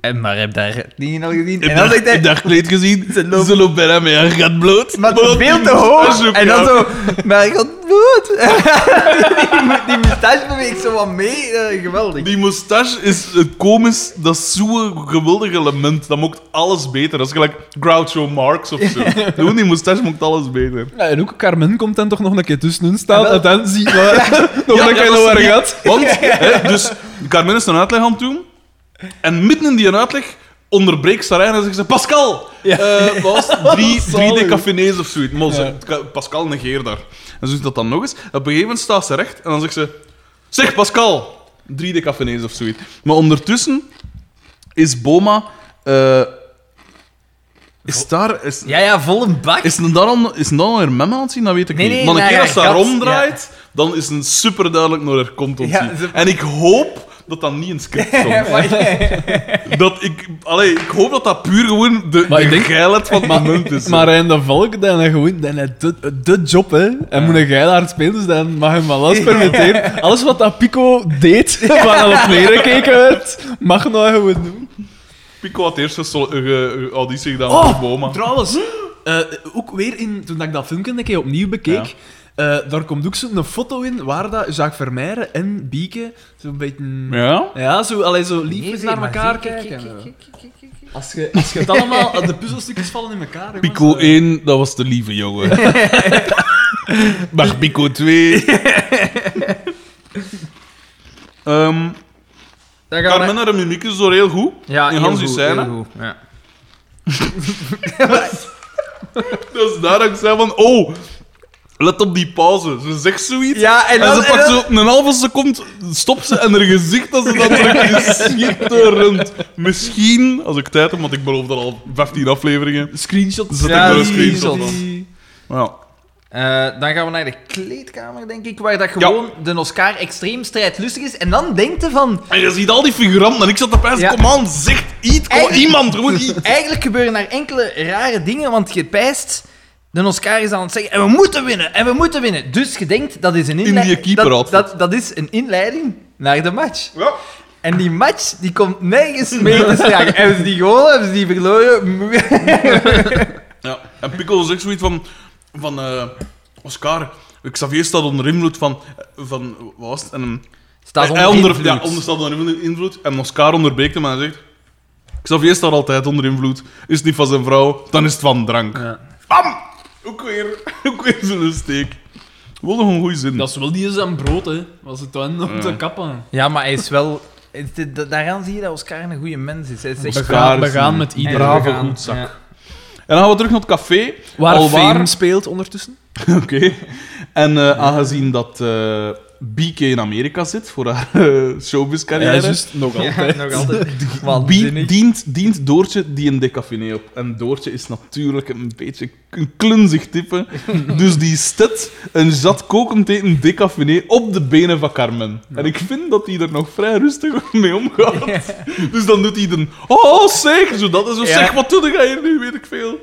Speaker 3: En maar heb daar die al gezien?
Speaker 1: Heb
Speaker 3: En dan
Speaker 1: je
Speaker 3: zegt hij,
Speaker 1: dat kleed gezien?
Speaker 3: Ze loopt-
Speaker 1: Ze loopt bijna met haar gat bloot.
Speaker 3: maar
Speaker 1: Maar
Speaker 3: veel te hoog. En dan zo, maar ik had bloed. die, die moustache beweegt zo wat mee. geweldig.
Speaker 1: Die moustache is het komisch, dat is zo'n geweldig element. Dat maakt alles beter. Dat is gelijk Groucho Marx of zo. Gewoon die moustache maakt alles beter.
Speaker 2: Ja, en ook Carmen komt dan toch nog een keer tussenin staan.
Speaker 3: Wel.
Speaker 2: En dan zie je nog
Speaker 1: Ja,
Speaker 2: een
Speaker 1: ja,
Speaker 2: keer waar
Speaker 1: niet-
Speaker 2: gaat.
Speaker 1: Want, hè, dus Carmen is een uitleg aan het doen. En midden in die uitleg onderbreekt Sarijn en zegt ze: Pascal!
Speaker 2: Ja.
Speaker 1: wat was het? drie, drie
Speaker 2: Zalig.
Speaker 1: decafenees of zoiets. Maar ze- Pascal negeert daar. En ze doet dat dan nog eens. Op een gegeven moment staat ze recht en dan zegt ze: Zeg Pascal! Drie decafenees of zoiets. Maar ondertussen is Boma. eh, is daar. Is,
Speaker 3: Ja, ja, vol een bak.
Speaker 1: is daar al, is een dan naar mem aan het zien? Dat weet ik
Speaker 3: Nee,
Speaker 1: niet.
Speaker 3: nee,
Speaker 1: maar een
Speaker 3: naar
Speaker 1: keer als ze ronddraait, dan is een super duidelijk naar haar kont ontzien.
Speaker 3: Ja, ze-
Speaker 1: En ik hoop dat dat niet in het script stond. dat ik, allee, ik hoop dat dat puur gewoon de,
Speaker 2: Maar
Speaker 1: de
Speaker 2: ik denk-
Speaker 1: geilheid van het moment is.
Speaker 2: Maar Rijn de Valk, dan hij gewoon dan de, de job, hè. En moet een geilaard spelen, dus dan mag hem wel alles permitteren. Alles wat dat Pico deed, waar hij op neergekeken werd, mag nou gewoon doen.
Speaker 1: Pico had eerst een een een auditie gedaan
Speaker 2: Oh,
Speaker 1: voor Boma.
Speaker 2: Trouwens, eh, ook weer in, toen ik dat filmpje een keer opnieuw bekeek, eh, daar komt ook zo'n foto in waar dat Jacques Vermeijren en Bieke zo'n beetje...
Speaker 1: Ja?
Speaker 2: Ja, zo, allee, zo lief
Speaker 3: Nee,
Speaker 2: naar elkaar kijken.
Speaker 3: kijk, kijk, kijk, kijk, kijk.
Speaker 2: Als je, als je het allemaal, de puzzelstukjes vallen in elkaar. jongens,
Speaker 1: Pico
Speaker 2: eh.
Speaker 1: 1, dat was de lieve jongen. maar Pico 2... Ehm
Speaker 3: Dan gaan we
Speaker 1: Carmen, haar mimiek is zo heel goed.
Speaker 3: Ja,
Speaker 1: in Hans die
Speaker 3: goed,
Speaker 1: scène.
Speaker 3: heel goed, Ja.
Speaker 1: Dat is daar dat ik zei van... Oh, let op die pauze. Ze zegt zoiets.
Speaker 3: Ja, en
Speaker 1: En,
Speaker 3: dan-
Speaker 1: ze
Speaker 3: en
Speaker 1: pakt
Speaker 3: dan-
Speaker 1: zo een halve seconde, stopt ze en haar gezicht dat ze dan terug is schitterend. Misschien, als ik tijd heb, want ik beloof dat al 15 afleveringen.
Speaker 2: Screenshot.
Speaker 1: Zet
Speaker 3: Ja,
Speaker 1: ik er een
Speaker 3: die-
Speaker 1: screenshot
Speaker 3: die-
Speaker 1: van. Ja.
Speaker 3: Eh, dan gaan we naar de kleedkamer, denk ik, waar dat gewoon de Oscar extreem strijdlustig is. En dan denkt je van...
Speaker 1: En je ziet al die figuranten en ik zat erbij,
Speaker 3: Ja.
Speaker 1: kom aan, zegt iets, kom, iemand, gewoon iets.
Speaker 3: Eigenlijk gebeuren daar enkele rare dingen, want je pijst... De Oscar is aan het zeggen, en we moeten winnen, en we moeten winnen. Dus je denkt, dat is een inleiding... Dat,
Speaker 1: keeperoutfit.
Speaker 3: dat, dat is een inleiding naar de match.
Speaker 1: Ja.
Speaker 3: En die match, die komt nergens mee te staan. Hebben ze die gewonnen, hebben ze die verloren?
Speaker 1: ja. En Pico zegt zoiets van, van eh, Oscar, Xavier staat onder invloed van, van wat was het? En, een-
Speaker 3: Staat
Speaker 1: hij
Speaker 3: onder
Speaker 1: onder,
Speaker 3: invloed.
Speaker 1: Ja, onder staat onder invloed. En Oscar onderbreekt hem en zegt, Xavier staat altijd onder invloed. Is het niet van zijn vrouw, dan is het van drank.
Speaker 2: Ja.
Speaker 1: Bam! Ook weer, ook weer zo'n steek. Wel nog een goede zin.
Speaker 2: Dat is wel niet eens aan brood, hè. Was het dan om
Speaker 1: Ja.
Speaker 2: te kappen.
Speaker 3: Ja, maar hij is wel... het- het- Daaraan zie je dat Oscar een goede mens is. Hij is echt...
Speaker 1: Oscar is
Speaker 2: begaan
Speaker 1: een
Speaker 2: met iedereen.
Speaker 1: brave
Speaker 3: begaan,
Speaker 1: goedzak.
Speaker 3: ja.
Speaker 1: En dan gaan we terug naar het café.
Speaker 2: Waar Fame speelt ondertussen.
Speaker 1: Oké. En eh, aangezien dat eh BK in Amerika zit voor haar uh, showbiz-carrière,
Speaker 2: Ja, juist. Nog altijd.
Speaker 3: Ja, nog altijd.
Speaker 1: Bie-
Speaker 3: Waanzinnig.
Speaker 1: dient, dient Doortje die een decafené op. En Doortje is natuurlijk een beetje een klunzig type. dus die stet een zat kokend eten decafené op de benen van Carmen. En ik vind dat hij er nog vrij rustig mee omgaat. Dus dan doet hij de... Oh, zeg! Zo dat is zo,
Speaker 3: Ja.
Speaker 1: zeg, wat doe jij hier nu? Weet ik veel.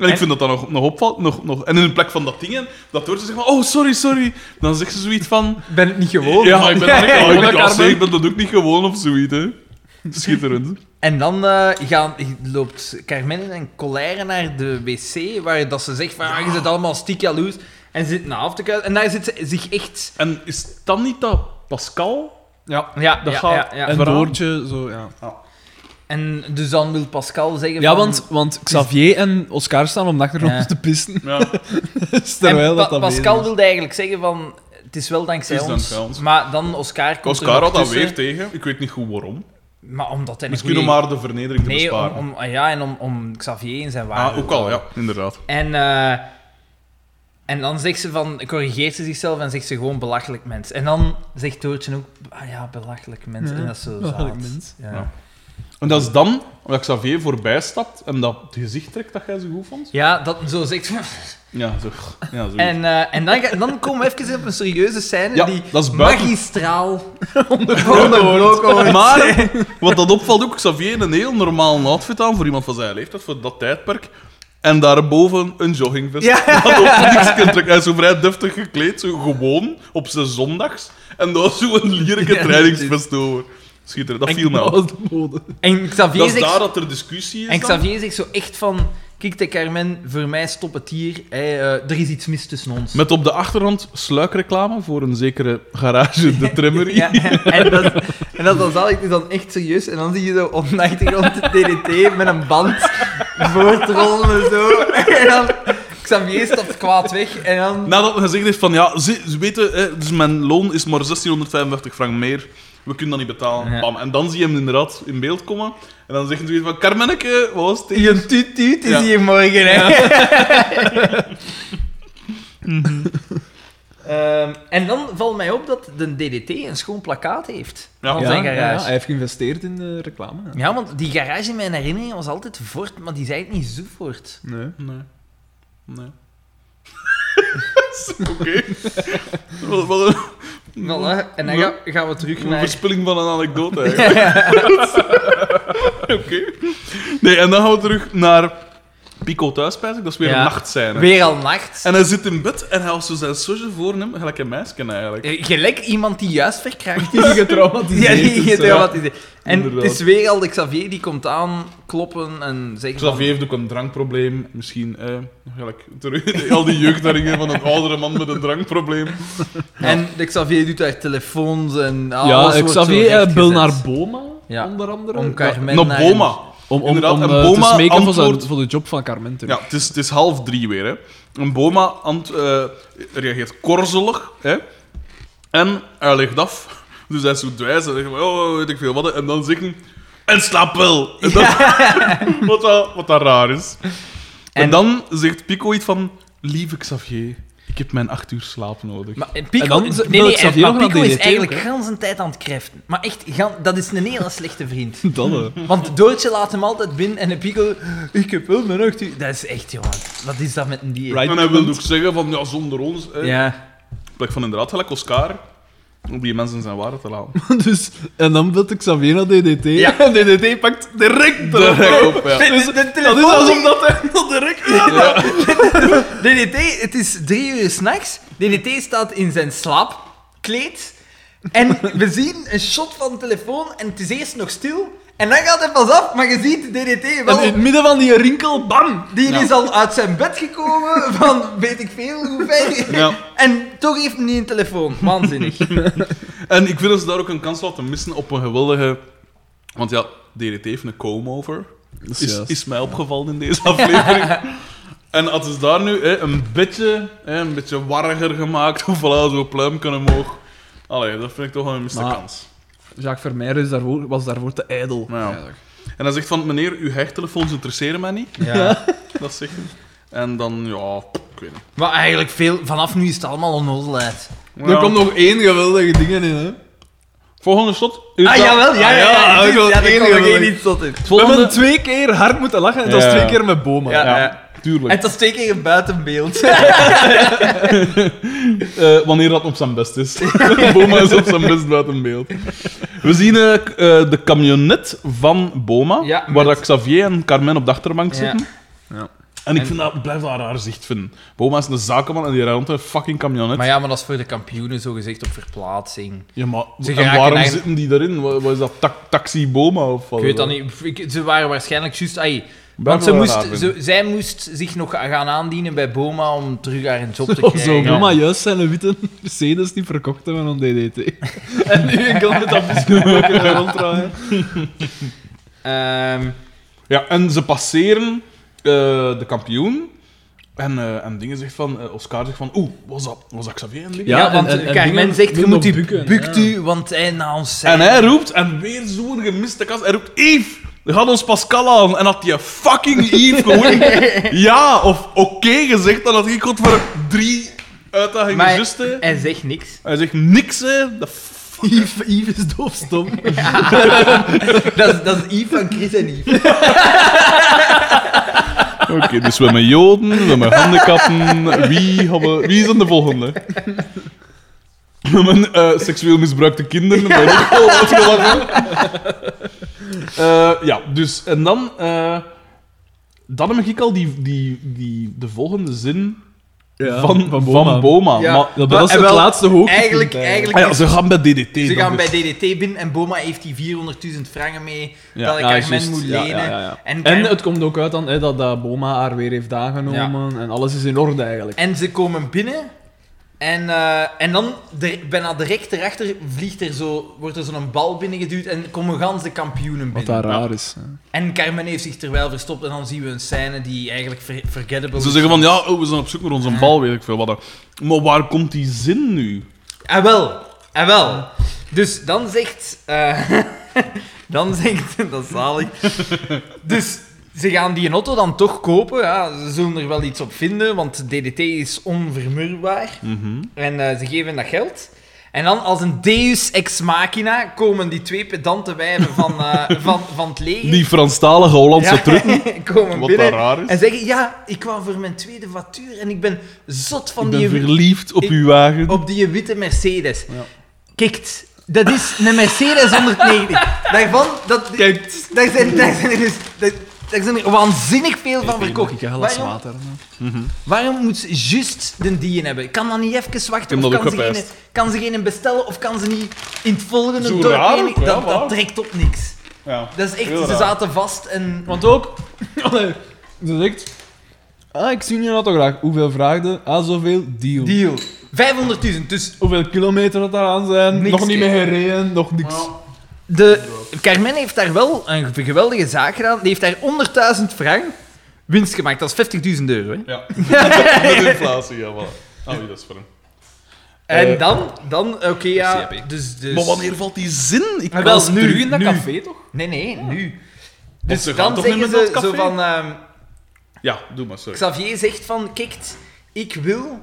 Speaker 1: En ik vind dat dat nog, nog opvalt. Nog, nog. En in de plek van dat ding, dat Doortje zegt van... Oh, sorry, sorry. Dan zegt ze zoiets van...
Speaker 3: ben het niet gewoon.
Speaker 1: Ja, ik ben,
Speaker 2: ja,
Speaker 1: gewoon.
Speaker 2: ja,
Speaker 1: Ik, ja, ben dat ook niet gewoon of zoiets, hè. Schitterend.
Speaker 3: En dan eh, gaan, loopt Carmen en Colère naar de wc, waar dat ze zegt van, ah, je zit allemaal stiek jaloers. En ze zit na af te kuilen. En daar zit ze zich echt...
Speaker 1: En is dan niet dat Pascal?
Speaker 2: Ja.
Speaker 3: Ja,
Speaker 1: Dat
Speaker 3: ja,
Speaker 1: gaat-
Speaker 3: ja, ja.
Speaker 2: En
Speaker 1: Verhaal.
Speaker 2: Doortje, zo, ja.
Speaker 3: En dus dan wil Pascal zeggen
Speaker 2: Ja,
Speaker 3: van...
Speaker 2: want, want Xavier en Oscar staan om de achtergrond
Speaker 3: Ja.
Speaker 2: te pissen.
Speaker 1: Ja.
Speaker 2: Dus terwijl
Speaker 3: en
Speaker 2: dat
Speaker 3: Pa-
Speaker 2: dat
Speaker 3: Pascal wilde eigenlijk zeggen van... Het is wel dankzij
Speaker 1: is
Speaker 3: ons.
Speaker 1: dankzij ons.
Speaker 3: Maar dan Oscar komt
Speaker 1: Oscar
Speaker 3: er
Speaker 1: had dat weer tegen. Ik weet niet goed waarom.
Speaker 3: Maar omdat hij
Speaker 1: Misschien om
Speaker 3: goeie-
Speaker 1: maar de vernedering te
Speaker 3: Nee, om,
Speaker 1: besparen.
Speaker 3: om, ah, ja, en om, om Xavier in zijn waarde
Speaker 1: ah, ook al, ja, inderdaad.
Speaker 3: En, eh, en dan zegt ze van, corrigeert ze zichzelf en zegt ze gewoon belachelijk mens. En dan zegt Toortje ook, ah ja, belachelijk mens.
Speaker 2: Ja,
Speaker 3: en dat is zo
Speaker 2: belachelijk
Speaker 3: zaad.
Speaker 2: mens.
Speaker 3: Ja.
Speaker 1: En dat is dan, omdat Xavier voorbij stapt en dat gezicht trekt dat jij zo goed vond.
Speaker 3: Ja, dat zo zegt ze.
Speaker 1: Ja, zo. Ja, zo.
Speaker 3: En, eh, en dan, dan komen we even op een serieuze scène
Speaker 1: Ja,
Speaker 3: die
Speaker 1: dat is buiten-
Speaker 3: magistraal onderbroken.
Speaker 1: Maar, wat dat opvalt ook, Xavier een heel normaal outfit aan voor iemand van zijn leeftijd, voor dat tijdperk. En daarboven een joggingbest.
Speaker 3: Ja.
Speaker 1: Dat ook niks kunt trekken. Hij is zo vrij deftig gekleed, zo gewoon, op zijn zondags. En daar zo een lierlijke
Speaker 3: Ja,
Speaker 1: trainingsvest over. Schitterend, dat viel
Speaker 2: de mode.
Speaker 3: En Xavier
Speaker 1: Dat is
Speaker 3: zegt...
Speaker 1: daar dat er discussie is
Speaker 3: En
Speaker 1: dan.
Speaker 3: Xavier zegt zo echt van... Kijk, de Carmen, voor mij stopt het hier. Eh, er is iets mis tussen ons.
Speaker 1: Met op de achtergrond sluikreclame voor een zekere garage, de Trimmerie.
Speaker 3: Ja, en dat, en dat dan zal ik dus dan echt serieus. En dan zie je zo op de achtergrond de DDT met een band voortrollen en zo. En dan Xavier stapt kwaad weg. En dan...
Speaker 1: Nadat men gezegd heeft van, ja, ze, ze weten, hè, dus mijn loon is maar 1655 frank meer. We kunnen dat niet betalen.
Speaker 3: Ja.
Speaker 1: Bam. En dan zie je hem inderdaad in beeld komen. En dan zeggen ze weer van, Carmenneke, wat was het?
Speaker 3: Je tuut tuut is
Speaker 1: Ja.
Speaker 3: hier morgen, hè. Ehm, en dan valt mij op dat de DDT een schoon plakkaat heeft.
Speaker 1: Ja,
Speaker 3: Van zijn garage.
Speaker 2: ja, hij heeft geïnvesteerd in de reclame.
Speaker 3: Ja, want die garage in mijn herinnering was altijd Ford, maar die zei het niet zo Ford.
Speaker 2: Nee.
Speaker 1: Nee. Nee. Oké. Wat, wat een,
Speaker 3: Voilà. En dan ga- gaan we terug
Speaker 1: een
Speaker 3: naar...
Speaker 1: verspilling van een anekdote eigenlijk. Oké. Nee, en dan gaan we terug naar Pico thuis, spijs ik. Dat is weer
Speaker 3: Ja.
Speaker 1: een nachtscène.
Speaker 3: Weer al nacht.
Speaker 1: En hij zit in bed en hij had zo zijn soja voor hem, gelijk een meisje eigenlijk.
Speaker 3: Eh, Gelijk iemand die juist verkracht
Speaker 2: Die
Speaker 3: is.
Speaker 2: getraumatiseerd
Speaker 3: Ja, die
Speaker 2: is,
Speaker 3: getraumatiseerd. En
Speaker 1: Inderdaad.
Speaker 3: het is weer al de Xavier die komt aan, kloppen en zegt van...
Speaker 1: Xavier heeft ook een drankprobleem. Misschien, eh, gelijk, terug, al die jeugdherinneringen van een oudere man met een drankprobleem.
Speaker 3: En de Xavier doet daar telefoons en alles
Speaker 2: Ja,
Speaker 3: wordt
Speaker 2: Xavier
Speaker 3: zo
Speaker 2: eh, bel
Speaker 3: rechtgezet.
Speaker 2: naar Boma,
Speaker 3: Ja.
Speaker 2: onder andere.
Speaker 3: Om Carmen naar-
Speaker 1: Boma.
Speaker 2: Om, om, om eh,
Speaker 1: Boma
Speaker 2: te smeken voor, zijn,
Speaker 1: antwoordt-
Speaker 2: voor de job van Carmen terug.
Speaker 1: Ja, het is, het is half drie weer. Hè. En Boma ant, eh, reageert korzelig. Hè. En hij legt af. Dus hij is zo dwijs. En zegt van, oh, weet ik veel wat. En dan zegt hij... En slaap wel. En dat, wat, dat, wat dat raar is. En,
Speaker 3: En-
Speaker 1: dan zegt Pico iets van... Lieve Xavier, ik heb mijn acht uur slaap nodig.
Speaker 3: Maar eh, Pico,
Speaker 2: En dan
Speaker 3: nee, nee,
Speaker 2: Xavier
Speaker 3: maar
Speaker 2: nog
Speaker 3: Pico is eigenlijk
Speaker 2: ook, hè?
Speaker 3: gans een tijd aan het kreften. Maar echt, gan- dat is een hele slechte vriend.
Speaker 2: Dat, eh.
Speaker 3: Want Doortje laat hem altijd binnen en de Pico... Ik heb wel mijn acht uur... Dat is echt, jongen. Wat is dat met een dier?
Speaker 2: Right.
Speaker 1: en hij wil ook zeggen van, ja, zonder ons... Hè.
Speaker 3: Ja.
Speaker 1: Plek van inderdaad, gelijk Oscar... Om die mensen zijn waarde te laten.
Speaker 2: dus, en dan belt Xavier naar DDT.
Speaker 3: Ja.
Speaker 2: En DDT pakt direct de
Speaker 1: op, ja.
Speaker 3: Dus de
Speaker 2: Dat is
Speaker 3: telefoon...
Speaker 2: alsof dat hij nog direct...
Speaker 3: DDT, het is drie uur s'nachts. DDT staat in zijn slaapkleed. En we zien een shot van de telefoon en het is eerst nog stil. En dan gaat hij pas af, maar je ziet DDT wel...
Speaker 2: En in het midden van die rinkel, bam!
Speaker 3: Die
Speaker 1: Ja.
Speaker 3: is al uit zijn bed gekomen van weet ik veel hoe ver.
Speaker 1: Ja.
Speaker 3: En toch heeft hij niet een telefoon. Waanzinnig.
Speaker 1: En ik vind dat ze daar ook een kans laten missen op een geweldige... Want ja, DDT heeft een comb-over.
Speaker 2: is
Speaker 1: Is, mij opgevallen in deze aflevering. en had ze daar nu hè, een beetje, hè, een beetje warriger gemaakt, of voilà, zo pluimken omhoog. Allee, dat vind ik toch wel een miste
Speaker 2: Maar-
Speaker 1: kans.
Speaker 2: Jacques Vermeer is daarvoor, was daarvoor te ijdel.
Speaker 1: Ja. En hij zegt van, meneer, uw hechttelefoons interesseren mij niet.
Speaker 3: Ja.
Speaker 1: Dat zegt hij. En dan, ja, ik weet niet.
Speaker 3: Maar eigenlijk veel, vanaf nu is het allemaal onnozelheid.
Speaker 2: Er komt nog één geweldige ding in, hè.
Speaker 1: Volgende slot.
Speaker 3: Ah jawel, ja, ja, ja.
Speaker 2: ja,
Speaker 3: ja,
Speaker 2: ik wil
Speaker 3: ja, in.
Speaker 2: We hebben twee keer hard moeten lachen en dat
Speaker 1: Ja.
Speaker 2: was twee keer met Boma.
Speaker 3: Ja.
Speaker 1: Ja, tuurlijk.
Speaker 3: En het was twee keer een buitenbeeld.
Speaker 1: Eh, wanneer dat op zijn best is. Boma is op zijn best buiten beeld. We zien eh, eh, de camionet van Boma,
Speaker 3: Ja,
Speaker 1: waar
Speaker 3: met-
Speaker 1: Xavier en Carmen op de achterbank
Speaker 3: Ja.
Speaker 1: zitten.
Speaker 2: Ja.
Speaker 1: En ik
Speaker 3: En-
Speaker 1: vind dat, blijf dat raar zicht vinden. Boma is een zakenman en die rijdt rond een fucking camionet.
Speaker 3: Maar ja, maar dat is voor de kampioenen zo gezegd op verplaatsing.
Speaker 1: Ja, maar
Speaker 3: Ze
Speaker 1: en waarom
Speaker 3: eigenlijk-
Speaker 1: zitten die daarin? Wat, wat is dat? Ta- taxi Boma of wat?
Speaker 3: Ik weet dat niet. Ik- Ze waren waarschijnlijk juist... Want ze moest, ze, zij moest zich nog gaan aandienen bij Boma om terug haar een job te krijgen.
Speaker 2: zo
Speaker 1: Ja.
Speaker 2: Boma juist zijn witte Mercedes die verkocht hebben aan DDT. en nu dat busje kunnen ronddraaien.
Speaker 3: Ehm,
Speaker 1: Ja, en ze passeren de kampioen. En, eh, en dingen zegt van, eh, Oscar zegt van, oeh, was dat, was dat Xavier en dingen?
Speaker 2: Ja,
Speaker 3: want
Speaker 2: en- en
Speaker 3: Carmen zegt, je
Speaker 2: moet
Speaker 3: u,
Speaker 2: bukken,
Speaker 3: bukt
Speaker 2: ja.
Speaker 3: u, want hij na ons
Speaker 1: En hij roept, en weer zo'n gemiste kast, hij roept, Yves, gaat ons Pascal aan. En had die fucking Yves gewoon ja of oké gezegd, dan had ik god voor drie uitdagingen
Speaker 3: Maar
Speaker 1: just, hè.
Speaker 3: hij zegt niks.
Speaker 1: Hij zegt niks, hè. De
Speaker 2: Yves is doofstom.
Speaker 3: dat, is, dat is Yves van Chris en Yves.
Speaker 1: Oké, dus we hebben Joden, we hebben handicappen. Wie, hebben, wie is dan de volgende? We hebben eh, seksueel misbruikte kinderen. Is ook uitgelachen. Eh, ja, dus en dan. eh, dan heb ik al die, die, die, de volgende zin
Speaker 2: Ja,
Speaker 1: van, van,
Speaker 2: Boma.
Speaker 1: Boma.
Speaker 3: Ja.
Speaker 1: Maar,
Speaker 2: Dat,
Speaker 3: Maar-
Speaker 2: is het
Speaker 3: wel,
Speaker 2: laatste hoogtepunt.
Speaker 3: Eigenlijk,
Speaker 2: eigenlijk.
Speaker 1: ah ja, ze gaan bij DDT.
Speaker 3: Ze gaan bij DDT binnen en Boma heeft die 400.000 franken mee
Speaker 1: Ja.
Speaker 3: dat ik
Speaker 2: Ja,
Speaker 3: Carmen moet lenen.
Speaker 2: ja, ja, ja.
Speaker 3: En,
Speaker 2: het komt ook uit dan, hè, dat, dat Boma haar weer heeft aangenomen en alles is in orde eigenlijk.
Speaker 3: en ze komen binnen en, eh, en dan de, bijna direct erachter vliegt er zo, wordt er zo'n bal binnengeduwd en komen gans de kampioenen
Speaker 2: Wat
Speaker 3: binnen.
Speaker 2: daar raar is. hè.
Speaker 3: En Carmen heeft zich terwijl verstopt en dan zien we een scène die eigenlijk forgettable
Speaker 1: Ze
Speaker 3: is.
Speaker 1: zeggen van ja, oh, we zijn op zoek naar onze bal, weet ik veel wat. Maar waar komt die zin nu?
Speaker 3: Ah, wel. Ah, wel. Dus dan zegt... eh, dan zegt... Dat is zalig. Dus ze gaan die auto dan toch kopen. Ja, ze zullen er wel iets op vinden, want DDT is onvermurbaar.
Speaker 1: Mhm.
Speaker 3: En eh, ze geven dat geld. En dan als een deus ex machina komen die twee pedante wijven van, eh, van, van het leger...
Speaker 1: Die Franstalige Hollandse
Speaker 3: Ja,
Speaker 1: trutten.
Speaker 3: komen
Speaker 1: Wat
Speaker 3: binnen
Speaker 1: raar is.
Speaker 3: en zeggen... Ja, ik kwam voor mijn tweede factuur en ik ben zot van
Speaker 1: Ik ben
Speaker 3: die...
Speaker 1: verliefd op
Speaker 3: ik-
Speaker 1: uw wagen.
Speaker 3: op die witte Mercedes.
Speaker 2: Ja.
Speaker 3: Kijk, dat is een Mercedes 190. Daarvan, dat,
Speaker 2: Kijk.
Speaker 3: daar, zijn, daar, zijn er dus, daar zijn er waanzinnig veel van verkocht.
Speaker 2: Ik glas
Speaker 3: Waarom,
Speaker 2: water. hè.
Speaker 3: waarom moet ze juist de dien hebben? Kan dat niet even wachten?
Speaker 1: Ik
Speaker 3: Of kan ze, geen, kan ze geen bestellen? Of kan ze niet in het volgende
Speaker 1: Zo
Speaker 3: dorp...
Speaker 1: raar
Speaker 3: dat, trekt op niks.
Speaker 1: Ja.
Speaker 3: Dat is echt, ze zaten vast en...
Speaker 2: Want ook, ze zegt, ah, ik zie je auto graag. Hoeveel vraagde? Ah, zoveel, deal.
Speaker 3: Deal. 500.000, dus
Speaker 2: Hoeveel kilometer dat daar aan zijn,
Speaker 3: Niks,
Speaker 2: nog niet meer gereden, nog niks.
Speaker 3: De, Carmen heeft daar wel een geweldige zaak gedaan. Die heeft daar 100.000 frank winst gemaakt. Dat is 50.000 euro. Hè.
Speaker 1: Ja. Met inflatie, ja, voilà. Ah, wie, dat is voor hem.
Speaker 3: En
Speaker 1: Eh,
Speaker 3: dan, dan oké, ja. Dus, dus...
Speaker 1: Maar wanneer valt die zin? Ik
Speaker 3: Maar
Speaker 2: Wel,
Speaker 3: nu,
Speaker 2: terug in dat
Speaker 3: nu.
Speaker 2: café, toch?
Speaker 3: Nee, nee, nu.
Speaker 1: Want
Speaker 3: Dus
Speaker 1: ze
Speaker 3: dan
Speaker 1: toch
Speaker 3: zeggen ze zo
Speaker 1: café?
Speaker 3: van... ehm,
Speaker 1: Ja, doe maar, sorry.
Speaker 3: Xavier zegt van, kijk, ik wil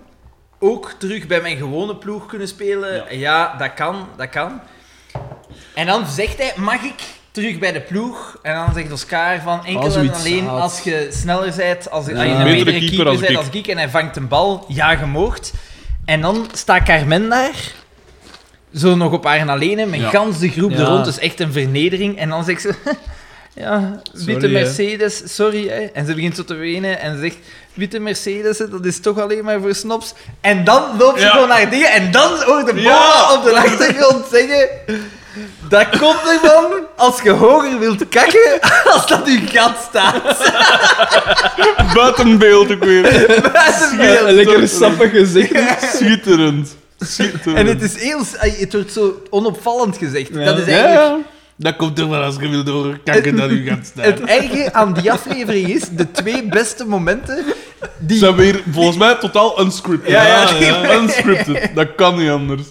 Speaker 3: ook terug bij mijn gewone ploeg kunnen spelen.
Speaker 1: Ja.
Speaker 3: Ja, dat kan, dat kan. En dan zegt hij, mag ik terug bij de ploeg? En dan zegt Oscar van, enkel en
Speaker 2: zoiets
Speaker 3: alleen
Speaker 2: zaad.
Speaker 3: als je sneller bent, als, als je
Speaker 2: Ja.
Speaker 3: een
Speaker 1: Betere
Speaker 3: betere
Speaker 1: keeper
Speaker 3: keeper
Speaker 1: als
Speaker 3: bent
Speaker 1: ik.
Speaker 3: als ik, en hij vangt een bal, ja, je moogt. En dan staat Carmen daar, zo nog op haar alleen, met
Speaker 1: Ja.
Speaker 3: gans de groep
Speaker 2: Ja.
Speaker 3: er rond, dus echt een vernedering. En dan zegt ze... Ja, witte
Speaker 2: Sorry, hè.
Speaker 3: Mercedes, sorry. Hè. En ze begint zo te wenen en ze zegt: Witte Mercedes, hè, dat is toch alleen maar voor snobs. En dan loopt ze
Speaker 1: Ja.
Speaker 3: gewoon naar dingen en dan hoort de
Speaker 1: Ja.
Speaker 3: boa op de achtergrond zeggen: Dat komt ervan als je hoger wilt kakken, als dat uw gat staat.
Speaker 1: Buiten beeld ook weer.
Speaker 3: Buiten
Speaker 2: Ja,
Speaker 3: beeld.
Speaker 2: lekker sappig gezicht.
Speaker 1: Schitterend. Schitterend.
Speaker 3: En het is heel, het wordt zo onopvallend gezegd.
Speaker 2: Ja.
Speaker 3: Dat is
Speaker 1: Ja,
Speaker 3: eigenlijk.
Speaker 1: ja. Dat komt er wel als je wil doorkakken dat u gaat staan.
Speaker 3: Het erge aan die aflevering is, de twee beste momenten, die...
Speaker 1: zijn weer volgens mij totaal unscripted.
Speaker 3: Ja, ja.
Speaker 1: Unscripted. Dat kan niet anders.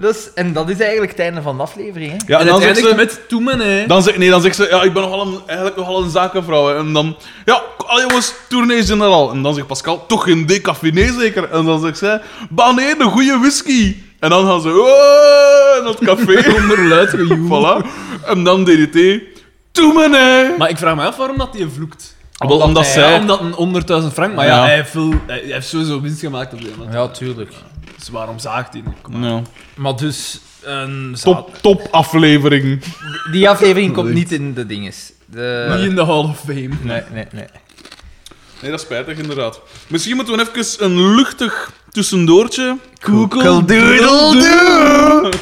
Speaker 3: Is, en dat is eigenlijk het einde van de aflevering. Hè?
Speaker 1: Ja,
Speaker 2: en
Speaker 1: en dan zegt ze...
Speaker 2: met Toemen, hè.
Speaker 1: Dan zeg, nee, dan zegt ze, ja, ik ben nogal een, eigenlijk nogal een zakenvrouw. hè. En dan, ja, al jongens, tournee generaal. En dan zegt Pascal, toch geen decaffiné zeker? En dan zegt zij, bah nee, een goede whisky. En dan gaan ze, oh, naar het café.
Speaker 2: Onder luid
Speaker 1: voilà. En dan DDT, doe me nee.
Speaker 2: Maar ik vraag me af waarom dat hij vloekt.
Speaker 1: Wel, omdat
Speaker 3: hij-
Speaker 1: zij...
Speaker 2: Omdat een 100.000 frank, maar ja,
Speaker 1: Ja.
Speaker 2: hij, heeft veel, hij heeft sowieso winst gemaakt op die moment.
Speaker 3: Ja, tuurlijk.
Speaker 2: Dus waarom zaagt hij niet? Kom maar.
Speaker 1: Ja.
Speaker 3: Maar dus, een
Speaker 1: Top, top aflevering.
Speaker 3: die aflevering komt niet in de dinges. De...
Speaker 2: Niet in de Hall of Fame.
Speaker 3: Nee, nee, nee.
Speaker 1: Nee, dat is spijtig inderdaad. Misschien moeten we even een luchtig tussendoortje.
Speaker 3: Koekeldoedeldoe!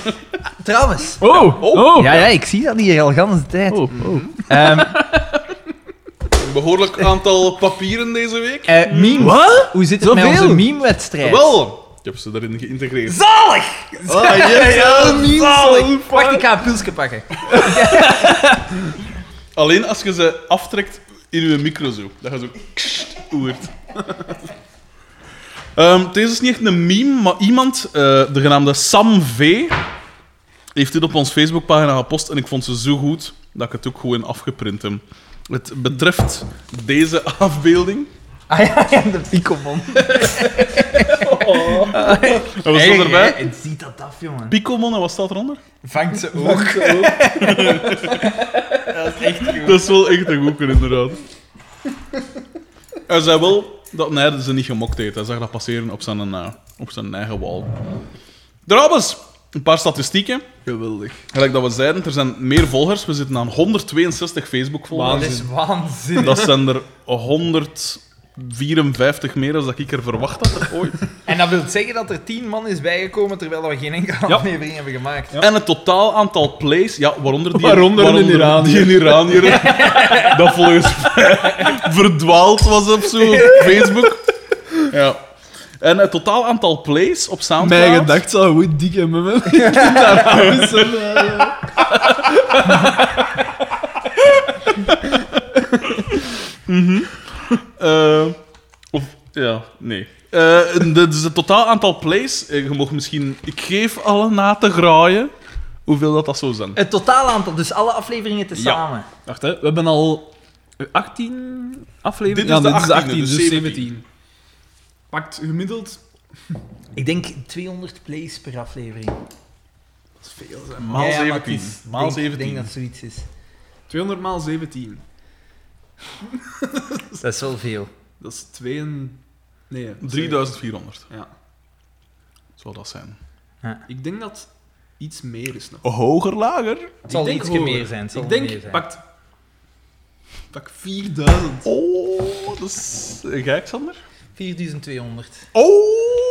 Speaker 3: Trouwens.
Speaker 2: Oh, oh.
Speaker 3: Ja, ja, ik zie dat hier al de hele tijd.
Speaker 2: Oh, oh.
Speaker 3: Ehm,
Speaker 1: Een behoorlijk aantal papieren deze week.
Speaker 3: eh, meme.
Speaker 2: Wat?
Speaker 3: Hoe zit het met
Speaker 2: Zoveel?
Speaker 3: onze meme-wedstrijd?
Speaker 1: Wel, heb ze daarin geïntegreerd.
Speaker 3: Zalig!
Speaker 1: Yes,
Speaker 3: ja, zalig. Wacht, ik ga een pilsje pakken.
Speaker 1: Alleen als je ze aftrekt in je micro zo. Dat je zo hoort. Ehm, deze is niet echt een meme, maar iemand, eh, de genaamde Sam V, heeft dit op ons Facebookpagina gepost en ik vond ze zo goed dat ik het ook gewoon afgeprint heb. Het betreft deze afbeelding.
Speaker 3: Ah ja, ja, de Picomon.
Speaker 1: En wat erbij?
Speaker 3: Het ziet dat af, jongen.
Speaker 1: Picomon en wat staat eronder?
Speaker 3: Vangt ze ook. dat is echt goed.
Speaker 1: Dat is wel echt een goeker, inderdaad. Hij zei wel dat hij ze niet gemokt heeft. Hij zag dat passeren op zijn, eh, op zijn eigen wal. Trouwens, een paar statistieken.
Speaker 2: Geweldig.
Speaker 1: Gelijk dat we zeiden, er zijn meer volgers. We zitten aan 162 Facebook-volgers.
Speaker 3: Dat is waanzinnig.
Speaker 1: Dat zijn er 154 meer dan dat ik er verwacht had ooit.
Speaker 3: En dat wil zeggen dat er tien man is bijgekomen terwijl we geen enkele
Speaker 2: Ja.
Speaker 3: aflevering hebben gemaakt.
Speaker 1: En het totaal aantal plays, ja, waaronder die,
Speaker 2: Waaronder een Iranier.
Speaker 1: die een Iranier, dat volgens mij verdwaald was op zo Facebook. Ja. En het totaal aantal plays op Soundcloud...
Speaker 2: Mijn gedacht zou goed dik met me. Ik
Speaker 1: Eh, of, ja, nee. Eh, en de- dus het totaal aantal plays, eh, je mag misschien... Ik geef alle na te graaien hoeveel dat, dat zou zijn.
Speaker 3: Het totaal aantal, dus alle afleveringen tezamen.
Speaker 2: Wacht, hè. we hebben al 18 afleveringen.
Speaker 1: Dit is
Speaker 2: ja,
Speaker 1: de
Speaker 2: dit
Speaker 1: 18e, dus
Speaker 2: dus
Speaker 1: 17.
Speaker 2: 17. Pakt gemiddeld.
Speaker 3: Ik denk 200 plays per aflevering.
Speaker 2: Dat is veel, zeg.
Speaker 1: Maal
Speaker 3: Ja, ja, maar het
Speaker 1: 17.
Speaker 3: is-
Speaker 1: Maal
Speaker 3: denk-
Speaker 1: 17.
Speaker 3: Ik denk dat het zoiets is.
Speaker 2: 200 maal 17.
Speaker 3: Dat is wel veel.
Speaker 2: Dat is 2 en... Nee.
Speaker 1: 3400
Speaker 2: Ja.
Speaker 1: zou dat zijn.
Speaker 2: Ik denk dat iets meer is nog.
Speaker 1: Hoger, lager?
Speaker 3: Het zal
Speaker 2: Ik denk
Speaker 3: iets meer zijn. het zal
Speaker 2: Ik
Speaker 3: meer
Speaker 2: denk,
Speaker 3: zijn.
Speaker 2: pakt... Pak 4000.
Speaker 1: Oh, dat is... Ga Xander?
Speaker 3: 4200.
Speaker 1: Oh!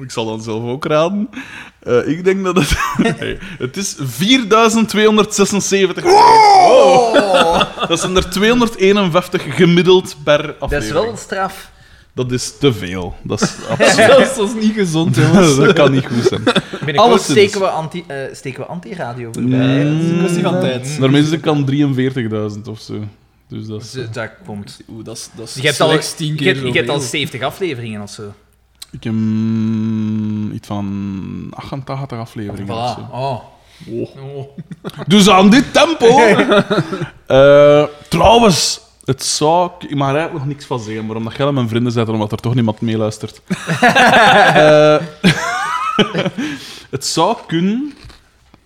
Speaker 1: Ik zal dan zelf ook raden. Eh, ik denk dat het... Nee, het is 4276.
Speaker 3: Oh!
Speaker 1: Dat zijn er 251 gemiddeld per aflevering.
Speaker 3: Dat is wel straf.
Speaker 1: Dat is te veel. Dat is absoluut...
Speaker 2: dat, is, niet gezond, jongens.
Speaker 1: dat kan niet goed zijn.
Speaker 3: Binnenkort
Speaker 1: Alleszins.
Speaker 3: steken we anti, eh, steken we anti-radio voorbij.
Speaker 2: Nee, dat is een kwestie van tijd.
Speaker 1: Daarmee is het kan 43.000 of zo. Dus dat is...
Speaker 3: Dus, dat komt.
Speaker 2: Oeh, dat is, dat is
Speaker 3: Je hebt al,
Speaker 2: slechts 10
Speaker 3: je
Speaker 2: keer
Speaker 3: je hebt al
Speaker 2: zoveel.
Speaker 3: 70 afleveringen of zo.
Speaker 1: Ik heb mm, iets van 88 afleveringen of zo.
Speaker 3: Oh.
Speaker 1: Oh.
Speaker 3: oh.
Speaker 1: Dus aan dit tempo. Eh, trouwens, het zou. Ik mag er eigenlijk nog niks van zeggen, maar omdat jij mijn vrienden zijn, omdat er toch niemand meeluistert. Eh, het zou kunnen,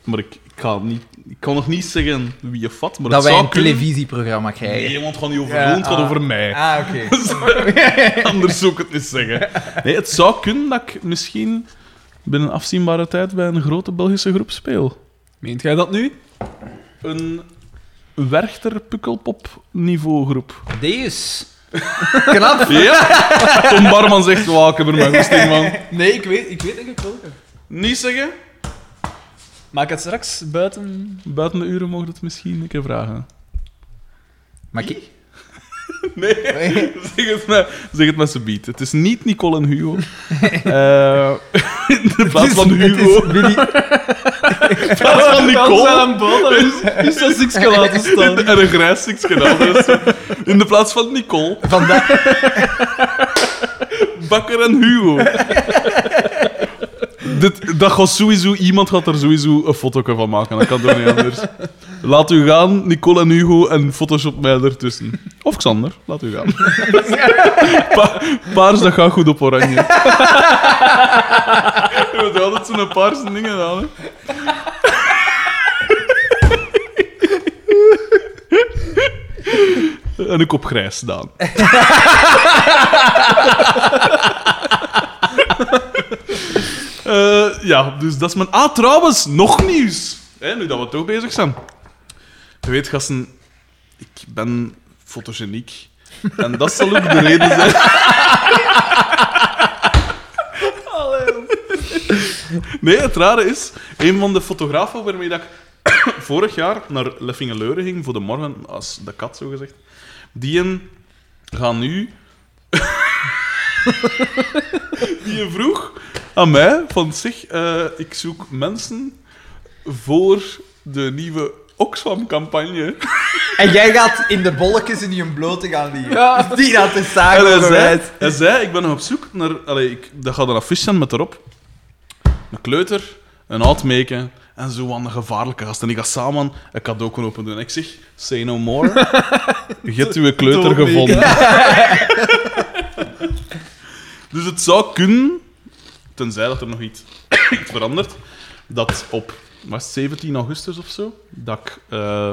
Speaker 1: maar ik, ik, ga niet, ik kan nog niet zeggen wie je vat, maar
Speaker 3: Dat
Speaker 1: het
Speaker 3: wij
Speaker 1: zou
Speaker 3: een
Speaker 1: kunnen.
Speaker 3: televisieprogramma krijgen.
Speaker 1: Nee, want het gaat niet over
Speaker 3: Ja,
Speaker 1: het gaat
Speaker 3: ah.
Speaker 1: over mij.
Speaker 3: Ah, oké.
Speaker 1: Anders zou ik het niet zeggen. Nee, het zou kunnen dat ik misschien binnen afzienbare tijd bij een grote Belgische groep speel.
Speaker 2: Meent jij dat nu?
Speaker 1: Een Werchter Pukkelpop niveau groep.
Speaker 3: Deus. Knap.
Speaker 1: Ja! Tom Barman zegt, wauw, ik heb er mijn goesting van.
Speaker 2: Nee, ik weet, ik weet denk ik welke.
Speaker 1: Niet zeggen?
Speaker 2: Maak het straks buiten...
Speaker 1: Buiten de uren mocht het misschien een keer vragen.
Speaker 3: Maar ik...
Speaker 1: Nee, zeg het met, zeg het beat. Het is niet Nicole en Hugo. Eh, in de plaats van Hugo. In plaats van Nicole.
Speaker 2: is, is dat niks laten staan.
Speaker 1: En een grijs stikje anders. In de plaats van Nicole,
Speaker 3: Vandaag...
Speaker 1: Bakker en Hugo. Dit, dat gaat sowieso, iemand gaat er sowieso een foto van maken. Dat kan toch niet anders. Laat u gaan, Nicole en Hugo, en Photoshop mij ertussen. Of Xander, laat u gaan. Pa paars, dat gaat goed op oranje. Je moet altijd zo'n paarse dingen aan. En ik op grijs staan. Eh, ja, dus dat is mijn... Ah, trouwens, nog nieuws. Hè, nu dat we toch bezig zijn. Je weet, gasten, ik ben fotogeniek. En dat zal ook de reden zijn... Nee, het rare is, een van de fotografen waarmee dat ik vorig jaar naar Leffingeleuren ging voor de morgen, als de kat zo gezegd, die een gaan nu. die een vroeg aan mij van zich, eh, ik zoek mensen voor de nieuwe Oxfam-campagne.
Speaker 3: En jij gaat in de bolletjes in je blote gaan liggen.
Speaker 2: Ja.
Speaker 3: Die dat te
Speaker 1: En
Speaker 3: zagen
Speaker 1: hij zei,
Speaker 3: wijs.
Speaker 1: hij zei, ik ben nog op zoek naar... Allee, ik, dat gaat een affiche zijn met erop. Een kleuter, een oud meken en zo aan de gevaarlijke gast. En die gaat samen een cadeau open doen. En ik zeg, say no more. Je hebt uw kleuter gevonden. dus het zou kunnen, tenzij dat er nog iets, verandert, dat op was het 17 augustus of zo, dat ik, eh,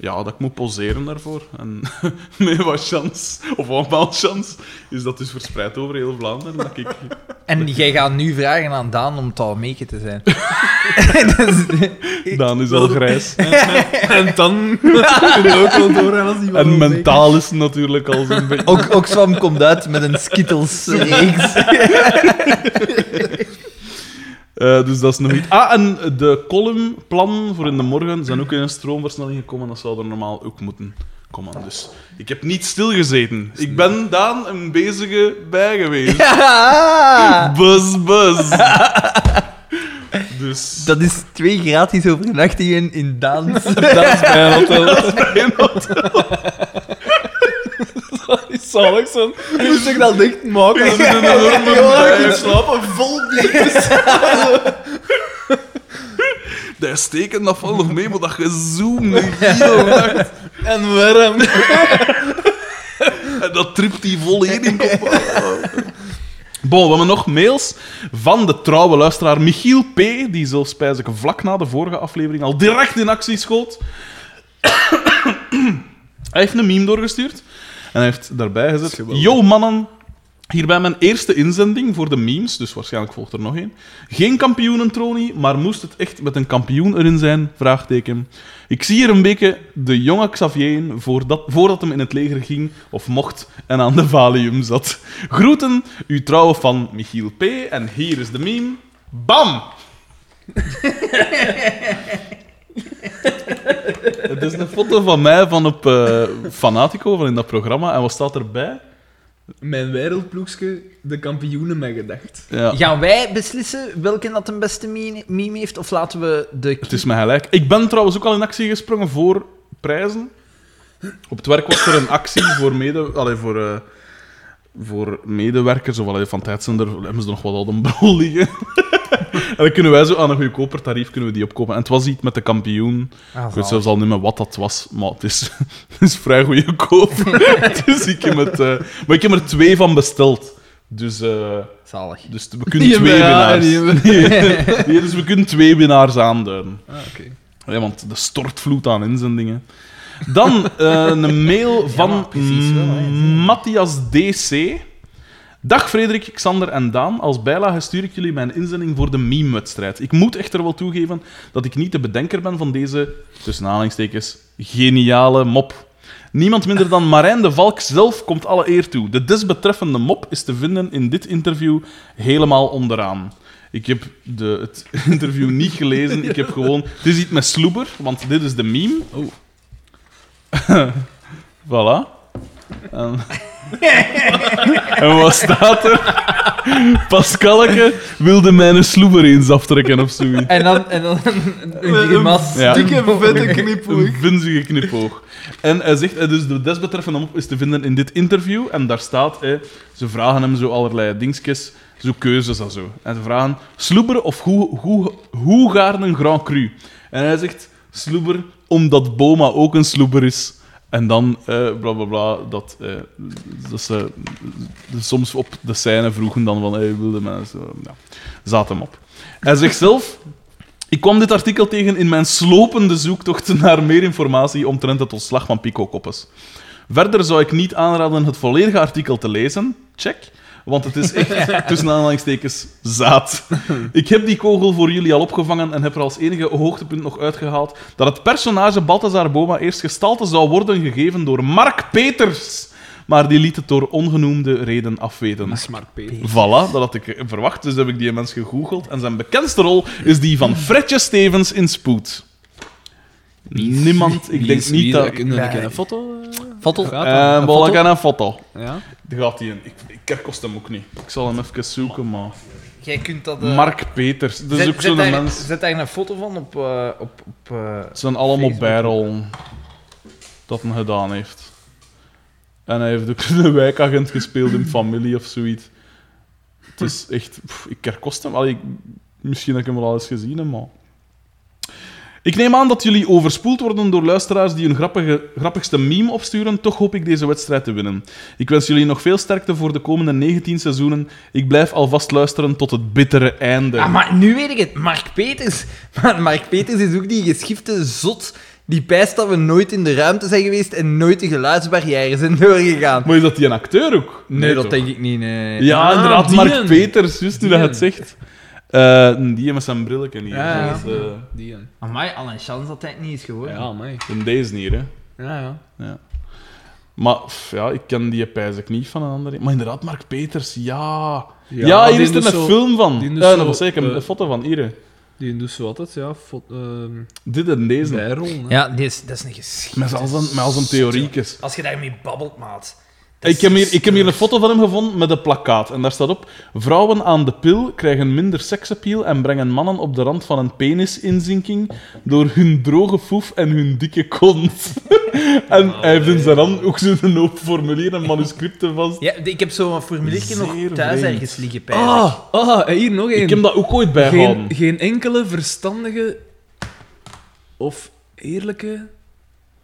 Speaker 1: ja, dat ik moet poseren daarvoor. En met wat chance, of allemaal chance, is dat dus verspreid over heel Vlaanderen. Dat ik,
Speaker 3: En jij gaat nu vragen aan Daan om Talmeke te zijn. Dus-
Speaker 1: Daan is al grijs.
Speaker 2: En dan ook
Speaker 1: En mentaal is het natuurlijk al zo'n beetje...
Speaker 3: Ook, Oxfam komt uit met een Skittles-reeks.
Speaker 1: Eh, dus dat is nog iets. Ah, en de columnplannen voor in de morgen zijn ook in een stroomversnelling gekomen. Dat zou er normaal ook moeten komen. Dus ik heb niet stilgezeten. Ik ben Daan een bezige bij geweest.
Speaker 3: Ja!
Speaker 1: Buzz, buzz. Dus...
Speaker 3: Dat is twee gratis overnachtingen in Daans.
Speaker 2: Dat hotel. Zo. Moest ik dat dicht maken?
Speaker 1: Dat is een enorme
Speaker 2: slapen vol
Speaker 1: Die steken dat valt nog mee, maar dat gezoom. En
Speaker 2: En warm.
Speaker 1: dat tript die volledig op. Bon, we hebben nog mails van de trouwe luisteraar Michiel P., die zelfs spijs ik vlak na de vorige aflevering al direct in actie schoot. hij heeft een meme doorgestuurd en hij heeft daarbij gezet. Yo mannen, hierbij mijn eerste inzending voor de memes, dus waarschijnlijk volgt er nog één. Geen kampioenentronie, maar moest het echt met een kampioen erin zijn? Vraagteken. Ik zie hier een beetje de jonge Xavier in voordat, voordat hem in het leger ging of mocht en aan de valium zat. Groeten, uw trouwe fan Michiel P. En hier is de meme. Bam! Het is een foto van mij van op eh, Fanatico, van in dat programma. En wat staat erbij?
Speaker 2: Mijn wereldploegske, de kampioenen met gedacht.
Speaker 1: Ja,
Speaker 3: Gaan wij beslissen welke dat een beste meme heeft? Of laten we de...
Speaker 1: het is mij gelijk. Ik ben trouwens ook al in actie gesprongen voor prijzen. Op het werk was er een actie voor, mede, allee, voor, eh, voor medewerkers. Of allee, van tijdszender hebben ze nog wat al een brol liggen. En dan kunnen wij zo aan een goedkoper tarief kunnen we die opkopen. En het was iets met de kampioen.
Speaker 3: Ah,
Speaker 1: Ik weet zelfs al niet meer wat dat was, maar het is, het is vrij goedkoop. dus ik heb het, eh, maar ik heb er twee van besteld. Dus, eh,
Speaker 3: Zalig.
Speaker 1: dus we kunnen
Speaker 2: Die
Speaker 1: twee
Speaker 2: ja,
Speaker 1: winnaars. Nee, nee, dus we kunnen twee winnaars aanduiden.
Speaker 2: Ah, oké.
Speaker 1: Ja, want de stortvloed aan inzendingen. Dan eh, een mail van Matthias DC. Dag Frederik, Xander en Daan. Als bijlage stuur ik jullie mijn inzending voor de meme-wedstrijd. Ik moet echter wel toegeven dat ik niet de bedenker ben van deze, tussen aanhalingstekens, geniale mop. Niemand minder dan Marijn de Valk zelf komt alle eer toe. De desbetreffende mop is te vinden in dit interview helemaal onderaan. Ik heb de, het interview niet gelezen. Ik heb gewoon... Het is iets met sloeber, want dit is de meme.
Speaker 2: Oh.
Speaker 1: voilà. En, en wat staat er? Pascalke wilde mijn sloeber eens aftrekken of zoiets.
Speaker 3: En dan, en dan een grimas.
Speaker 1: Ja.
Speaker 2: Dikke vette knipoog.
Speaker 1: Een vunzige knipoog. En hij zegt, dus de desbetreffende mop is te vinden in dit interview. En daar staat, ze vragen hem zo allerlei dingetjes, zo keuzes en zo. En ze vragen, sloeber of hoe, hoe, hoe gaar een Grand Cru? En hij zegt, sloeber, omdat Boma ook een sloeber is. En dan, eh bla bla dat, eh, dat ze soms op de scène vroegen dan van, hey, wilde mensen... Ja, zaten hem op. Hij zegt zelf, ik kwam dit artikel tegen in mijn slopende zoektocht naar meer informatie omtrent het ontslag van Pico Koppes. Verder zou ik niet aanraden het volledige artikel te lezen. Check. Want het is echt, tussen aanhalingstekens, zaad. Ik heb die kogel voor jullie al opgevangen en heb er als enige hoogtepunt nog uitgehaald dat het personage Balthazar Boma eerst gestalte zou worden gegeven door Mark Peters. Maar die liet het door ongenoemde reden afweten.
Speaker 2: Smart P.
Speaker 1: Voilà, dat had ik verwacht. Dus heb ik die mens gegoogeld. En zijn bekendste rol is die van Fredje Stevens in Spoed. Niemand, ik denk niet dat...
Speaker 2: Kun je een foto? eh,
Speaker 3: Foto?
Speaker 1: Eh
Speaker 2: Een
Speaker 1: wel, ik een foto.
Speaker 2: Ja.
Speaker 1: Die gaat die in. Ik, ik herkost hem ook niet. Ik zal hem even zoeken, maar...
Speaker 3: Jij kunt dat... eh,
Speaker 1: Mark Peters. Dat is
Speaker 3: zet-
Speaker 1: ook zo'n
Speaker 3: daar-
Speaker 1: mens.
Speaker 3: Zet daar een foto van op... eh, op, op eh,
Speaker 1: Het zijn allemaal bijrollen dat hij gedaan heeft. En hij heeft ook een wijkagent gespeeld in Familie of zoiets. Het is echt... pff, ik herkost hem. Allee, ik- misschien heb ik hem wel al eens gezien, maar... Ik neem aan dat jullie overspoeld worden door luisteraars die hun grappige, grappigste meme opsturen. Toch hoop ik deze wedstrijd te winnen. Ik wens jullie nog veel sterkte voor de komende 19 seizoenen. Ik blijf alvast luisteren tot het bittere einde.
Speaker 3: Ah, maar nu weet ik het. Mark Peters. Maar Mark Peters is ook die geschifte zot die pijst dat we nooit in de ruimte zijn geweest en nooit de geluidsbarrière zijn doorgegaan.
Speaker 1: Maar is dat die een acteur ook?
Speaker 3: Nee, dat
Speaker 1: toch?
Speaker 3: denk ik niet. Nee.
Speaker 1: Ja,
Speaker 2: Ah,
Speaker 1: inderdaad, Mark. Peters, juist nu dat het zegt. Eh, die met zijn brilletje hier.
Speaker 2: Ja, ja.
Speaker 1: zoals, eh,
Speaker 2: Die een.
Speaker 3: Amai, al een chance dat hij het niet is geworden.
Speaker 2: Ja, mij.
Speaker 1: in deze hier, hè.
Speaker 2: Ja, ja.
Speaker 1: Maar pff, ja, ik ken die pijs ik niet van een andere. Maar inderdaad, Mark Peters, ja. Ja,
Speaker 2: Ja,
Speaker 1: hier
Speaker 2: die
Speaker 1: is er
Speaker 2: doet
Speaker 1: een
Speaker 2: zo-
Speaker 1: film van.
Speaker 2: die
Speaker 1: Ja,
Speaker 2: zo,
Speaker 1: dat was zeker een
Speaker 2: eh,
Speaker 1: foto van hier.
Speaker 2: Die doet zo altijd, ja, ehm,
Speaker 1: Dit en deze.
Speaker 2: bijrol.
Speaker 3: Ja, die is, dat is een geschiedenis.
Speaker 1: Met al zijn, met al zijn theoriekjes.
Speaker 3: Als je daarmee babbelt, maat.
Speaker 1: Ik heb, hier, ik heb hier een foto van hem gevonden met een plakkaat. En daar staat op: Vrouwen aan de pil krijgen minder seksappeal en brengen mannen op de rand van een penisinzinking door hun droge foef en hun dikke kont. en hij heeft in zijn hand ook zo'n hoop formulieren en manuscripten vast.
Speaker 3: Ja, ik heb zo'n formuliertje nog thuis
Speaker 1: vreemd.
Speaker 3: ergens liggen.
Speaker 2: Ah, ah, hier nog één.
Speaker 1: Ik heb dat ook ooit bijgehouden.
Speaker 2: geen, geen enkele verstandige of eerlijke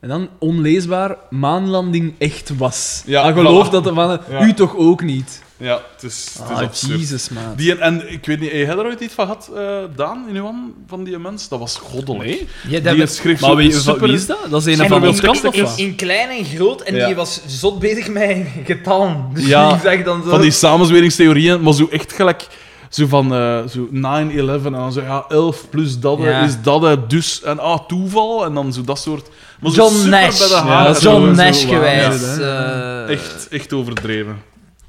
Speaker 2: en dan onleesbaar maanlanding echt was.
Speaker 1: Ja,
Speaker 2: geloof
Speaker 1: voilà.
Speaker 2: dat de mannen...
Speaker 1: Ja.
Speaker 2: U toch ook niet?
Speaker 1: Ja, het is, het is
Speaker 2: Ah,
Speaker 1: absurd.
Speaker 2: Jezus, man.
Speaker 1: Die, en ik weet niet, heb je er ooit iets van gehad, eh, Daan, in uw van die mens? Dat was goddelijk.
Speaker 2: Nee.
Speaker 3: Ja, dat
Speaker 1: Die schreef
Speaker 2: Maar
Speaker 1: zo
Speaker 2: wie,
Speaker 1: super...
Speaker 2: wie is dat? Dat is een
Speaker 3: En
Speaker 2: van
Speaker 3: in,
Speaker 2: ons kast, of
Speaker 3: in,
Speaker 2: wat?
Speaker 3: in klein en groot, en
Speaker 1: Ja.
Speaker 3: die was zot bezig met getallen. Dus
Speaker 1: Ja,
Speaker 3: ik zeg dan zo...
Speaker 1: Van die samenzweringstheorieën, maar zo echt gelijk... Zo van eh, zo 9-11 en dan zo, ja, 11 plus dat
Speaker 3: Ja.
Speaker 1: is dat, dus... En ah, toeval, en dan zo dat soort... Maar zo
Speaker 3: John
Speaker 1: super
Speaker 3: Nash.
Speaker 1: bij de
Speaker 2: Ja,
Speaker 3: John Nash
Speaker 2: ja,
Speaker 3: eh,
Speaker 1: Echt, echt overdreven.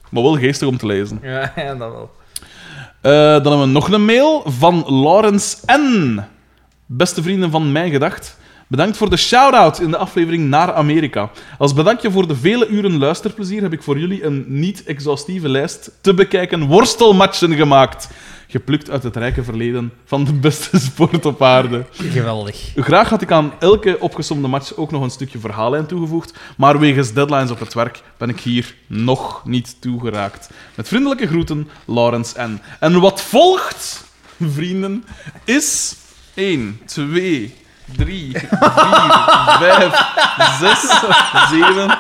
Speaker 1: Maar wel geestig om te lezen.
Speaker 3: Ja, ja, dat wel.
Speaker 1: Eh, dan hebben we nog een mail van Lawrence N. Beste vrienden van Mijn Gedacht. Bedankt voor de shout-out in de aflevering naar Amerika. Als bedankje voor de vele uren luisterplezier heb ik voor jullie een niet-exhaustieve lijst te bekijken worstelmatchen gemaakt. Geplukt uit het rijke verleden van de beste sport op aarde.
Speaker 3: Geweldig.
Speaker 1: Graag had ik aan elke opgesomde match ook nog een stukje verhaallijn toegevoegd, maar wegens deadlines op het werk ben ik hier nog niet toegeraakt. Met vriendelijke groeten, Lawrence N. En wat volgt, vrienden, is 1, 2, 3, 4, 5, 6, 7,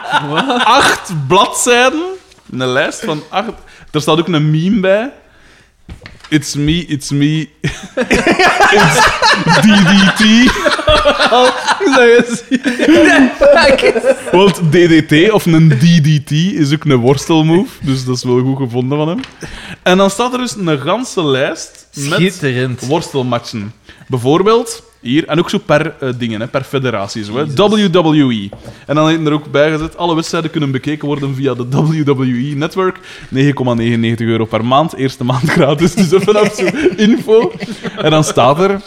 Speaker 1: 8 bladzijden. Een lijst van 8. Er staat ook een meme bij. It's me, it's me. it's DDT. Want DDT of een DDT is ook een worstelmove, dus dat is wel goed gevonden van hem. En dan staat er dus een ganse lijst met worstelmatchen. Bijvoorbeeld hier, en ook zo per eh, dingen, hè, per federatie. Zo, hè. WWE. En dan heeft er ook bijgezet, alle wedstrijden kunnen bekeken worden via de WWE Network. 9,99 euro per maand, eerste maand gratis, dus even af zo info. En dan staat er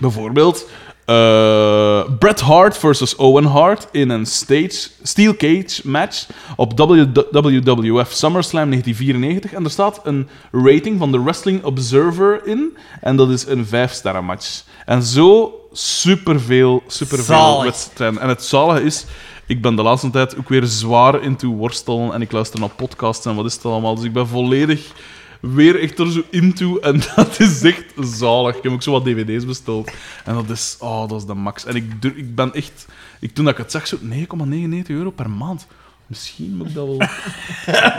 Speaker 1: bijvoorbeeld eh, Bret Hart versus Owen Hart in een stage, steel cage match op WWF SummerSlam 1994. En er staat een rating van de Wrestling Observer in. En dat is een 5-sterren match. En zo superveel, superveel wedstrijden. En het zalige is, ik ben de laatste tijd ook weer zwaar into worstelen. En ik luister naar podcasts en wat is het allemaal. Dus ik ben volledig weer echt er zo into. En dat is echt zalig. Ik heb ook zo wat dvd's besteld. En dat is, oh, dat is de max. En ik, ik ben echt, ik, toen ik het zag, zo 9,99 euro per maand. Misschien moet ik dat wel,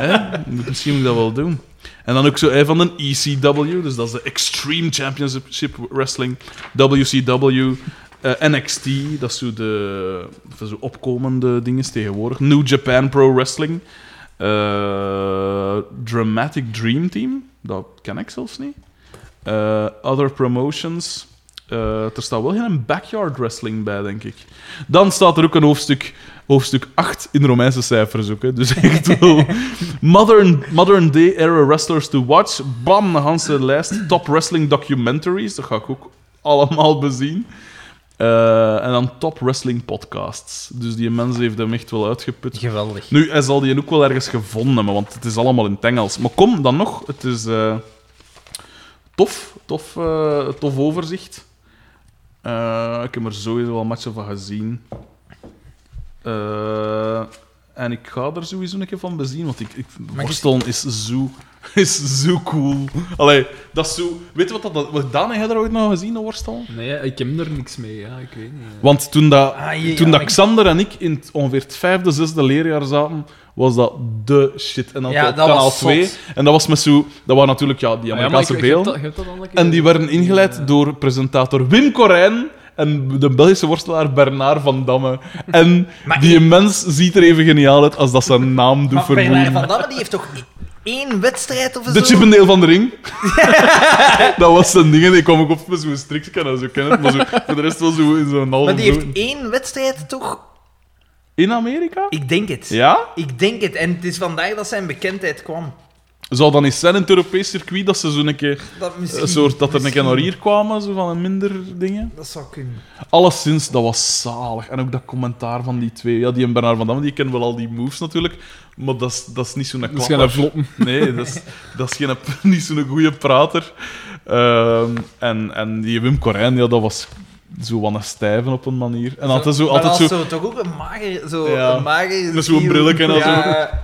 Speaker 1: hè? Misschien moet dat wel doen. En dan ook zo hè, van een ECW, dus dat is de Extreme Championship Wrestling, WCW, eh, NXT, dat is zo de opkomende dingen tegenwoordig, New Japan Pro Wrestling, eh, Dramatic Dream Team, dat ken ik zelfs niet. Eh, other promotions. Eh, er staat wel geen backyard wrestling bij, denk ik. Dan staat er ook een hoofdstuk, hoofdstuk 8 in Romeinse cijfers ook. Hè. Dus echt wel modern, modern day era wrestlers to watch. Bam, een hele lijst. Top wrestling documentaries, dat ga ik ook allemaal bezien. Eh, en dan top wrestling podcasts. Dus die mens heeft hem echt wel uitgeput.
Speaker 3: Geweldig.
Speaker 1: Nu, hij zal die ook wel ergens gevonden hebben, want het is allemaal in het Engels. Maar kom, dan nog, het is... eh, tof, tof, tof overzicht. Eh, ik heb er sowieso wel matchen van gezien. Eh, en ik ga er sowieso een keer van bezien, want ik, ik, worstelen is zo, is zo cool. Allee, dat is zo... Weet je wat dat... Wat Daan, heb je er ooit nog gezien, een worstelen?
Speaker 2: Nee, ik heb er niks mee, ja, ik weet niet.
Speaker 1: Want toen, dat,
Speaker 3: Ah,
Speaker 1: toen
Speaker 3: ja,
Speaker 1: dat
Speaker 3: ik-
Speaker 1: Xander en ik in het, ongeveer het vijfde, zesde leerjaar zaten, was dat de shit. En dan
Speaker 3: Ja,
Speaker 1: op
Speaker 3: dat
Speaker 1: kanaal
Speaker 3: was
Speaker 1: 2.
Speaker 3: zot.
Speaker 1: En dat was met zo... Dat waren natuurlijk ja, die
Speaker 2: ja,
Speaker 1: Amerikaanse beelden.
Speaker 2: keer
Speaker 1: En die werden ingeleid door presentator Wim Corijn en de Belgische worstelaar Bernard van Damme. En
Speaker 3: Maar
Speaker 1: die mens ziet er even geniaal uit als dat zijn naam doet
Speaker 3: Maar Bernard
Speaker 1: vermoeden.
Speaker 3: van Damme die heeft toch één wedstrijd of zo?
Speaker 1: De chippendeel van de ring. dat was zijn ding. en Ik kwam ook op met zo'n strikje en zo kennen. Maar zo, voor de rest wel zo in zo'n halve
Speaker 3: Maar die heeft één wedstrijd toch?
Speaker 1: In Amerika?
Speaker 3: Ik denk het.
Speaker 1: Ja?
Speaker 3: Ik denk het. En het is vandaar dat zijn bekendheid kwam.
Speaker 1: Zou dan eens zijn in het Europees circuit dat ze zo'n een keer...
Speaker 3: Dat, misschien,
Speaker 1: Een soort dat er een keer naar hier kwamen, zo van een minder dingen.
Speaker 3: Dat zou kunnen.
Speaker 1: Alleszins, dat was zalig. En ook dat commentaar van die twee. Ja, die en Bernard van Damme, die kennen wel al die moves natuurlijk. Maar dat is, dat is niet zo'n
Speaker 2: Dat is
Speaker 1: klapper.
Speaker 2: geen vlotten.
Speaker 1: Nee, dat is, dat is geen, niet zo'n goede prater. Ehm, en, en die Wim Corijn, ja, dat was zo wat een stijven op een manier. En altijd zo... Altijd zo
Speaker 3: toch ook een mager... Zo
Speaker 1: Ja.
Speaker 3: een mager
Speaker 1: Met zo'n brilletje en zo.
Speaker 3: Ja.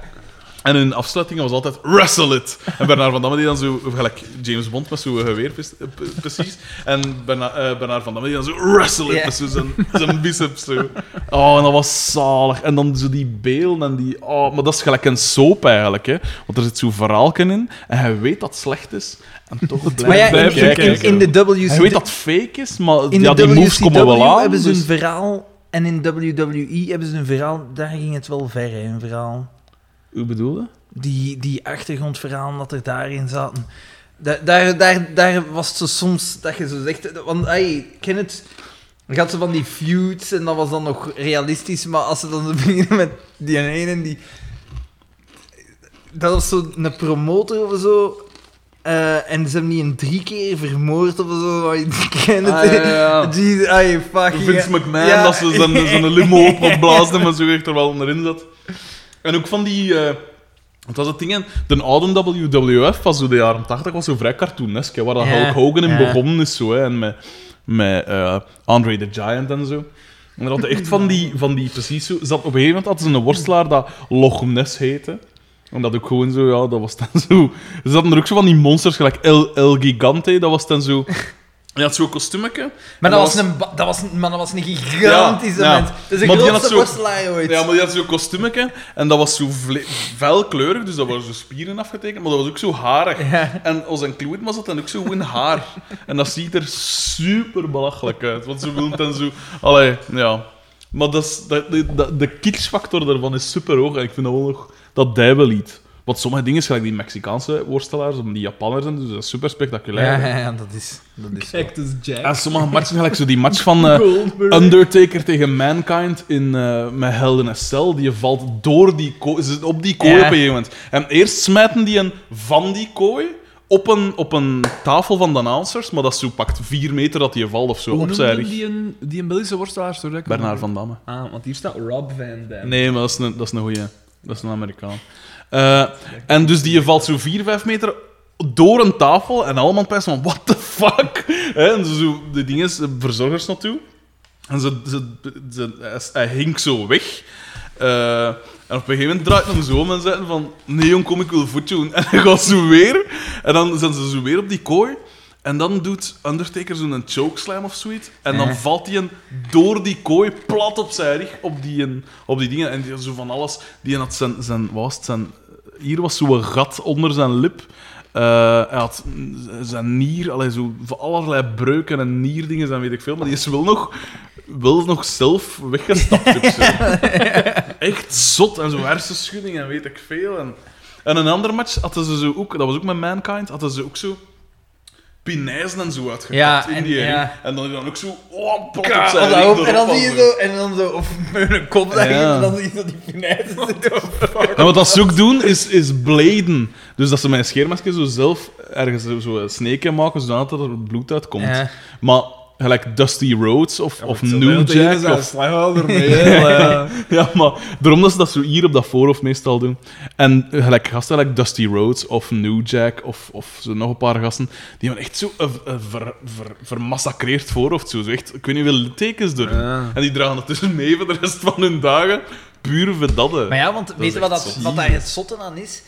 Speaker 1: En hun afsluiting was altijd wrestle it. En Bernard van Damme die dan zo, gelijk James Bond met zo'n geweer eh, precies. En Berna, eh, Bernard van Damme die dan zo wrestle it
Speaker 3: Ja.
Speaker 1: met zo zijn, zijn biceps zo. Oh, en dat was zalig. En dan zo die beelden en die... Oh, maar dat is gelijk een soap eigenlijk, hè. Want er zit zo'n verhaalken in en hij weet dat het slecht is. En toch blijft
Speaker 3: Maar ja,
Speaker 1: hij
Speaker 3: in, in,
Speaker 1: kijken.
Speaker 3: in, in de WC...
Speaker 1: Hij weet dat het fake is, maar
Speaker 3: in
Speaker 1: ja, die moves komen wel aan.
Speaker 3: hebben ze
Speaker 1: dus-
Speaker 3: een verhaal... En in WWE hebben ze een verhaal... Daar ging het wel ver, hè, een verhaal.
Speaker 1: Hoe bedoel je?
Speaker 3: Die, die achtergrondverhalen dat er daarin zaten. Da- Daar, daar, daar was het zo soms dat je zo zegt... Want, ik ken het... Je had zo van die feuds en dat was dan nog realistisch, maar als ze dan beginnen met die ene die... Dat was zo een promotor of zo. eh, en ze hebben die een drie keer vermoord of zo. Ik ken het.
Speaker 1: Ah, ja, ja, ja.
Speaker 3: Die, ai, fucking...
Speaker 1: Vince McMahon,
Speaker 3: Ja.
Speaker 1: dat ze zijn, zijn limo opgeblazen en zo echt er wel onderin zat. En ook van die... eh wat was het ding? De oude WWF van zo de jaren 80 was zo vrij cartoonesk, hè, waar dat Hulk Hogan in begonnen is. Zo, hè, en met, met eh, Andre the Giant en zo. En er hadden echt van die, van die precies zo... Zat, op een gegeven moment hadden ze een worstelaar dat Loch Ness heette. En dat ook gewoon zo, ja, dat was dan zo... Er zaten er ook zo van die monsters, gelijk El, El Gigante, dat was dan zo... Je had zo'n kostuumetje.
Speaker 3: Maar dat, was een, dat, was, een- maar dat was een gigantische
Speaker 1: Ja,
Speaker 3: mens. Dat is
Speaker 1: had
Speaker 3: grootste worstelaar ooit.
Speaker 1: Ja, maar die had zo'n kostuumetje en dat was zo felkleurig, dus dat waren zo spieren afgetekend, maar dat was ook zo harig.
Speaker 3: Ja.
Speaker 1: En als een kloeit was dat dan ook zo in haar. En dat ziet er super belachelijk uit, want ze willen dan zo... Allee, ja. Maar dat is, dat, de, de, de kitschfactor daarvan is super hoog en ik vind dat wel nog dat dijbelied. Want sommige dingen, gelijk die Mexicaanse worstelaars, of die Japanners, en dus dat is super spectaculair.
Speaker 3: Ja, ja, ja, dat is... Dat is
Speaker 2: is Jack.
Speaker 1: En sommige matchen, gelijk zo die match van... eh. Undertaker tegen Mankind in, eh met Hell in a Cell, die valt door die kooi, op die kooi
Speaker 3: Ja.
Speaker 1: op een gegeven moment. En eerst smijten die een van die kooi op een, op een tafel van de announcers, maar dat is zo pakt vier meter dat die valt of zo,
Speaker 2: Hoe noemde die een, die een Belgische worstelaar? Sorry,
Speaker 1: Bernard van Damme.
Speaker 2: Ah, want hier staat Rob Van Dam.
Speaker 1: Nee, maar dat is een, dat is een goeie. Dat is een Amerikaan. Eh, en dus die valt zo vier, vijf meter door een tafel en allemaal pijs van, what the fuck? En zo, de dingen, de verzorgers naartoe. En ze, ze, ze, hij, hing zo weg. Eh, en op een gegeven moment draait hem zo om en zei van... Nee, jong, kom, ik wil voetje doen. En hij gaat zo weer. En dan zijn ze zo weer op die kooi. En dan doet Undertaker zo'n chokeslam of zoiets. En dan
Speaker 3: Ja.
Speaker 1: valt hij een door die kooi plat op zijn rug, op die, een- op die dingen. En die zo van alles... Die had zijn... zijn was het? Zijn, hier was zo'n gat onder zijn lip. Eh, hij had zijn nier, allee, zo, allerlei breuken en nierdingen en weet ik veel. Maar die is wel nog, wel nog zelf weggestapt. zo. Echt zot. En zo hersenschudding en weet ik veel. En, en een ander match hadden ze zo ook, dat was ook met Mankind, hadden ze ook zo pinijzen en zo uitgekapt
Speaker 3: Ja,
Speaker 1: in
Speaker 3: en-
Speaker 1: die ring.
Speaker 3: ja.
Speaker 1: En dan, dan ook zo oh, plat op zijn
Speaker 3: en dan, en zie je zo, en dan zo, of met een kop daarin,
Speaker 1: Ja.
Speaker 3: en dan zie je zo die punijten zitten.
Speaker 1: En wat dat ze ook doen, is, is bladen. Dus dat ze een scheermesje zo zelf ergens zo, snake maken, zodat er bloed uitkomt.
Speaker 3: Ja.
Speaker 1: Maar gelijk Dusty Rhodes of, of New Jack. Of,
Speaker 2: mee. Allee.
Speaker 1: ja, maar daarom dat ze dat zo hier op dat voorhoofd meestal doen. En eh, gelijk gasten gelijk Dusty Rhodes of New Jack of, of zo nog een paar gasten, die hebben echt zo een, een ver, ver, vermassacreerd voorhoofd. Zo, zo echt, ik weet niet hoeveel tekens door.
Speaker 2: Ja.
Speaker 1: En die dragen dat dus mee voor de rest van hun dagen. Puur voor dat. hè.
Speaker 3: Maar ja, want weet
Speaker 1: is
Speaker 3: je wat, dat,
Speaker 1: zot.
Speaker 3: wat daar het zotte aan is?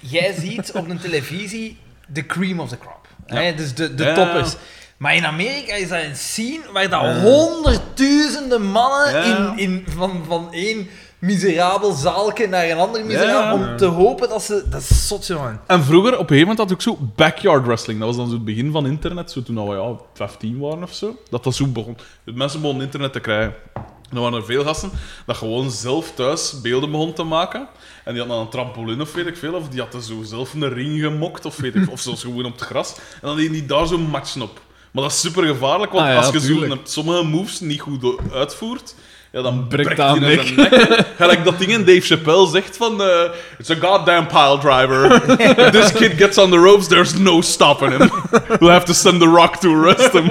Speaker 3: Jij ziet op een televisie de cream of the crop. Hè? Dus de, de
Speaker 1: Ja.
Speaker 3: toppers. Maar in Amerika is dat een scene waar dat honderdduizenden mannen in, in, van, van één miserabel zaalke naar een ander miserabel... Om te hopen dat ze... Dat is zot, jongen.
Speaker 1: En vroeger, op een gegeven moment, had ik ook zo backyard wrestling. Dat was dan zo het begin van internet, zo toen we ja, 15 waren of zo. Dat dat zo begon. De mensen begonnen internet te krijgen. En er waren er veel gasten dat gewoon zelf thuis beelden begon te maken. En die hadden dan een trampoline of weet ik veel. Of die hadden zo zelf een ring gemokt of weet ik Of zelfs gewoon op het gras. En dan deden die daar zo matchen op. Maar dat is super gevaarlijk, want
Speaker 2: Ah ja,
Speaker 1: als je zo
Speaker 2: tuurlijk.
Speaker 1: een- sommige moves niet goed uitvoert, ja, dan
Speaker 2: Breekt aan
Speaker 1: hij in zijn nek. Gelijk dat ding in Dave Chappelle zegt van... eh, It's a goddamn pile driver. If this kid gets on the ropes, there's no stopping him. We'll have to send the rock to arrest him.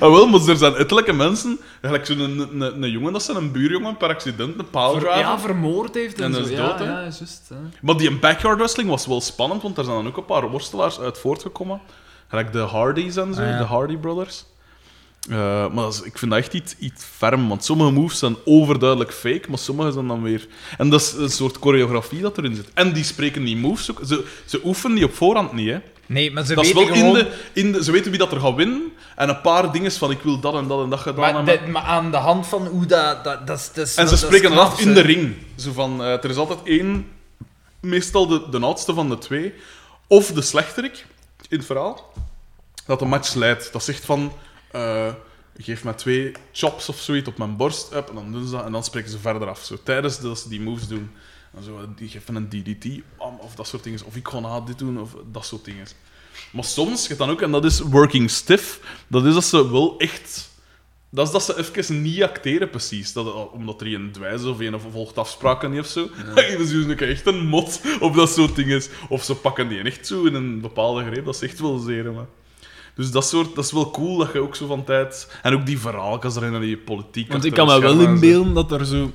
Speaker 1: ah, wel, maar er zijn ettelijke mensen... Gelijk zo'n een, een, een jongen, dat is een buurjongen, per accident, een pile driver.
Speaker 2: Ja, vermoord heeft en,
Speaker 1: En
Speaker 2: zo.
Speaker 1: is
Speaker 2: ja,
Speaker 1: dood,
Speaker 2: ja, juist. hè.
Speaker 1: Maar die backyard wrestling was wel spannend, want er zijn dan ook een paar worstelaars uit voortgekomen. Gelijk de Hardys en zo,
Speaker 3: Ah, ja.
Speaker 1: de Hardy Brothers. Eh, maar dat is- ik vind dat echt iets, iets ferm, want sommige moves zijn overduidelijk fake, maar sommige zijn dan weer... En dat is een soort choreografie dat erin zit. En die spreken die moves ook... Ze, ze oefenen die op voorhand niet, hè.
Speaker 3: Nee, maar ze
Speaker 1: Dat
Speaker 3: weten
Speaker 1: wel
Speaker 3: gewoon...
Speaker 1: in de, in de... Ze weten wie dat er gaat winnen, en een paar dingen van ik wil dat en dat en dat gedaan
Speaker 3: Maar, de- maar aan de hand van hoe dat... dat, dat, is- dat
Speaker 1: En ze
Speaker 3: dat
Speaker 1: spreken
Speaker 3: knap,
Speaker 1: af in de ring. Zo van, eh, er is altijd één, meestal de, de oudste van de twee, of de slechterik in het verhaal, dat de match leidt. Dat zegt van, eh, geef mij twee chops of zoiets op mijn borst, up, en dan doen ze dat, en dan spreken ze verder af. Zo, tijdens dat ze die moves doen. En zo, die geven een DDT, of dat soort dingen. Of ik ga dit doen, of dat soort dingen. Maar soms gaat dan ook, en dat is working stiff, dat is dat ze wel echt... Dat is dat ze even niet acteren, precies. Dat, omdat er een dwijs of een of volgt afspraken niet of zo. Ja. Geven ze dus echt een mot op dat soort dingen. Of ze pakken die echt zo in een bepaalde greep. Dat is echt wel zeer. Dus dat, soort, dat is wel cool dat je ook zo van tijd... En ook die verhaaltjes erin en die politiek.
Speaker 2: Want ik kan me wel inbeelden dat er zo...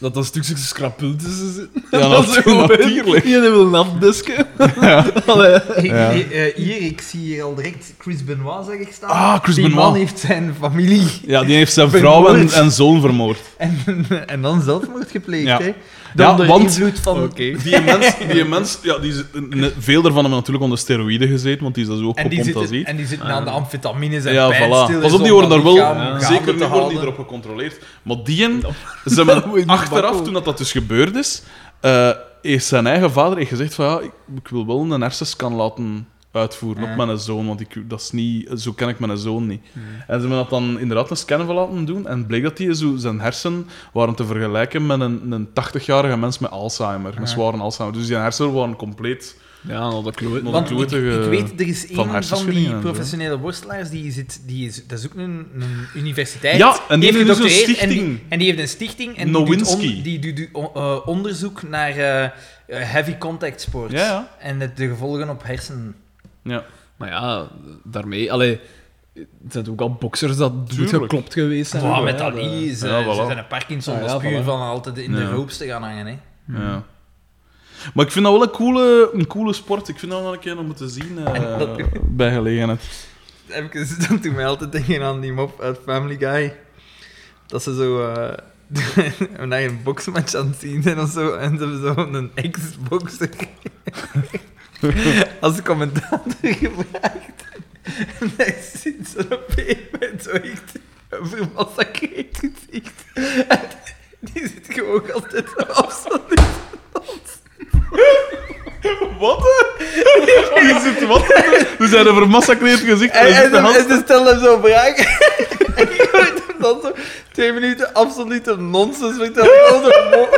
Speaker 2: Dat er stukjes scrapul tussen zitten.
Speaker 1: Ja,
Speaker 2: Dat is zo
Speaker 1: natuurlijk.
Speaker 2: Je wil een afdesken.
Speaker 1: Ja.
Speaker 3: eh, hier, ik zie hier al direct Chris Benoit, zeg ik staan.
Speaker 1: Ah, Chris
Speaker 3: Die
Speaker 1: Benoit.
Speaker 3: man heeft zijn familie
Speaker 1: Ja, die heeft zijn vrouw en, en zoon vermoord.
Speaker 3: en, en dan zelfmoord gepleegd,
Speaker 1: Ja.
Speaker 3: hè.
Speaker 1: Ja,
Speaker 3: Onder
Speaker 1: want-
Speaker 3: invloed van...
Speaker 1: Die mens, die mens ja, die, zit- veel daarvan hebben natuurlijk onder steroïden gezeten, want die is dat zo ook gepompt als iets.
Speaker 3: en die zitten aan de amfetamines en
Speaker 1: Ja,
Speaker 3: pijnstillers
Speaker 1: voilà. Pas op, die worden daar wel... Zeker nu worden die erop gecontroleerd. Maar die, en- ze hebben achteraf, toen dat, dat dus gebeurd is, eh heeft zijn eigen vader heeft gezegd van ja, ik, ik wil wel een hersenscan laten uitvoeren
Speaker 3: Ja.
Speaker 1: op mijn zoon, want ik, dat is niet, zo ken ik mijn zoon niet. En ze hebben dat dan inderdaad een scan van laten doen en bleek dat die zo, zijn hersen waren te vergelijken met een, een 80-jarige mens met Alzheimer, met zware Alzheimer. Dus die hersenen waren compleet...
Speaker 2: Ja, nou, dat kloot.
Speaker 1: Want-
Speaker 3: Want ik, weet, er is
Speaker 1: van
Speaker 3: een van die professionele worstelaars, die zit, die is, dat is ook een, een universiteit.
Speaker 1: Ja, en die
Speaker 3: heeft
Speaker 1: heeft dus een
Speaker 3: gedoctoreerd en die-
Speaker 1: stichting.
Speaker 3: En die, heeft een stichting en die doet, on- die doet eh, onderzoek naar eh, eh, heavy contact sports.
Speaker 1: Ja, ja.
Speaker 3: En de, de gevolgen op hersenen.
Speaker 1: Ja.
Speaker 2: Maar ja, daarmee... Allee, het zijn ook al boxers dat
Speaker 1: Tuurlijk.
Speaker 2: geklopt geweest zijn.
Speaker 3: Wow,
Speaker 2: Ja,
Speaker 3: met
Speaker 2: dat-
Speaker 3: Ali, ze,
Speaker 1: Ja, voilà.
Speaker 3: ze zijn een Parkinson,
Speaker 2: Ah, ja,
Speaker 3: dat is puur
Speaker 2: voilà.
Speaker 3: van altijd in de ropes te gaan hangen. Hè.
Speaker 1: Ja. Maar ik vind dat wel een coole, een coole sport. Ik vind dat wel een keer om te zien eh,
Speaker 3: dat-
Speaker 1: bij gelegenheid.
Speaker 3: Even, dat doet mij altijd denken aan die mop uit Family Guy. Dat ze zo naar een boxmatch aan het zien zijn of zo. En ze hebben zo een ex-boxer als commentator gevraagd. En hij ziet zo'n payment zo echt een vermassacreerd gezicht. En die zit gewoon altijd zo absoluut
Speaker 1: Wat? Je zit wat? We zijn een vermassacreerd gezicht.
Speaker 3: En,
Speaker 1: Hij zit
Speaker 3: en,
Speaker 1: de
Speaker 3: en,
Speaker 1: hand-
Speaker 3: ze stellen hem zo vragen. en je hoort hem dan zo twee minuten absolute nonsens vertellen over mo-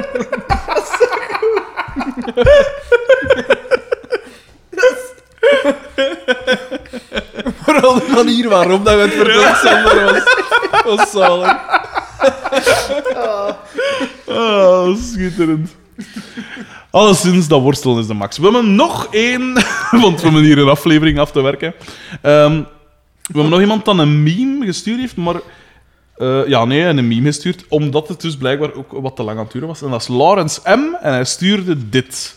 Speaker 2: Vooral de manier waarop dat we het verteld zonder was. Was zalig.
Speaker 1: Ah, schitterend. Alleszins, dat worstelen is de max. We hebben nog één, want we hebben hier een aflevering af te werken. Ehm, We hebben nog iemand dan een meme gestuurd heeft, maar... eh, ja, nee, een meme gestuurd, omdat het dus blijkbaar ook wat te lang aan het duren was. En dat is Laurens M. En hij stuurde dit.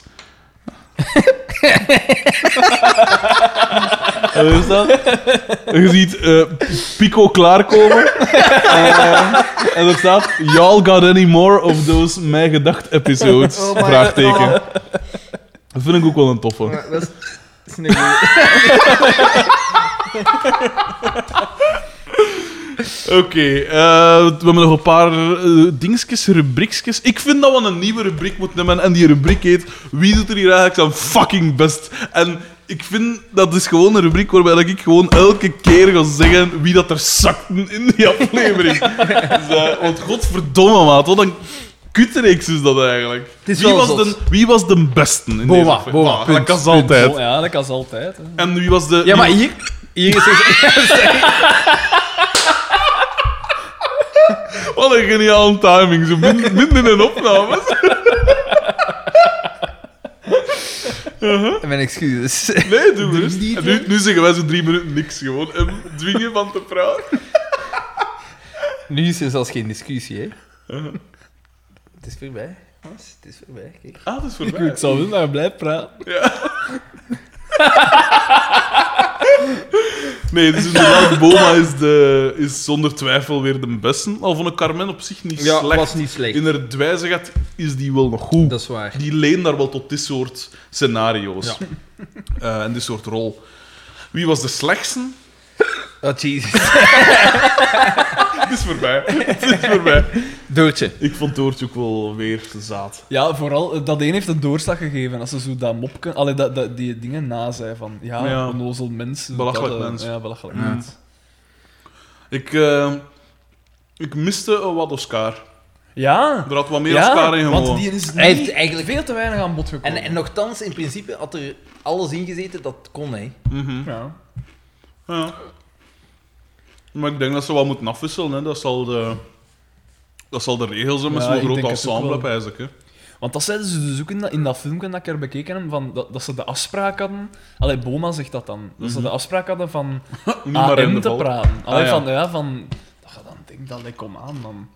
Speaker 1: Wat is dat? Je ziet eh, Pico klaarkomen. Eh, en er staat... Y'all got any more of those Mij Gedacht episodes?
Speaker 3: Oh my-
Speaker 1: Vraagteken.
Speaker 3: oh.
Speaker 1: Dat vind ik ook wel een toffe.
Speaker 3: Maar dat is, dat is een goeie.
Speaker 1: Oké, eh, we hebben nog een paar eh dingetjes, rubriekjes. Ik vind dat we een nieuwe rubriek moeten nemen en die rubriek heet Wie doet er hier eigenlijk zijn fucking best? En ik vind dat is gewoon een rubriek waarbij dat ik gewoon elke keer ga zeggen wie dat er zakten in die aflevering. dus, eh, want godverdomme, maat, wat een kutreeks is dat eigenlijk.
Speaker 3: Het is
Speaker 1: wie,
Speaker 3: wel
Speaker 1: was de, wie was de beste in
Speaker 3: Boma,
Speaker 1: deze aflevering?
Speaker 3: Boma,
Speaker 1: Ah,
Speaker 3: punt,
Speaker 1: dat kan altijd.
Speaker 2: Ja, dat kan altijd. Hè.
Speaker 1: En wie was de...
Speaker 3: Ja, maar hier, hier is het...
Speaker 1: Wat een geniale timing, zo min- midden in een opname.
Speaker 3: Mijn excuses.
Speaker 1: Nee, doe maar eens. nu, nu zeggen wij zo drie minuten niks gewoon. En dwingen van te praten.
Speaker 3: Nu is er zelfs geen discussie, hè. Het is voorbij. Het is voorbij, kijk.
Speaker 1: Ah, dat is
Speaker 2: Ik,
Speaker 1: voorbij.
Speaker 2: ik zou willen dat je blijft praten.
Speaker 1: Nee, dus inderdaad, Boma is, de, is zonder twijfel weer de beste. Al vond ik Carmen op zich niet
Speaker 3: Ja,
Speaker 1: slecht.
Speaker 3: was niet slecht.
Speaker 1: In haar dwijzegat is die wel nog goed.
Speaker 3: Dat is waar.
Speaker 1: Die leent daar wel tot dit soort scenario's. Eh, en dit soort rol. Wie was de slechtste?
Speaker 3: Oh, jezus.
Speaker 1: Het is voorbij. Het is voorbij.
Speaker 3: Doortje.
Speaker 1: Ik vond Doortje ook wel weer zaad.
Speaker 2: Ja, vooral eh, dat een heeft een doorslag gegeven. Als ze zo dat mopje, allee, dat, dat, die dingen na zei van ja,
Speaker 1: Ja.
Speaker 2: onnozel mens.
Speaker 1: Belachelijk
Speaker 2: dat, eh,
Speaker 1: mens.
Speaker 2: Ja, belachelijk
Speaker 3: Ja.
Speaker 2: mens.
Speaker 1: Ik, eh, ik miste een wat Oscar.
Speaker 2: Ja,
Speaker 1: Er had wat meer
Speaker 2: ja
Speaker 1: Oscar in
Speaker 2: want
Speaker 1: gewoon.
Speaker 2: die is
Speaker 3: Hij heeft
Speaker 2: niet
Speaker 3: eigenlijk-
Speaker 2: veel te weinig aan bod gekomen.
Speaker 3: En, en nogthans, in principe had er alles ingezeten dat kon, hè.
Speaker 1: Mhm.
Speaker 2: ja.
Speaker 1: Ja. Maar ik denk dat ze wat moeten afwisselen. Hè. Dat, zal de, dat zal de regel zijn met
Speaker 2: Ja,
Speaker 1: zo'n
Speaker 2: ik
Speaker 1: groot
Speaker 2: denk het ook
Speaker 1: ensemble,
Speaker 2: wel.
Speaker 1: pijs ik, hè.
Speaker 2: Want dat zeiden ze dus ook in dat, in dat filmpje dat ik er bekeken heb, van, dat, dat ze de afspraak hadden... Allee, Boma zegt dat dan. Dat ze de afspraak hadden van
Speaker 1: Niet maar in
Speaker 2: AM
Speaker 1: de
Speaker 2: te praten. Allee,
Speaker 1: Ah, ja.
Speaker 2: van, ja, van... Dat je dan denkt, dat ik kom aan, man.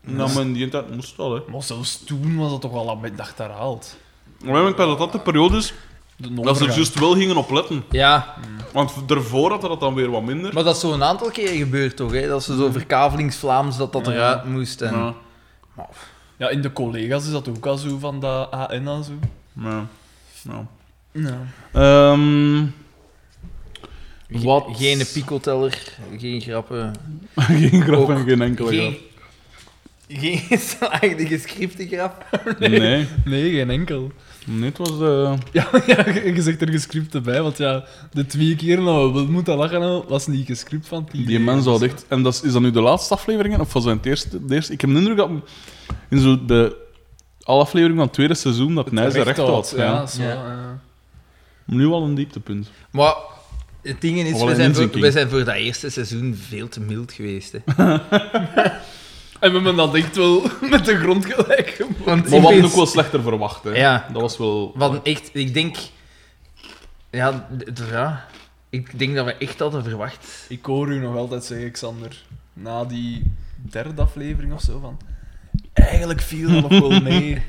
Speaker 1: Nou, maar in die tijd moest wel, hè.
Speaker 2: Maar zelfs toen was dat toch wel een dag herhaald.
Speaker 1: Maar ik denk dat dat de periode is dat ze er juist wel gingen opletten.
Speaker 3: Ja,
Speaker 1: Want daarvoor had dat dan weer wat minder.
Speaker 3: maar dat is zo een aantal keer gebeurd, toch, hè. Dat ze zo verkavelingsvlaams, dat dat
Speaker 2: Ja.
Speaker 3: eruit moest. En...
Speaker 1: Ja.
Speaker 2: Ja, in de collega's is dat ook al zo van dat AN en zo.
Speaker 1: Ja. Ja.
Speaker 2: Ja.
Speaker 1: Ehm,
Speaker 3: Ge-
Speaker 1: Wat?
Speaker 3: Geen picoteller, geen grappen.
Speaker 1: geen grap
Speaker 3: Ook
Speaker 1: en geen enkele
Speaker 3: Geen, geen grap.
Speaker 1: grap. Nee.
Speaker 2: Nee, geen enkel.
Speaker 1: Nee, het was... eh,
Speaker 2: Ja, ja, je zegt er gescript bij, want ja, de twee keer nou we moeten lachen was niet gescript van die.
Speaker 1: Die mens had echt... En dat is, is dat nu de laatste afleveringen? Of was dat het eerste? De eerste? Ik heb de indruk dat in zo de... Alle afleveringen van het tweede seizoen dat Nijs recht had.
Speaker 2: Ja,
Speaker 1: Ja.
Speaker 2: zo,
Speaker 3: Ja.
Speaker 1: Nu al een dieptepunt.
Speaker 3: Maar het ding is, we zijn, voor, we zijn voor dat eerste seizoen veel te mild geweest. Hè.
Speaker 2: En we hebben dat echt wel met de grond gelijk gemaakt.
Speaker 3: Want
Speaker 1: Maar we hadden ook wel slechter verwacht. Hè.
Speaker 3: Ja.
Speaker 1: Dat was wel...
Speaker 3: Want echt, ik denk... Ja, d- d- ja, ik denk dat we echt hadden verwacht.
Speaker 2: Ik hoor u nog altijd zeggen, Xander, na die derde aflevering of zo, van... Eigenlijk viel dat nog wel mee.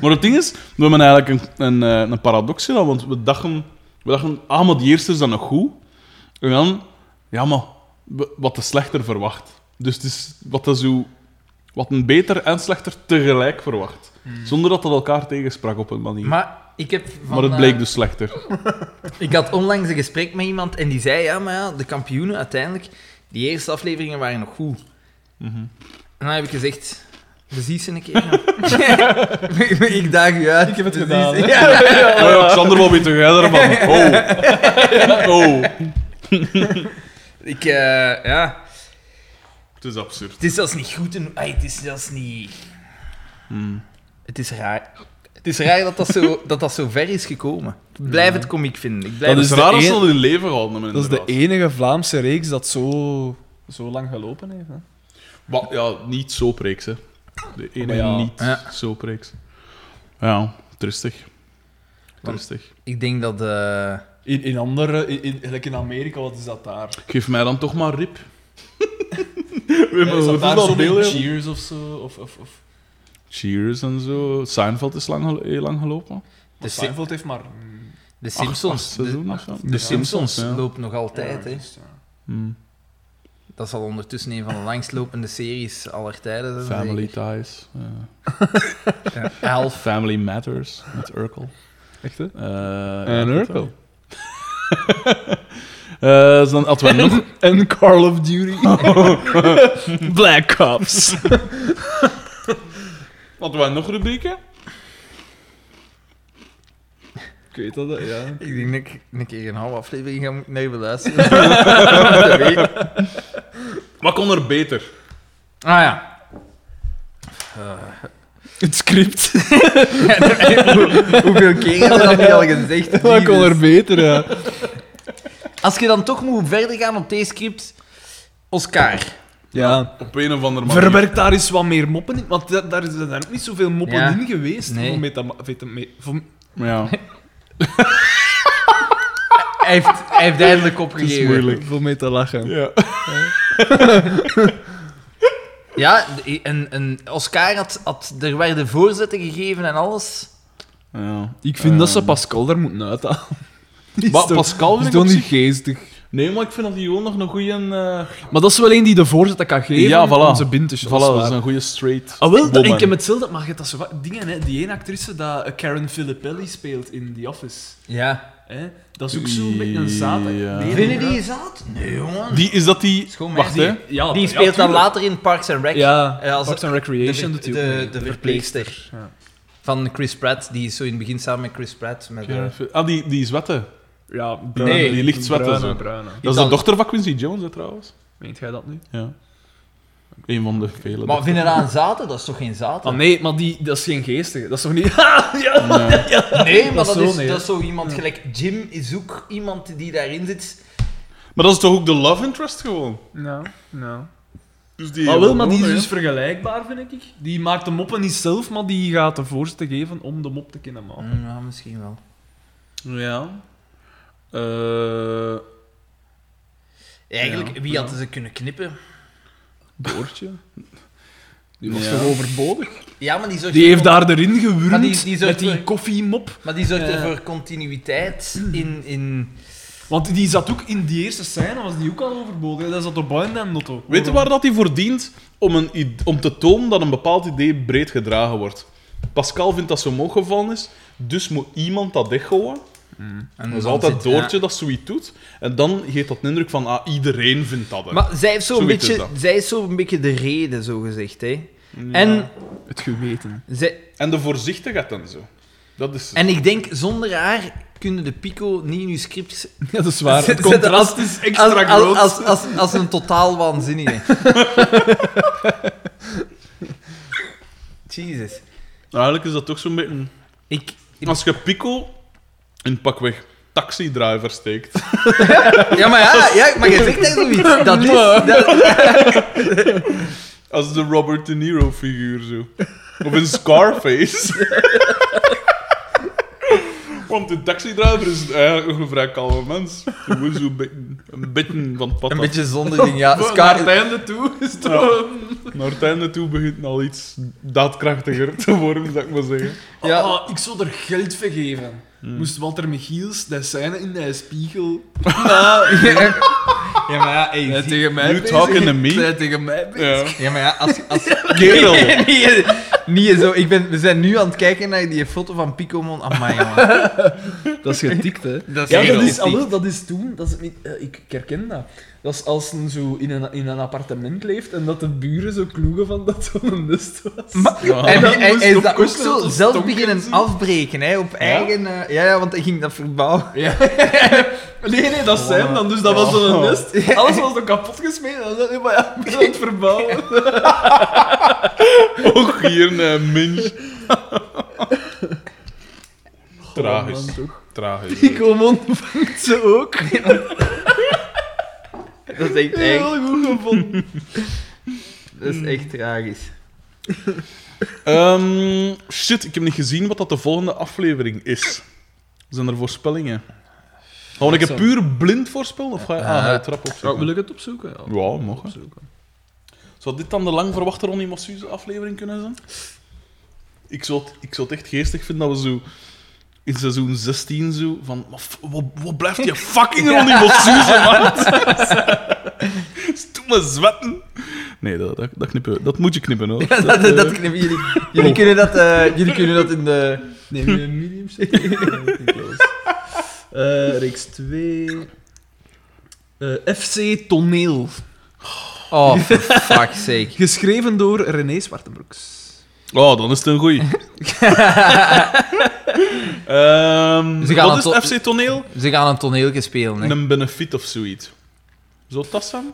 Speaker 1: Maar het ding is, we hebben eigenlijk een, een, eh, een paradox gedaan, want we dachten, we dachten, ah, maar die eerste is dan nog goed. En dan, ja, maar we- wat te slechter verwacht. Dus het is wat, dat zo, wat een beter en slechter tegelijk verwacht. Zonder dat dat elkaar tegensprak op een manier. Maar,
Speaker 3: Maar ik heb van,
Speaker 1: het bleek
Speaker 3: eh,
Speaker 1: dus slechter.
Speaker 3: Ik had onlangs een gesprek met iemand en die zei, ja, maar ja, de kampioenen uiteindelijk, die eerste afleveringen waren nog goed.
Speaker 1: Mhm.
Speaker 3: En dan heb ik gezegd, bezie ze een keer. ik, ik daag u uit.
Speaker 2: Ik heb het gedaan.
Speaker 3: Ja.
Speaker 1: Oh ja, Xander, wat weet jij ervan? Oh. Oh.
Speaker 3: Ik, eh, ja,
Speaker 1: Het is absurd.
Speaker 3: het is zelfs niet goed. En, ai, het is zelfs niet...
Speaker 1: Hmm.
Speaker 3: Het is raar. Het is raar dat dat zo, dat dat zo ver is gekomen. Ik blijf het komiek vinden. Ik blijf
Speaker 2: Dat
Speaker 1: Het
Speaker 2: is
Speaker 1: raar dat ze dat in leven gehouden hebben,
Speaker 2: Dat is de enige Vlaamse reeks dat zo, zo lang gelopen heeft. Hè.
Speaker 1: Ja, niet zo preeks, hè. De
Speaker 2: Maar ja.
Speaker 1: niet
Speaker 3: Ja.
Speaker 1: zo preeks. Ja, tristig.
Speaker 3: Want-
Speaker 1: Tristig.
Speaker 3: Ik denk dat... eh,
Speaker 2: In, in andere, in, in, gelijk in Amerika, wat is dat daar?
Speaker 1: Geef mij dan toch maar rip. We hebben
Speaker 2: is dat
Speaker 1: wat
Speaker 2: daar
Speaker 1: is
Speaker 2: zo? Cheers of zo? Of, of, of.
Speaker 1: Cheers en zo. Seinfeld is lang, heel lang gelopen.
Speaker 2: De Seinfeld heeft maar...
Speaker 3: De Simpsons.
Speaker 1: acht
Speaker 3: de, de
Speaker 1: De
Speaker 3: Simpsons
Speaker 1: ja.
Speaker 3: lopen nog altijd. Hè.
Speaker 2: ja.
Speaker 1: Hmm.
Speaker 3: Dat zal ondertussen een van de langstlopende series aller tijden zijn.
Speaker 1: Family
Speaker 3: zeker.
Speaker 1: Ties. ja.
Speaker 3: Ja, Elf.
Speaker 1: Family Matters met Urkel.
Speaker 2: Echt, hè?
Speaker 1: Eh,
Speaker 2: En
Speaker 1: ja,
Speaker 2: Urkel.
Speaker 1: Eh, dus dan hadden we nog...
Speaker 2: En Call of Duty. Black Ops.
Speaker 1: Hadden we nog rubrieken?
Speaker 2: Ik weet dat, hè, ja.
Speaker 3: Ik denk dat ik een keer een halve aflevering ga moeten naar beluisteren.
Speaker 1: Wat kon er beter?
Speaker 3: ah ja.
Speaker 2: Het script.
Speaker 3: Hoe- Hoeveel keer hebben we dat nu al gezegd?
Speaker 2: Wat kon er beter, ja.
Speaker 3: Als je dan toch moet verder gaan op deze script, Oscar.
Speaker 2: Ja.
Speaker 1: Op een of andere manier.
Speaker 2: Verwerk daar eens wat meer moppen in, want da- daar zijn ook niet zoveel moppen
Speaker 3: Ja.
Speaker 2: in geweest.
Speaker 3: Nee.
Speaker 2: Voor meta, meta, me- voor-
Speaker 1: Ja,
Speaker 3: Hij heeft, hij heeft duidelijk
Speaker 1: het is
Speaker 3: opgegeven.
Speaker 1: moeilijk.
Speaker 2: Voor mee te lachen.
Speaker 1: Ja.
Speaker 3: Ja, de- en, en Oscar had, had... Er werden voorzetten gegeven en alles.
Speaker 1: ja.
Speaker 2: Ik vind dat ze
Speaker 1: Ehm.
Speaker 2: Pascal daar moet uithalen. Is
Speaker 1: Maar
Speaker 2: toch-
Speaker 1: Pascal vind
Speaker 2: is
Speaker 1: ik
Speaker 2: toch
Speaker 1: op
Speaker 2: niet geestig.
Speaker 1: Nee, maar ik vind dat hij gewoon nog een goede... eh
Speaker 2: Maar dat is wel een die de voorzet kan geven
Speaker 1: Ja, voilà.
Speaker 2: om ze binnen te
Speaker 1: voilà,
Speaker 2: shotten.
Speaker 1: dat
Speaker 2: Dat
Speaker 1: is
Speaker 2: is
Speaker 1: een goede straight
Speaker 2: Ah, wel, dat,
Speaker 1: woman.
Speaker 2: ik heb hetzelfde, maar je hebt dat zo wat dingen, hè. Die ene actrice dat eh, Karen Filippelli speelt in The Office.
Speaker 3: Ja.
Speaker 2: Hè? Dat is ook zo'n beetje een zaad.
Speaker 1: Ja.
Speaker 2: Nee,
Speaker 3: Vinden
Speaker 2: nee,
Speaker 3: die zaad? Nee, jongen.
Speaker 1: Die, is dat die...
Speaker 3: Schoon
Speaker 1: Wacht,
Speaker 3: meisje.
Speaker 1: hè.
Speaker 2: Ja,
Speaker 3: Die
Speaker 2: ja,
Speaker 3: speelt dan
Speaker 2: tuurlijk.
Speaker 3: later in Parks and Rec.
Speaker 2: Ja,
Speaker 3: Eh, als
Speaker 2: Parks and Recreation
Speaker 3: de, de, verpleegster.
Speaker 2: Ja.
Speaker 3: Van Chris Pratt. Die is zo in het begin samen met Chris Pratt. Met, eh,
Speaker 1: Ah, die, die zwette.
Speaker 2: Ja,
Speaker 3: Nee,
Speaker 1: die ligt zwetten
Speaker 2: bruine,
Speaker 1: zo.
Speaker 2: bruine.
Speaker 1: Dat is de dochter van Quincy Jones, hè, trouwens.
Speaker 2: Meent jij dat nu?
Speaker 1: Ja. Een van de vele.
Speaker 3: Maar vinden een zaten? Dat is toch geen zaten?
Speaker 2: Ah nee, maar die, dat is geen geestige. Dat is toch niet... ja, ja.
Speaker 3: Nee, maar
Speaker 2: Dat
Speaker 3: dat,
Speaker 2: is zo,
Speaker 3: is,
Speaker 2: nee,
Speaker 3: dat is zo iemand gelijk Jim is ook iemand die daarin zit.
Speaker 1: Maar dat is toch ook de love interest gewoon?
Speaker 2: Nou, nou.
Speaker 1: Dus die
Speaker 2: Maar wel, maar die is dus vergelijkbaar, vind ik. Die maakt de moppen niet zelf, maar die gaat de voorzet geven om de mop te kunnen maken.
Speaker 3: Ja, misschien wel.
Speaker 1: Ja. Eh
Speaker 3: Eigenlijk,
Speaker 1: Ja,
Speaker 3: wie
Speaker 1: ja.
Speaker 3: hadden ze kunnen knippen?
Speaker 1: Doortje.
Speaker 2: Die was
Speaker 1: Ja.
Speaker 2: toch overbodig?
Speaker 3: Ja, maar die zorgt
Speaker 2: Die heeft daar erin gewurmd
Speaker 3: die- die
Speaker 2: met die
Speaker 3: voor-
Speaker 2: koffiemop.
Speaker 3: Maar die zorgt er voor continuïteit in... in...
Speaker 2: Want die zat ook in die eerste scène, was die ook al overbodig. Dat zat op Bind en Notto.
Speaker 1: Weet je waar dat hij voor dient? Om, een, om te tonen dat een bepaald idee breed gedragen wordt. Pascal vindt dat zo omhoog gevallen is, dus moet iemand dat dichtgooien.
Speaker 3: En
Speaker 1: Dat is altijd
Speaker 3: zit-
Speaker 1: Doortje
Speaker 3: ja.
Speaker 1: dat zoiets doet. En dan geeft dat een indruk van, ah, iedereen vindt dat. hè.
Speaker 3: Maar zij, heeft zo een
Speaker 1: Zoiets is
Speaker 3: beetje,
Speaker 1: dat.
Speaker 3: zij is zo een beetje de reden, zo gezegd. Hè.
Speaker 1: Ja.
Speaker 3: En,
Speaker 2: Het geweten.
Speaker 3: zij,
Speaker 1: en de voorzichtigheid en zo. Dat is...
Speaker 3: en ik denk, zonder haar kunnen de Pico niet in uw script...
Speaker 2: Ja, dat is waar. Het contrast
Speaker 3: als-
Speaker 2: is extra
Speaker 3: als,
Speaker 2: groot.
Speaker 3: als, als, als, als een totaal waanzinnige. Jezus.
Speaker 1: Eigenlijk is dat toch zo'n beetje...
Speaker 3: Ik...
Speaker 1: Als je Pico in pakweg taxi-driver steekt...
Speaker 3: Ja, maar ja, ja maar je zegt zoiets. Dat is... Dat,
Speaker 1: als de Robert De Niro-figuur, zo. Of in Scarface. Want een taxi-driver is eigenlijk nog een vrij kalme mens. Je moet zo een beetje, van het pad
Speaker 3: een beetje zonderling, ja.
Speaker 2: Naar
Speaker 3: Scar,
Speaker 2: het einde toe is het
Speaker 1: Ja.
Speaker 2: wel-
Speaker 1: Naar het einde toe begint het al iets daadkrachtiger te worden, zou ik maar zeggen.
Speaker 3: Ja.
Speaker 2: Ah, ik zou er geld voor geven. Moest Walter Michiels dat scène in de spiegel... Nou,
Speaker 3: ja, maar ja, zie-
Speaker 2: tegen mij
Speaker 1: You
Speaker 2: bezig.
Speaker 1: talking to me?
Speaker 2: Tegen mij bezig.
Speaker 1: Ja.
Speaker 3: ja, maar ja, als... als
Speaker 1: Kerel.
Speaker 3: niet zo. Ik ben, we zijn nu aan het kijken naar die foto van Picomon. Amai, jongen.
Speaker 2: Dat is getikt, hè.
Speaker 3: Dat is
Speaker 2: Ja, dat is, ah, dat is toen, dat is, niet- eh, ik, ik herken dat. Dat is als een zo in een, in een appartement leeft en dat de buren zo kloegen van dat zo'n nest was.
Speaker 3: Maar,
Speaker 1: Ja.
Speaker 3: en hij, is dat ook zo zelf beginnen afbreken, hè, op eigen... eh, ja, ja, want hij ging dat verbouwen.
Speaker 2: Ja. Nee, nee, dat zijn dan. Dus dat was zo'n nest. Alles was dan kapot gesmeten. En dan, maar ja, ik ben aan het verbouwen.
Speaker 1: Och, hier een minch. Tragisch.
Speaker 2: Oh, man, toch.
Speaker 1: Tragisch.
Speaker 2: Die Comon vangt ze ook.
Speaker 3: Dat is echt erg.
Speaker 2: Heel goed gevonden.
Speaker 3: Dat is echt tragisch.
Speaker 1: Ehm, shit, ik heb niet gezien wat dat de volgende aflevering is. Zijn er voorspellingen? Ga ik het puur blind voorspellen? Of ga je, ah, ga je
Speaker 3: Eh,
Speaker 1: trap opzoeken?
Speaker 2: wil ik het opzoeken? Ja,
Speaker 1: Ja, mag. hè.
Speaker 2: opzoeken.
Speaker 1: Zou dit dan de lang verwachte Ronnie Mossuze aflevering kunnen zijn? Ik zou, het, ik zou het echt geestig vinden dat we zo in seizoen 16 zo van... Wat, wat blijft die fucking Ronnie Mossuze, man? Stomme zwetten. Nee, dat, dat, dat, knippen, dat moet je knippen, hoor.
Speaker 3: dat, dat, dat knippen jullie. Jullie kunnen dat, eh, jullie kunnen dat in de...
Speaker 2: Nee, medium Eh reeks 2. Eh, FC Toneel.
Speaker 3: Oh, for fuck's sake.
Speaker 2: Geschreven door René Zwartenbroeks.
Speaker 1: Oh, dan is het een goeie. Ehm
Speaker 3: Ze gaan
Speaker 1: wat is
Speaker 3: het
Speaker 1: het
Speaker 3: to-
Speaker 1: FC Toneel?
Speaker 3: Ze gaan een toneeltje spelen, hè.
Speaker 1: Een benefit of zoiets. Zou dat zijn?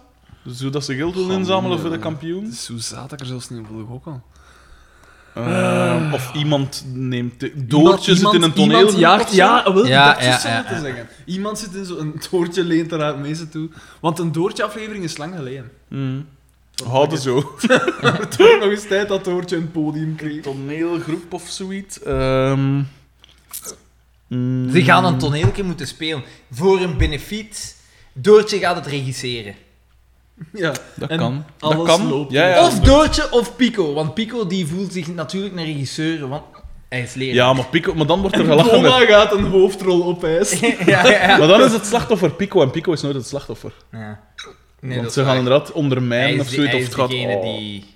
Speaker 1: Zodat ze geld willen inzamelen voor de kampioen?
Speaker 2: Hoe zaad ik er zelfs niet op wil gokken?
Speaker 1: Ehm, of iemand neemt... de- Doortje
Speaker 2: Iemand-
Speaker 1: zit in een
Speaker 2: iemand
Speaker 1: toneel.
Speaker 2: jaagt, ja, wel,
Speaker 3: Ja,
Speaker 2: dat
Speaker 3: ja, ja,
Speaker 2: te zeggen. Iemand zit in zo'n Doortje leent eruit mensen toe. Want een Doortje-aflevering is lang geleden.
Speaker 1: Mm. Houden zo.
Speaker 2: Toch nog eens tijd dat Doortje een podium kreeg.
Speaker 1: Toneelgroep of zoiets. Ehm mm.
Speaker 3: Ze gaan een toneeltje moeten spelen. Voor een benefiet. Doortje gaat het regisseren.
Speaker 2: Ja,
Speaker 1: Dat
Speaker 2: en
Speaker 1: kan. Dat kan.
Speaker 2: loopt.
Speaker 1: Ja, ja.
Speaker 3: Of Doortje of Pico. Want Pico die voelt zich natuurlijk een regisseur, want hij is leraar.
Speaker 1: Ja, maar, Pico, maar dan wordt er gelachen
Speaker 2: Bona
Speaker 1: met...
Speaker 2: gaat een hoofdrol opeisen.
Speaker 3: ja, ja.
Speaker 1: Maar dan is het slachtoffer Pico en Pico is nooit het slachtoffer.
Speaker 3: ja. Nee,
Speaker 1: Want
Speaker 3: dat
Speaker 1: ze gaan inderdaad
Speaker 3: Hij
Speaker 1: ondermijnen of zoiets.
Speaker 3: hij
Speaker 1: Of
Speaker 3: is
Speaker 1: het gaat...
Speaker 3: degene
Speaker 1: oh.
Speaker 3: die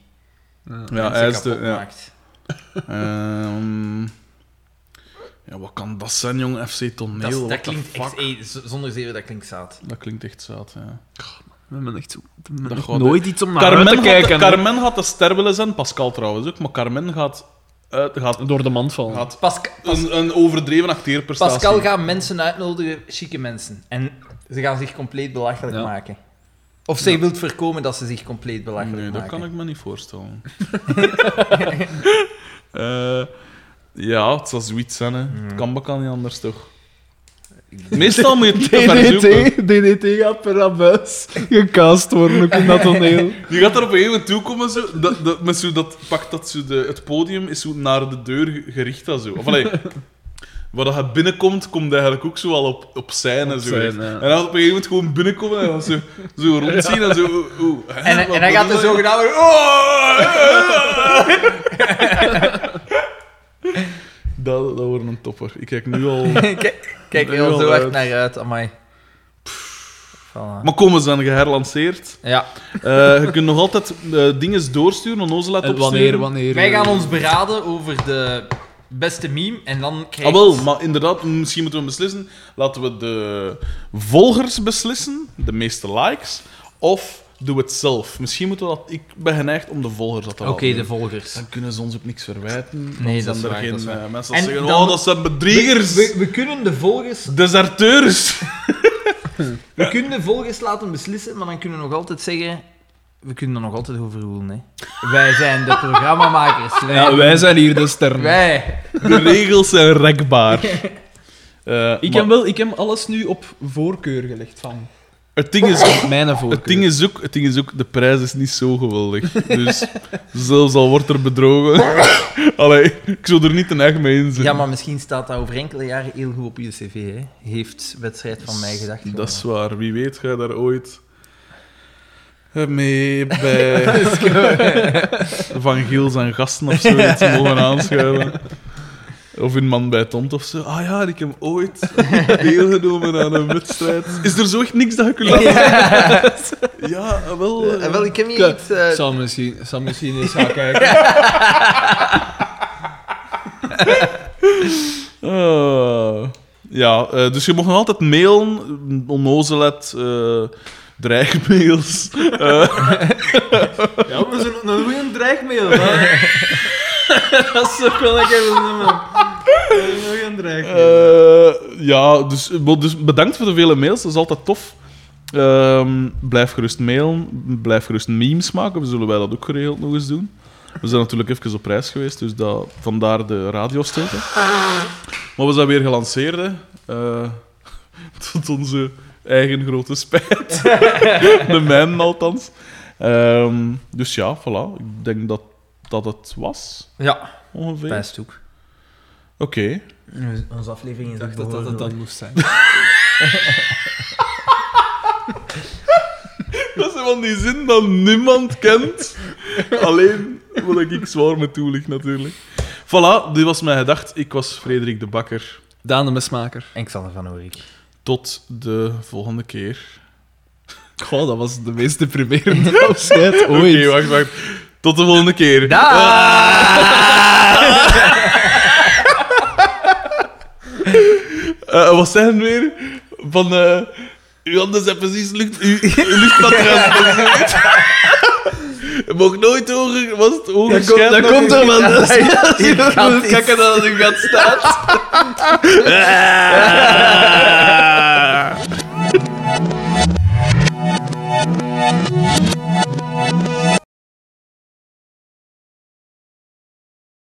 Speaker 1: Ja, hij is de... Ja.
Speaker 3: maakt.
Speaker 1: Ehm, ja, wat kan dat zijn, jong? FC Toneel,
Speaker 3: Dat, klinkt
Speaker 1: fuck?
Speaker 3: echt... ey, zonder zeven, dat klinkt zaad.
Speaker 1: Dat klinkt echt zaad, ja.
Speaker 2: We hebben echt, zo, we hebben
Speaker 1: Dat
Speaker 2: echt
Speaker 1: gaat-
Speaker 2: nooit iets om naar
Speaker 1: Carmen,
Speaker 2: uit te
Speaker 1: gaat,
Speaker 2: kijken. hè.
Speaker 1: Carmen gaat de ster willen zijn, Pascal trouwens ook, maar Carmen gaat, uit, gaat,
Speaker 2: Door de mand vallen.
Speaker 1: gaat
Speaker 3: Pasca-
Speaker 1: een, een overdreven acteerprestatie.
Speaker 3: Pascal gaat mensen uitnodigen, chique mensen. En ze gaan zich compleet belachelijk
Speaker 2: Ja.
Speaker 3: maken. Of zij wilt voorkomen dat ze zich compleet belachelijk
Speaker 1: Nee, dat
Speaker 3: maken.
Speaker 1: kan ik me niet voorstellen. Eh, ja, het zal zoiets zijn, hè. Het kan bekend niet anders, toch? Meestal moet je het.
Speaker 2: DDT, DDT gaat per abuis gecast worden, ook in dat toneel.
Speaker 1: Je gaat er op een gegeven moment toe komen, zo, dat, dat, met zo, dat pakt dat zo de, het podium is zo naar de deur ge- gericht. Dat zo. Of allee, waar dat je binnenkomt, komt eigenlijk ook zo al op, op scène.
Speaker 2: Op
Speaker 1: zo,
Speaker 2: scène,
Speaker 1: echt.
Speaker 2: ja.
Speaker 1: En dan op een gegeven moment gewoon binnenkomen en dan zo, zo rondzien en zo. oeh, hè,
Speaker 3: En, en hij gaat
Speaker 1: je?
Speaker 3: zogenaamde... Oh!
Speaker 1: Dat, dat wordt een topper. Ik kijk nu al...
Speaker 3: Kijk, kijk er
Speaker 1: Nee,
Speaker 3: al zo
Speaker 1: uit.
Speaker 3: naar uit, amai. Voilà.
Speaker 1: Maar komen ze dan geherlanceerd?
Speaker 3: Ja,
Speaker 1: Eh, je kunt nog altijd eh dingen doorsturen, onnozel laten
Speaker 2: En
Speaker 1: opsturen.
Speaker 2: wanneer, wanneer...
Speaker 3: wij gaan
Speaker 2: eh,
Speaker 3: ons beraden over de beste meme en dan
Speaker 1: Ah,
Speaker 3: krijgt...
Speaker 1: wel, maar inderdaad, misschien moeten we beslissen. Laten we de volgers beslissen, de meeste likes, of doen we het zelf. Misschien moeten we dat... Ik ben geneigd om de volgers dat te
Speaker 3: Oké, de volgers.
Speaker 1: Dan kunnen ze ons ook niks verwijten. Dan
Speaker 3: Nee,
Speaker 1: zijn
Speaker 3: dat is
Speaker 1: er
Speaker 3: waar,
Speaker 1: geen
Speaker 3: dat is waar.
Speaker 1: eh, mensen
Speaker 3: En
Speaker 1: die zeggen,
Speaker 3: dan-
Speaker 1: oh, dat zijn bedriegers,
Speaker 3: We, we kunnen de volgers...
Speaker 1: deserteurs.
Speaker 3: We kunnen de volgers laten beslissen, maar dan kunnen we nog altijd zeggen... We kunnen er nog altijd over roelen, hè. Wij zijn de programmamakers. Wij,
Speaker 2: Ja, wij zijn hier de sterren.
Speaker 3: Wij.
Speaker 1: De regels zijn rekbaar. Eh,
Speaker 2: Ik
Speaker 1: maar
Speaker 2: heb, wel, ik heb alles nu op voorkeur gelegd van
Speaker 1: het ding is...
Speaker 2: mijn.
Speaker 1: Het ding, is ook, het ding is ook, de prijs is niet zo geweldig. Dus zelfs al wordt er bedrogen... Allee, ik zou er niet een echt mee in zitten.
Speaker 3: Ja, maar misschien staat dat over enkele jaren heel goed op je cv, hè. Heeft wedstrijd van mij gedacht.
Speaker 1: Dat is waar. Wie weet ga je daar ooit mee bij Van Giel zijn gasten of zoiets mogen aanschuiven. Of een man bij Tont of zo. Ah ja, ik heb ooit deelgenomen aan een wedstrijd. Is er zo echt niks dat je kunt laten? Ja, wel. eh,
Speaker 3: wel, ik heb hier
Speaker 2: Kijk,
Speaker 3: iets... eh,
Speaker 2: zal, misschien, zal misschien eens gaan kijken.
Speaker 1: Ah. ja, eh, dus je mag nog altijd mailen, onnozelet, eh dreigmails. eh,
Speaker 2: Ja, maar zo'n een goede dreigmail. dat is ook wel lekker nummer. Een.
Speaker 1: Eh, ja, dus, dus bedankt voor de vele mails. Dat is altijd tof. Ehm, blijf gerust mailen. Blijf gerust memes maken. We zullen wij dat ook geregeld nog eens doen. We zijn natuurlijk even op reis geweest, dus dat, vandaar de radiostilte. Maar we zijn weer gelanceerd. Eh, tot onze eigen grote spijt. de mijnen althans. Ehm, dus ja, voilà. Ik denk dat dat het was,
Speaker 3: Ja,
Speaker 1: ongeveer.
Speaker 3: best ook.
Speaker 1: Oké.
Speaker 3: Onze aflevering is
Speaker 2: Ik dacht dat dat het dan moest zijn.
Speaker 1: Dat is van die zin dat niemand kent. Alleen wat ik zwaar met toelicht, natuurlijk. Voilà, dit was mijn gedacht. Ik was Frederik de Bakker.
Speaker 2: Daan de mesmaker.
Speaker 3: En Xander van Oorik.
Speaker 1: Tot de volgende keer.
Speaker 2: Goh, dat was de meest deprimerende afscheid
Speaker 1: Oké,
Speaker 2: ooit.
Speaker 1: wacht, wacht. Tot de volgende keer. Eh, wat zijn we weer? Van... eh uw handen zijn precies lucht, uw, uw luchtmatras. Je mag nooit hoger... Was het hoger
Speaker 2: Dat komt, dat komt er van. Dat
Speaker 3: iets.
Speaker 2: Kakken dat het in gaat staat.